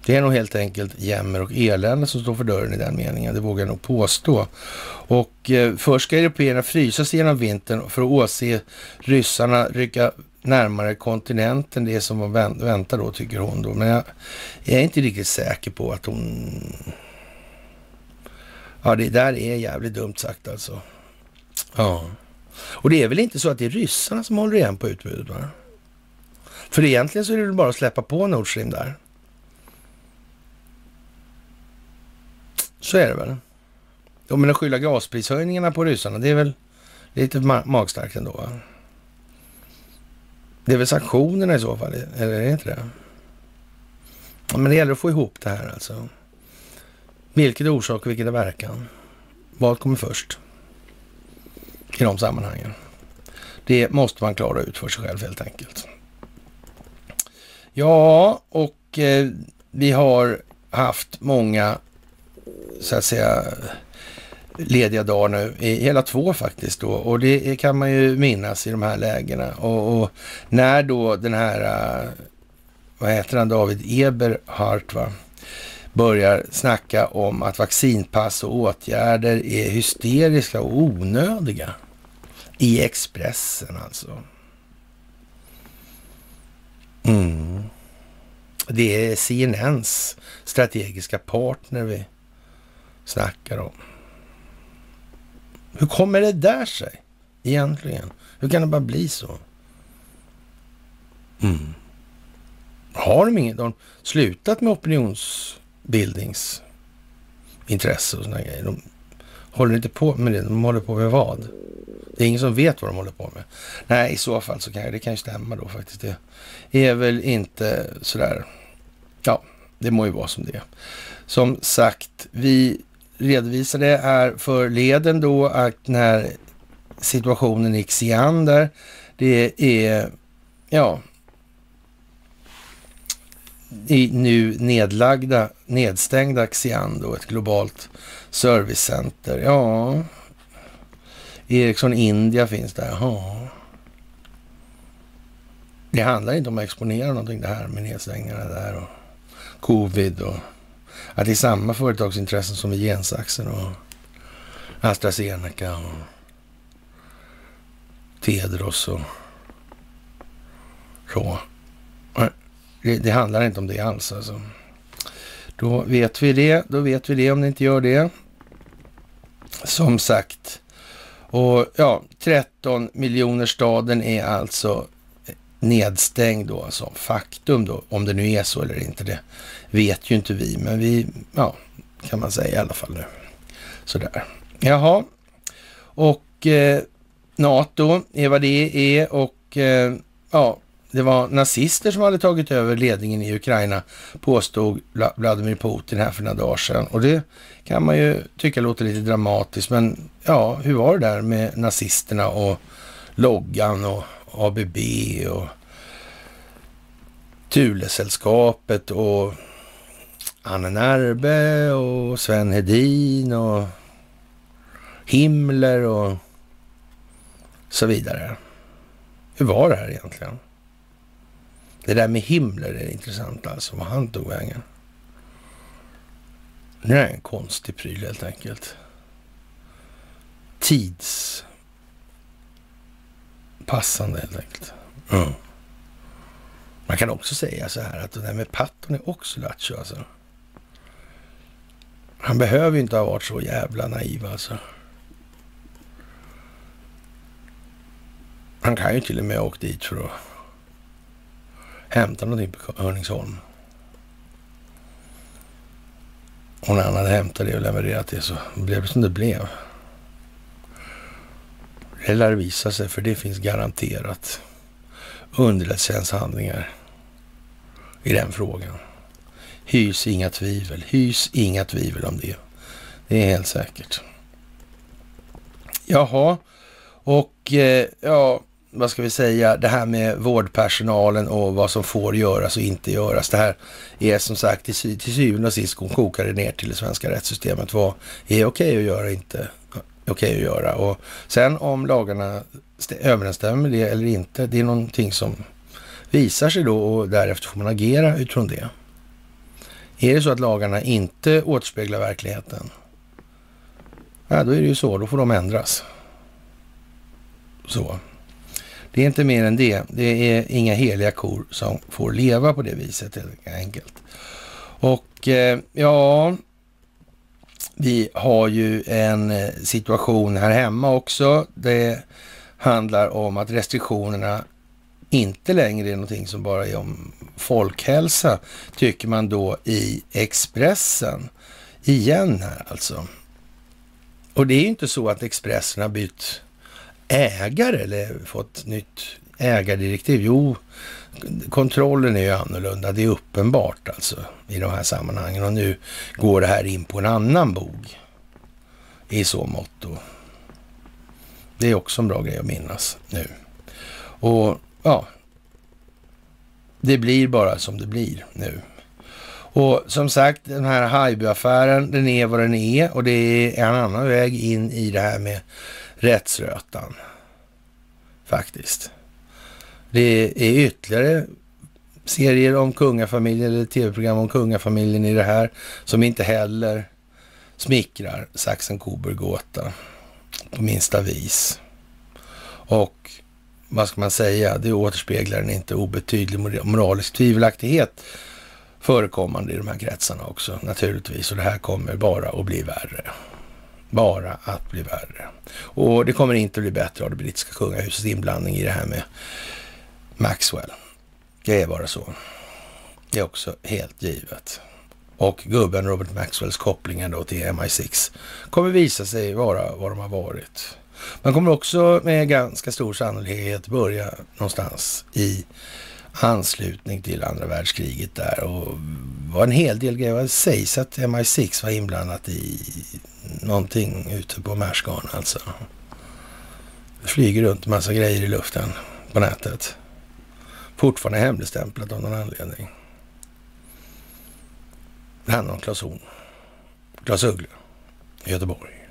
Det är nog helt enkelt jämmer och elände som står för dörren i den meningen, det vågar jag nog påstå. Och eh, först ska européerna frysas genom vintern för att åse ryssarna rycka närmare kontinenten, det som väntar då, tycker hon då. Men jag, jag är inte riktigt säker på att hon... Ja, det där är jävligt dumt sagt alltså. Ja. Och det är väl inte så att det är ryssarna som håller igen på utbudet? Va? För egentligen så är det väl bara att släppa på Nord Stream där. Så är det väl. Och men att skylla gasprishöjningarna på ryssarna, det är väl lite ma magstarkt ändå. Va? Det är väl sanktionerna i så fall, eller är det inte det? Ja, men det gäller att få ihop det här alltså. Vilket är orsak och vilket är verkan? Vad kommer först? I de sammanhangen. Det måste man klara ut för sig själv helt enkelt. Ja, och eh, vi har haft många, så att säga, lediga dagar nu, hela två faktiskt då. Och det kan man ju minnas i de här lägena. Och, och när då den här, eh, vad heter han, David Eberhardt va, börjar snacka om att vaccinpass och åtgärder är hysteriska och onödiga. I Expressen alltså. Mm. Det är CNNs strategiska partner vi snackar om. Hur kommer det där sig egentligen? Hur kan det bara bli så? Mm. Har de inget? De slutat med opinionsbildningsintresse och sådana grejer? De håller inte på med det. De håller på med vad? Det är ingen som vet vad de håller på med. Nej, i så fall så kan det kan ju stämma då faktiskt. Det är väl inte sådär. Ja, det må ju vara som det är. Som sagt, vi redovisade här för leden då att den här situationen i Xi'an där, det är, ja, i nu nedlagda, nedstängda Xi'an då, ett globalt servicecenter. Ja, Ericsson India finns där. Ja. Det handlar inte om att exponera någonting det här med nedstängningarna där och covid och att det är samma företagsintressen som i gensaxen och AstraZeneca och Tedros och så. Det, det, handlar inte om det alls alltså. Då vet vi det. Då vet vi det om det inte gör det. Som sagt. Och ja, 13 miljoner staden är alltså nedstängd då som faktum då. Om det nu är så eller inte, det vet ju inte vi. Men vi, ja, kan man säga i alla fall nu. Sådär. Jaha, och eh, NATO är vad det är och eh, ja, det var nazister som hade tagit över ledningen i Ukraina, påstod Vladimir Putin här för några dagar sedan. Och det kan man ju tycka låter lite dramatiskt, men ja, hur var det där med nazisterna och loggan och ABB och Thulesällskapet och Anne Närbe och Sven Hedin och Himmler och så vidare. Hur var det här egentligen? Det där med Himmler är intressant alltså, vad han tog vägen. Det är en konstig pryl helt enkelt. Tids... Tidspassande helt enkelt. Mm. Man kan också säga så här att det där med Patton är också lattjo alltså. Han behöver ju inte ha varit så jävla naiv alltså. Han kan ju till och med ha åkt dit för att hämta någonting på Örningsholm. Och när han hade hämtat det och levererat det så blev det som det blev. Det lär visa sig, för det finns garanterat underrättelsetjänsthandlingar i den frågan. Hys inga tvivel. Hys inga tvivel om det. Det är helt säkert. Jaha, och eh, ja, vad ska vi säga, det här med vårdpersonalen och vad som får göras och inte göras. Det här är som sagt till, till syvende och sist kokar det ner till det svenska rättssystemet. Vad är okej okay att göra och inte okej okay att göra? Och sen om lagarna överensstämmer med det eller inte, det är någonting som visar sig då och därefter får man agera utifrån det. Är det så att lagarna inte återspeglar verkligheten, ja, då är det ju så, då får de ändras. Så. Det är inte mer än det. Det är inga heliga kor som får leva på det viset helt enkelt. Och eh, ja, vi har ju en eh, situation här hemma också. Det handlar om att restriktionerna inte längre är någonting som bara är om folkhälsa, tycker man då i Expressen. Igen här alltså. Och det är ju inte så att Expressen har bytt ägare eller fått nytt ägardirektiv. Jo, kontrollen är ju annorlunda. Det är uppenbart alltså i de här sammanhangen. Och nu går det här in på en annan bog i så mått. Det är också en bra grej att minnas nu. Och ja, det blir bara som det blir nu. Och som sagt, den här Haijby-affären, den är vad den är och det är en annan väg in i det här med rättsrötan. Faktiskt. Det är ytterligare serier om kungafamiljen eller tv-program om kungafamiljen i det här som inte heller smickrar Sachsen-Coburg-gåta på minsta vis. Och vad ska man säga, det återspeglar en inte obetydlig moralisk tvivelaktighet förekommande i de här kretsarna också naturligtvis. Och det här kommer bara att bli värre. Bara att bli värre. Och det kommer inte att bli bättre av det brittiska kungahusets inblandning i det här med Maxwell. Det är bara så. Det är också helt givet. Och gubben Robert Maxwells kopplingar då till MI6 kommer visa sig vara vad de har varit. Man kommer också med ganska stor sannolikhet börja någonstans i anslutning till andra världskriget där och var en hel del grejer. Det sägs att MI6 var inblandat i någonting ute på Märsgarn alltså. Det flyger runt en massa grejer i luften på nätet. Fortfarande hemligstämplat av någon anledning. Det handlar om Clas Horn. Clas Uggla i Göteborg.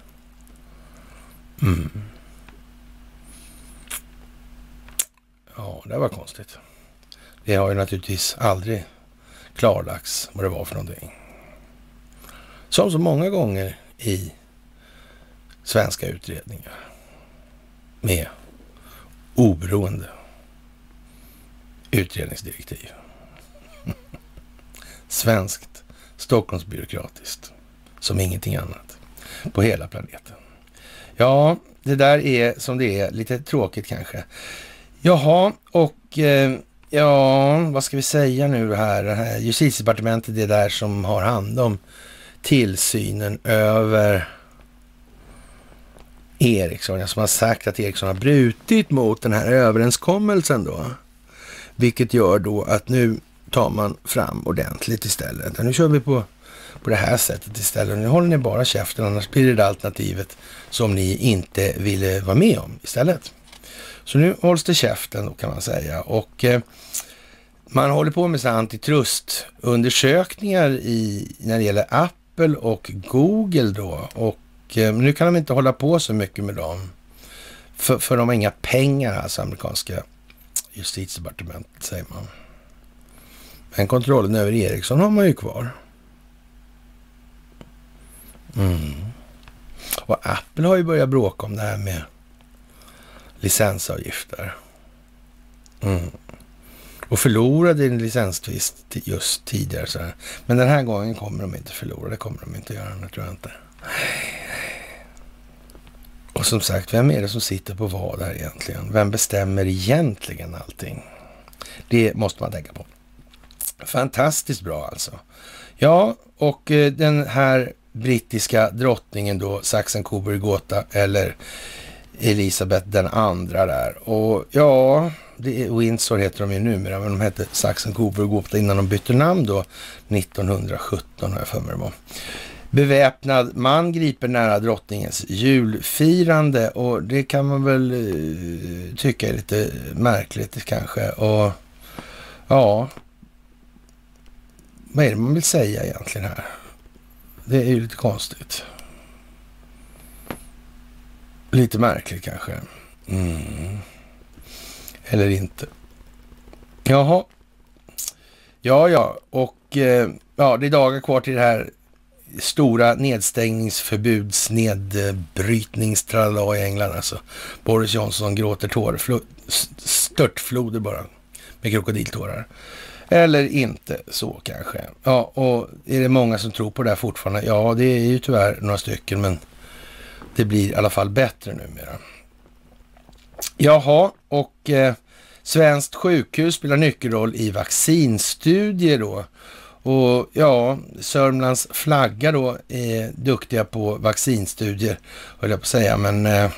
Mm. Ja, det var konstigt. Det har ju naturligtvis aldrig klarlagts vad det var för någonting. Som så många gånger i svenska utredningar med oberoende utredningsdirektiv. Svenskt, Stockholmsbyråkratiskt, som ingenting annat på hela planeten. Ja, det där är som det är, lite tråkigt kanske. Jaha, och eh, ja, vad ska vi säga nu här? Här justitiedepartementet är där som har hand om tillsynen över Ericsson, som har sagt att Ericsson har brutit mot den här överenskommelsen då. Vilket gör då att nu tar man fram ordentligt istället. Nu kör vi på, på det här sättet istället. Nu håller ni bara käften, annars blir det, det alternativet som ni inte ville vara med om istället. Så nu hålls det käften då kan man säga. Och eh, man håller på med så antitrustundersökningar i, när det gäller Apple och Google då. Och eh, nu kan de inte hålla på så mycket med dem. För, för de har inga pengar, alltså amerikanska justitiedepartementet säger man. Men kontrollen över Ericsson har man ju kvar. Mm. Och Apple har ju börjat bråka om det här med licensavgifter. Mm. Och förlorade en licenstvist just tidigare. Så här. Men den här gången kommer de inte förlora. Det kommer de inte göra, det tror jag inte. Och som sagt, vem är det som sitter på vad här egentligen? Vem bestämmer egentligen allting? Det måste man tänka på. Fantastiskt bra alltså. Ja, och eh, den här brittiska drottningen då, Saxen Coburg Gotha, eller Elisabeth den andra där. Och ja, det är Windsor heter de ju numera, men de hette Saxen Coburg Gotha innan de bytte namn då 1917 har jag för mig det var. Beväpnad man griper nära drottningens julfirande och det kan man väl eh, tycka är lite märkligt kanske. Och ja, vad är det man vill säga egentligen här? Det är ju lite konstigt. Lite märkligt kanske. Mm. Eller inte. Jaha. Ja, ja, och eh, ja, det är dagar kvar till det här stora nedstängningsförbuds nedbrytningstralala i England alltså. Boris Johnson gråter tårar, störtfloder bara med krokodiltårar. Eller inte så kanske. Ja, och är det många som tror på det här fortfarande? Ja, det är ju tyvärr några stycken, men det blir i alla fall bättre numera. Jaha, och eh, svenskt sjukhus spelar nyckelroll i vaccinstudier då. Och ja, Sörmlands flagga då är duktiga på vaccinstudier, höll jag på att säga, men eh,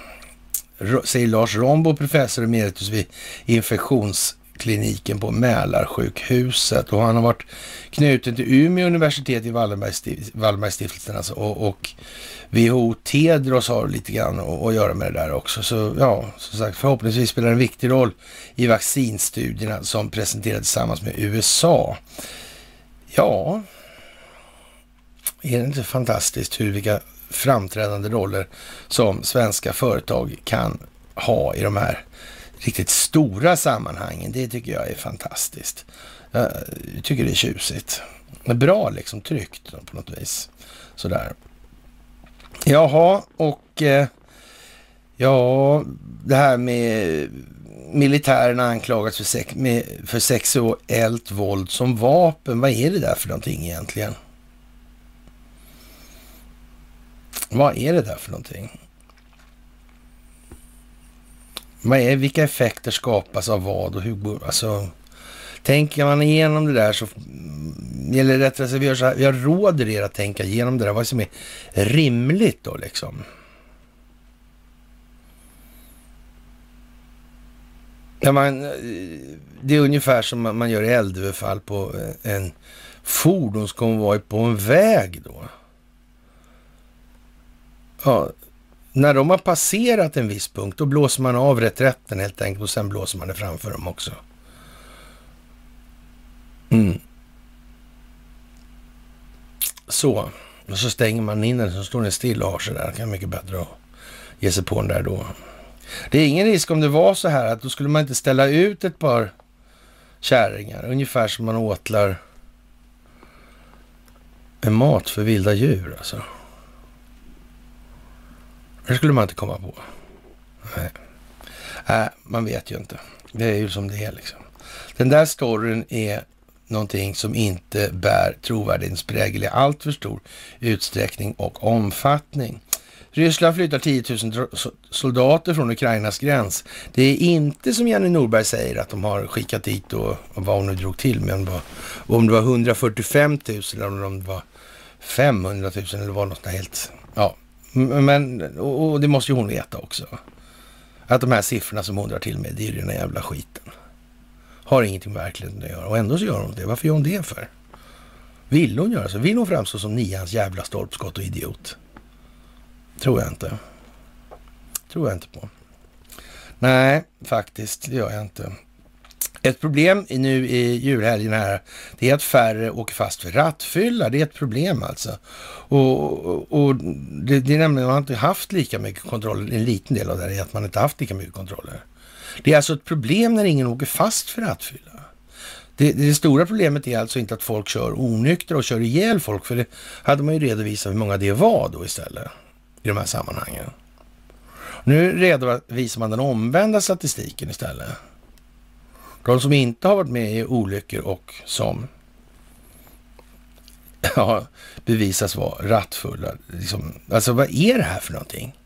säger Lars Rombo, professor emeritus vid infektionskliniken på Mälarsjukhuset och han har varit knuten till Umeå universitet i Wallenbergstiftelsen alltså, och, och WHO Tedros har lite grann att, att göra med det där också. Så ja, som sagt, förhoppningsvis spelar det en viktig roll i vaccinstudierna som presenterades tillsammans med USA. Ja, är det inte fantastiskt hur vilka framträdande roller som svenska företag kan ha i de här riktigt stora sammanhangen. Det tycker jag är fantastiskt. Jag tycker det är tjusigt. Bra liksom, tryggt på något vis. Sådär. Jaha, och eh, ja, det här med militären anklagats för, sex, med, för sexuellt våld som vapen. Vad är det där för någonting egentligen? Vad är det där för någonting? Vad är, vilka effekter skapas av vad och hur? Alltså, tänker man igenom det där så, eller rättare sagt, vi, har vi har råder er att tänka igenom det där, vad som är rimligt då liksom. Ja, man, eh, det är ungefär som man gör i eldöverfall på eh, en fordonskonvoj på en väg då. Ja, när de har passerat en viss punkt, då blåser man av reträtten helt enkelt och sen blåser man det framför dem också. Mm. Så, och så stänger man in den så står den still och har sig där. Det kan mycket bättre att ge sig på den där då. Det är ingen risk om det var så här att då skulle man inte ställa ut ett par kärringar, ungefär som man åtlar en mat för vilda djur alltså. Det skulle man inte komma på. Nej. Äh, man vet ju inte. Det är ju som det är liksom. Den där storyn är någonting som inte bär trovärdighetsprägel i allt för stor utsträckning och omfattning. Ryssland flyttar 10 000 soldater från Ukrainas gräns. Det är inte som Jenny Norberg säger att de har skickat dit och, och vad hon nu drog till med. Om det, var, om det var 145 000 eller om det var 500 000 eller var något helt... Ja, men och, och det måste ju hon veta också. Att de här siffrorna som hon drar till med, det är ju den jävla skiten. Har ingenting med verkligheten att göra och ändå så gör hon det. Varför gör hon det för? Vill hon göra så? Vill hon framstå som nians jävla stolpskott och idiot? Tror jag inte. Tror jag inte på. Nej, faktiskt, det gör jag inte. Ett problem nu i julhelgen här, det är att färre åker fast för rattfylla. Det är ett problem alltså. Och, och det, det är nämligen, man har inte haft lika mycket kontroller. En liten del av det är att man inte haft lika mycket kontroller. Det är alltså ett problem när ingen åker fast för rattfylla. Det, det, stora problemet är alltså inte att folk kör onyktra och kör ihjäl folk, för det hade man ju redovisat hur många det var då istället i de här sammanhangen. Nu redovisar man den omvända statistiken istället. De som inte har varit med i olyckor och som ja, bevisas vara rattfulla. Liksom, alltså vad är det här för någonting?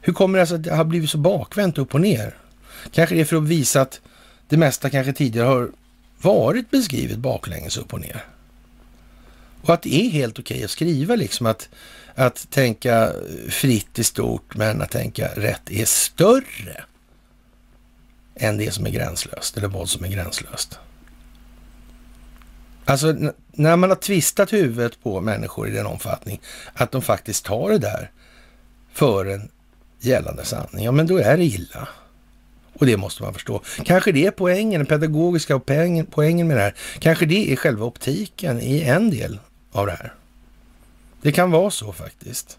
Hur kommer det sig att det har blivit så bakvänt upp och ner? Kanske det är för att visa att det mesta kanske tidigare har varit beskrivet baklänges upp och ner. Och att det är helt okej att skriva liksom att, att tänka fritt i stort men att tänka rätt är större än det som är gränslöst, eller vad som är gränslöst. Alltså när man har tvistat huvudet på människor i den omfattning att de faktiskt tar det där för en gällande sanning, ja men då är det illa. Och det måste man förstå. Kanske det är poängen, den pedagogiska poängen, med det här. Kanske det är själva optiken i en del av det här. Det kan vara så faktiskt.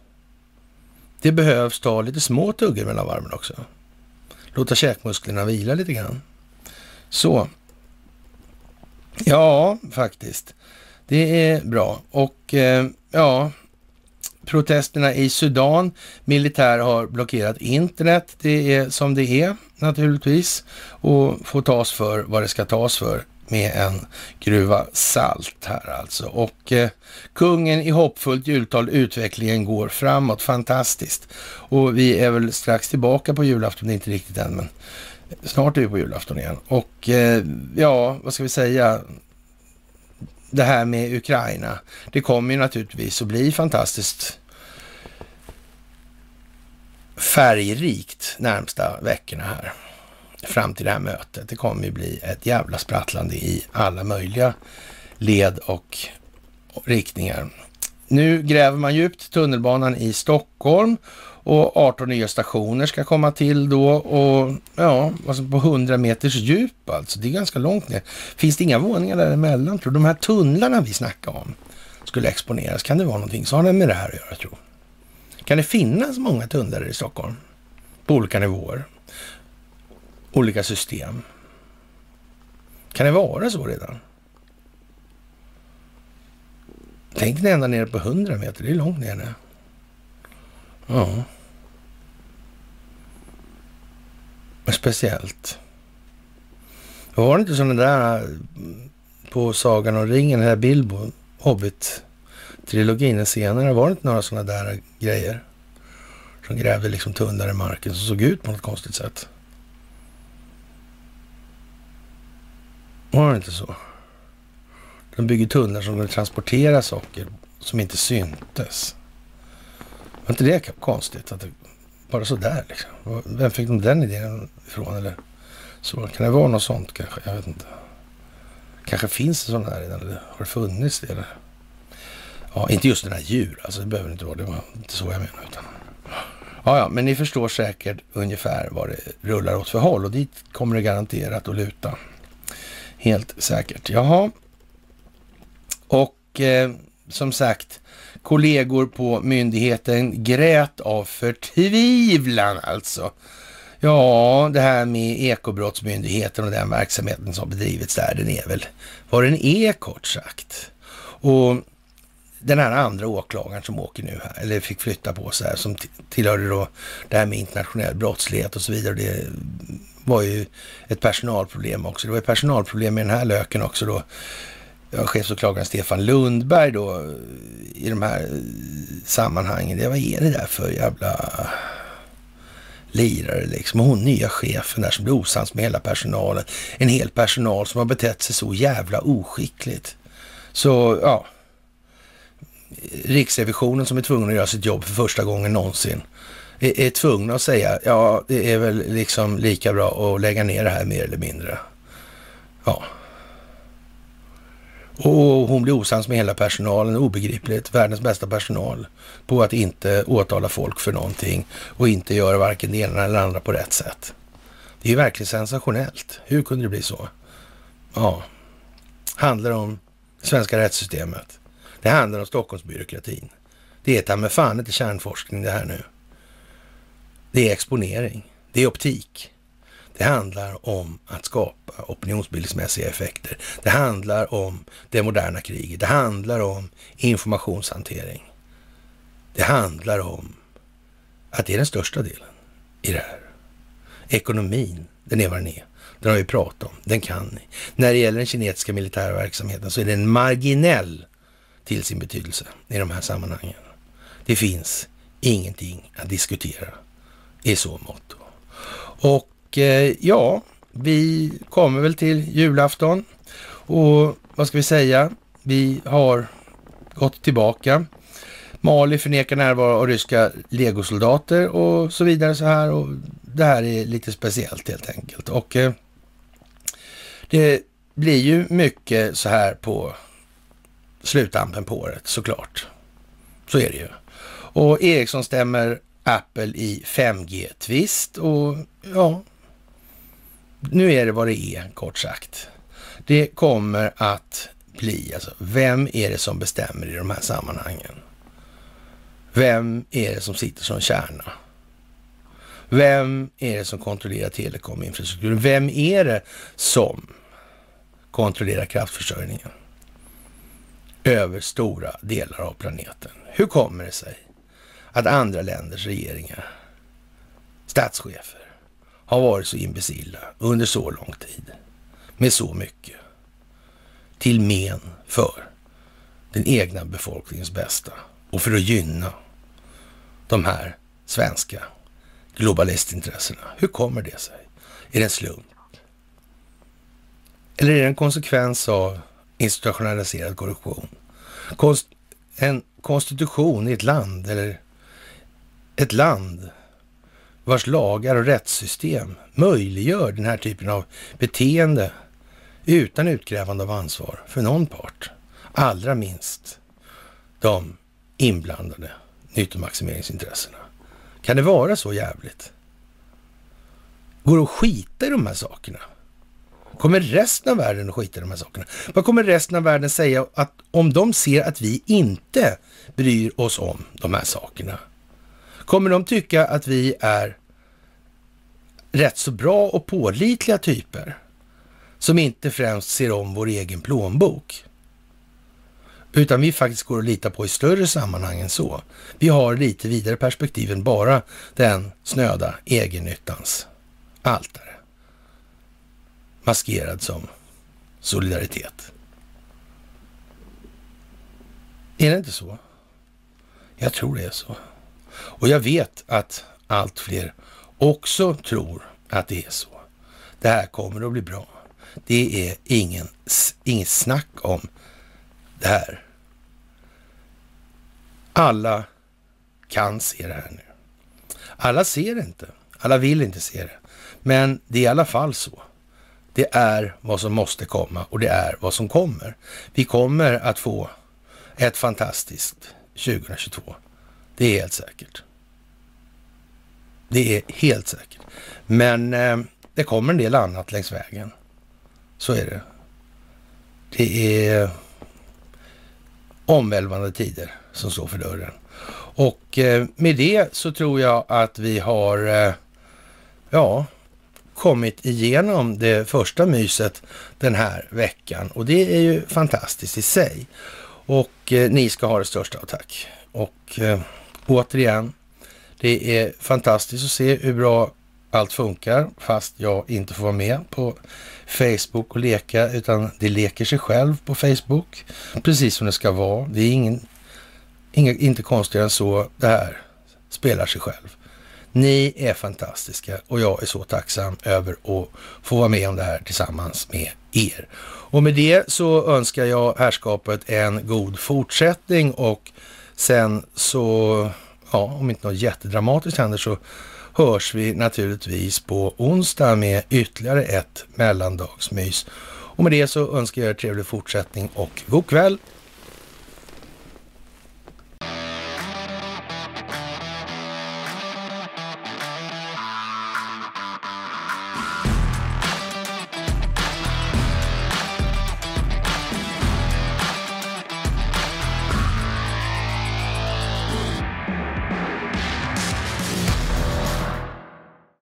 Det behövs ta lite små tuggor mellan varven också låta käkmusklerna vila lite grann. Så. Ja, faktiskt. Det är bra. Och eh, ja, protesterna i Sudan. Militär har blockerat internet. Det är som det är naturligtvis och får tas för vad det ska tas för med en gruva salt här alltså. Och eh, kungen i hoppfullt jultal, utvecklingen går framåt, fantastiskt. Och vi är väl strax tillbaka på julafton, inte riktigt än, men snart är vi på julafton igen. Och eh, ja, vad ska vi säga? Det här med Ukraina, det kommer ju naturligtvis att bli fantastiskt färgrikt närmsta veckorna här fram till det här mötet. Det kommer ju bli ett jävla sprattlande i alla möjliga led och riktningar. Nu gräver man djupt tunnelbanan i Stockholm och 18 nya stationer ska komma till då och ja, alltså på 100 meters djup alltså. Det är ganska långt ner. Finns det inga våningar däremellan tror du? De här tunnlarna vi snackade om skulle exponeras. Kan det vara någonting? Så har det med det här att göra tror Kan det finnas många tunnlar i Stockholm? På olika nivåer? Olika system. Kan det vara så redan? Tänk dig ända nere på 100 meter, det är långt ner nu. Ja. Men speciellt. Var det inte sådana där mm, på Sagan om ringen, den här Bilbo, Hobbit-trilogin senare, var det inte några sådana där grejer? Som grävde liksom tunnare i marken som såg ut på något konstigt sätt. Var det inte så? De bygger tunnlar som kunde transportera saker som inte syntes. Var inte det konstigt? Att det, bara sådär liksom. Vem fick de den idén ifrån? Eller så? Kan det vara något sånt kanske? Jag vet inte. Kanske finns det sådana där redan, eller har det funnits det? Eller? Ja, inte just den här djur, alltså det behöver det inte vara. Det var inte så jag menar. Utan... Ja, ja, men ni förstår säkert ungefär vad det rullar åt för håll och dit kommer det garanterat att luta. Helt säkert. Jaha. Och eh, som sagt, kollegor på myndigheten grät av förtvivlan alltså. Ja, det här med ekobrottsmyndigheten och den verksamheten som bedrivits där, den är väl vad den är kort sagt. Och den här andra åklagaren som åker nu här, eller fick flytta på sig här, som tillhörde då det här med internationell brottslighet och så vidare. Det var ju ett personalproblem också. Det var ju personalproblem med den här löken också då. Ja, chefsåklagaren Stefan Lundberg då eh, i de här eh, sammanhangen. Det, vad är det där för jävla lirare liksom? Och hon nya chefen där som blir osams med hela personalen. En hel personal som har betett sig så jävla oskickligt. Så ja, Riksrevisionen som är tvungen att göra sitt jobb för första gången någonsin är, är tvungna att säga, ja, det är väl liksom lika bra att lägga ner det här mer eller mindre. Ja. Och hon blir osams med hela personalen, obegripligt, världens bästa personal, på att inte åtala folk för någonting och inte göra varken det ena eller andra på rätt sätt. Det är ju verkligen sensationellt. Hur kunde det bli så? Ja, handlar om svenska rättssystemet. Det handlar om Stockholmsbyråkratin. Det är ta med fan inte kärnforskning det här nu. Det är exponering. Det är optik. Det handlar om att skapa opinionsbildningsmässiga effekter. Det handlar om det moderna kriget. Det handlar om informationshantering. Det handlar om att det är den största delen i det här. Ekonomin, den är vad den är. Den har vi pratat om, den kan ni. När det gäller den kinesiska militära verksamheten så är den marginell till sin betydelse i de här sammanhangen. Det finns ingenting att diskutera i så mått. Och eh, ja, vi kommer väl till julafton och vad ska vi säga? Vi har gått tillbaka. Mali förnekar närvaro av ryska legosoldater och så vidare så här och det här är lite speciellt helt enkelt. Och eh, det blir ju mycket så här på sluttampen på året såklart. Så är det ju. Och Ericsson stämmer Apple i 5G-tvist och ja, nu är det vad det är kort sagt. Det kommer att bli, alltså vem är det som bestämmer i de här sammanhangen? Vem är det som sitter som kärna? Vem är det som kontrollerar telekominfrastrukturen? Vem är det som kontrollerar kraftförsörjningen över stora delar av planeten? Hur kommer det sig att andra länders regeringar, statschefer, har varit så imbecilla under så lång tid med så mycket till men för den egna befolkningens bästa och för att gynna de här svenska globalistintressena. Hur kommer det sig? Är det en slump? Eller är det en konsekvens av institutionaliserad korruption? Konst, en konstitution i ett land eller ett land vars lagar och rättssystem möjliggör den här typen av beteende utan utkrävande av ansvar för någon part. Allra minst de inblandade nyttomaximeringsintressena. Kan det vara så jävligt? Går det att skita i de här sakerna? Kommer resten av världen att skita i de här sakerna? Vad kommer resten av världen säga att om de ser att vi inte bryr oss om de här sakerna? Kommer de tycka att vi är rätt så bra och pålitliga typer som inte främst ser om vår egen plånbok? Utan vi faktiskt går att lita på i större sammanhang än så. Vi har lite vidare perspektiv än bara den snöda egennyttans altare. Maskerad som solidaritet. Är det inte så? Jag tror det är så. Och jag vet att allt fler också tror att det är så. Det här kommer att bli bra. Det är ingen, inget snack om det här. Alla kan se det här nu. Alla ser det inte. Alla vill inte se det. Men det är i alla fall så. Det är vad som måste komma och det är vad som kommer. Vi kommer att få ett fantastiskt 2022. Det är helt säkert. Det är helt säkert. Men eh, det kommer en del annat längs vägen. Så är det. Det är omvälvande tider som står för dörren. Och eh, med det så tror jag att vi har, eh, ja, kommit igenom det första myset den här veckan. Och det är ju fantastiskt i sig. Och eh, ni ska ha det största av tack. Och eh, återigen, det är fantastiskt att se hur bra allt funkar fast jag inte får vara med på Facebook och leka utan det leker sig själv på Facebook precis som det ska vara. Det är ingen, inga, inte konstigare än så. Det här spelar sig själv. Ni är fantastiska och jag är så tacksam över att få vara med om det här tillsammans med er. Och med det så önskar jag härskapet en god fortsättning och sen så, ja, om inte något jättedramatiskt händer så hörs vi naturligtvis på onsdag med ytterligare ett mellandagsmys. Och med det så önskar jag er trevlig fortsättning och god kväll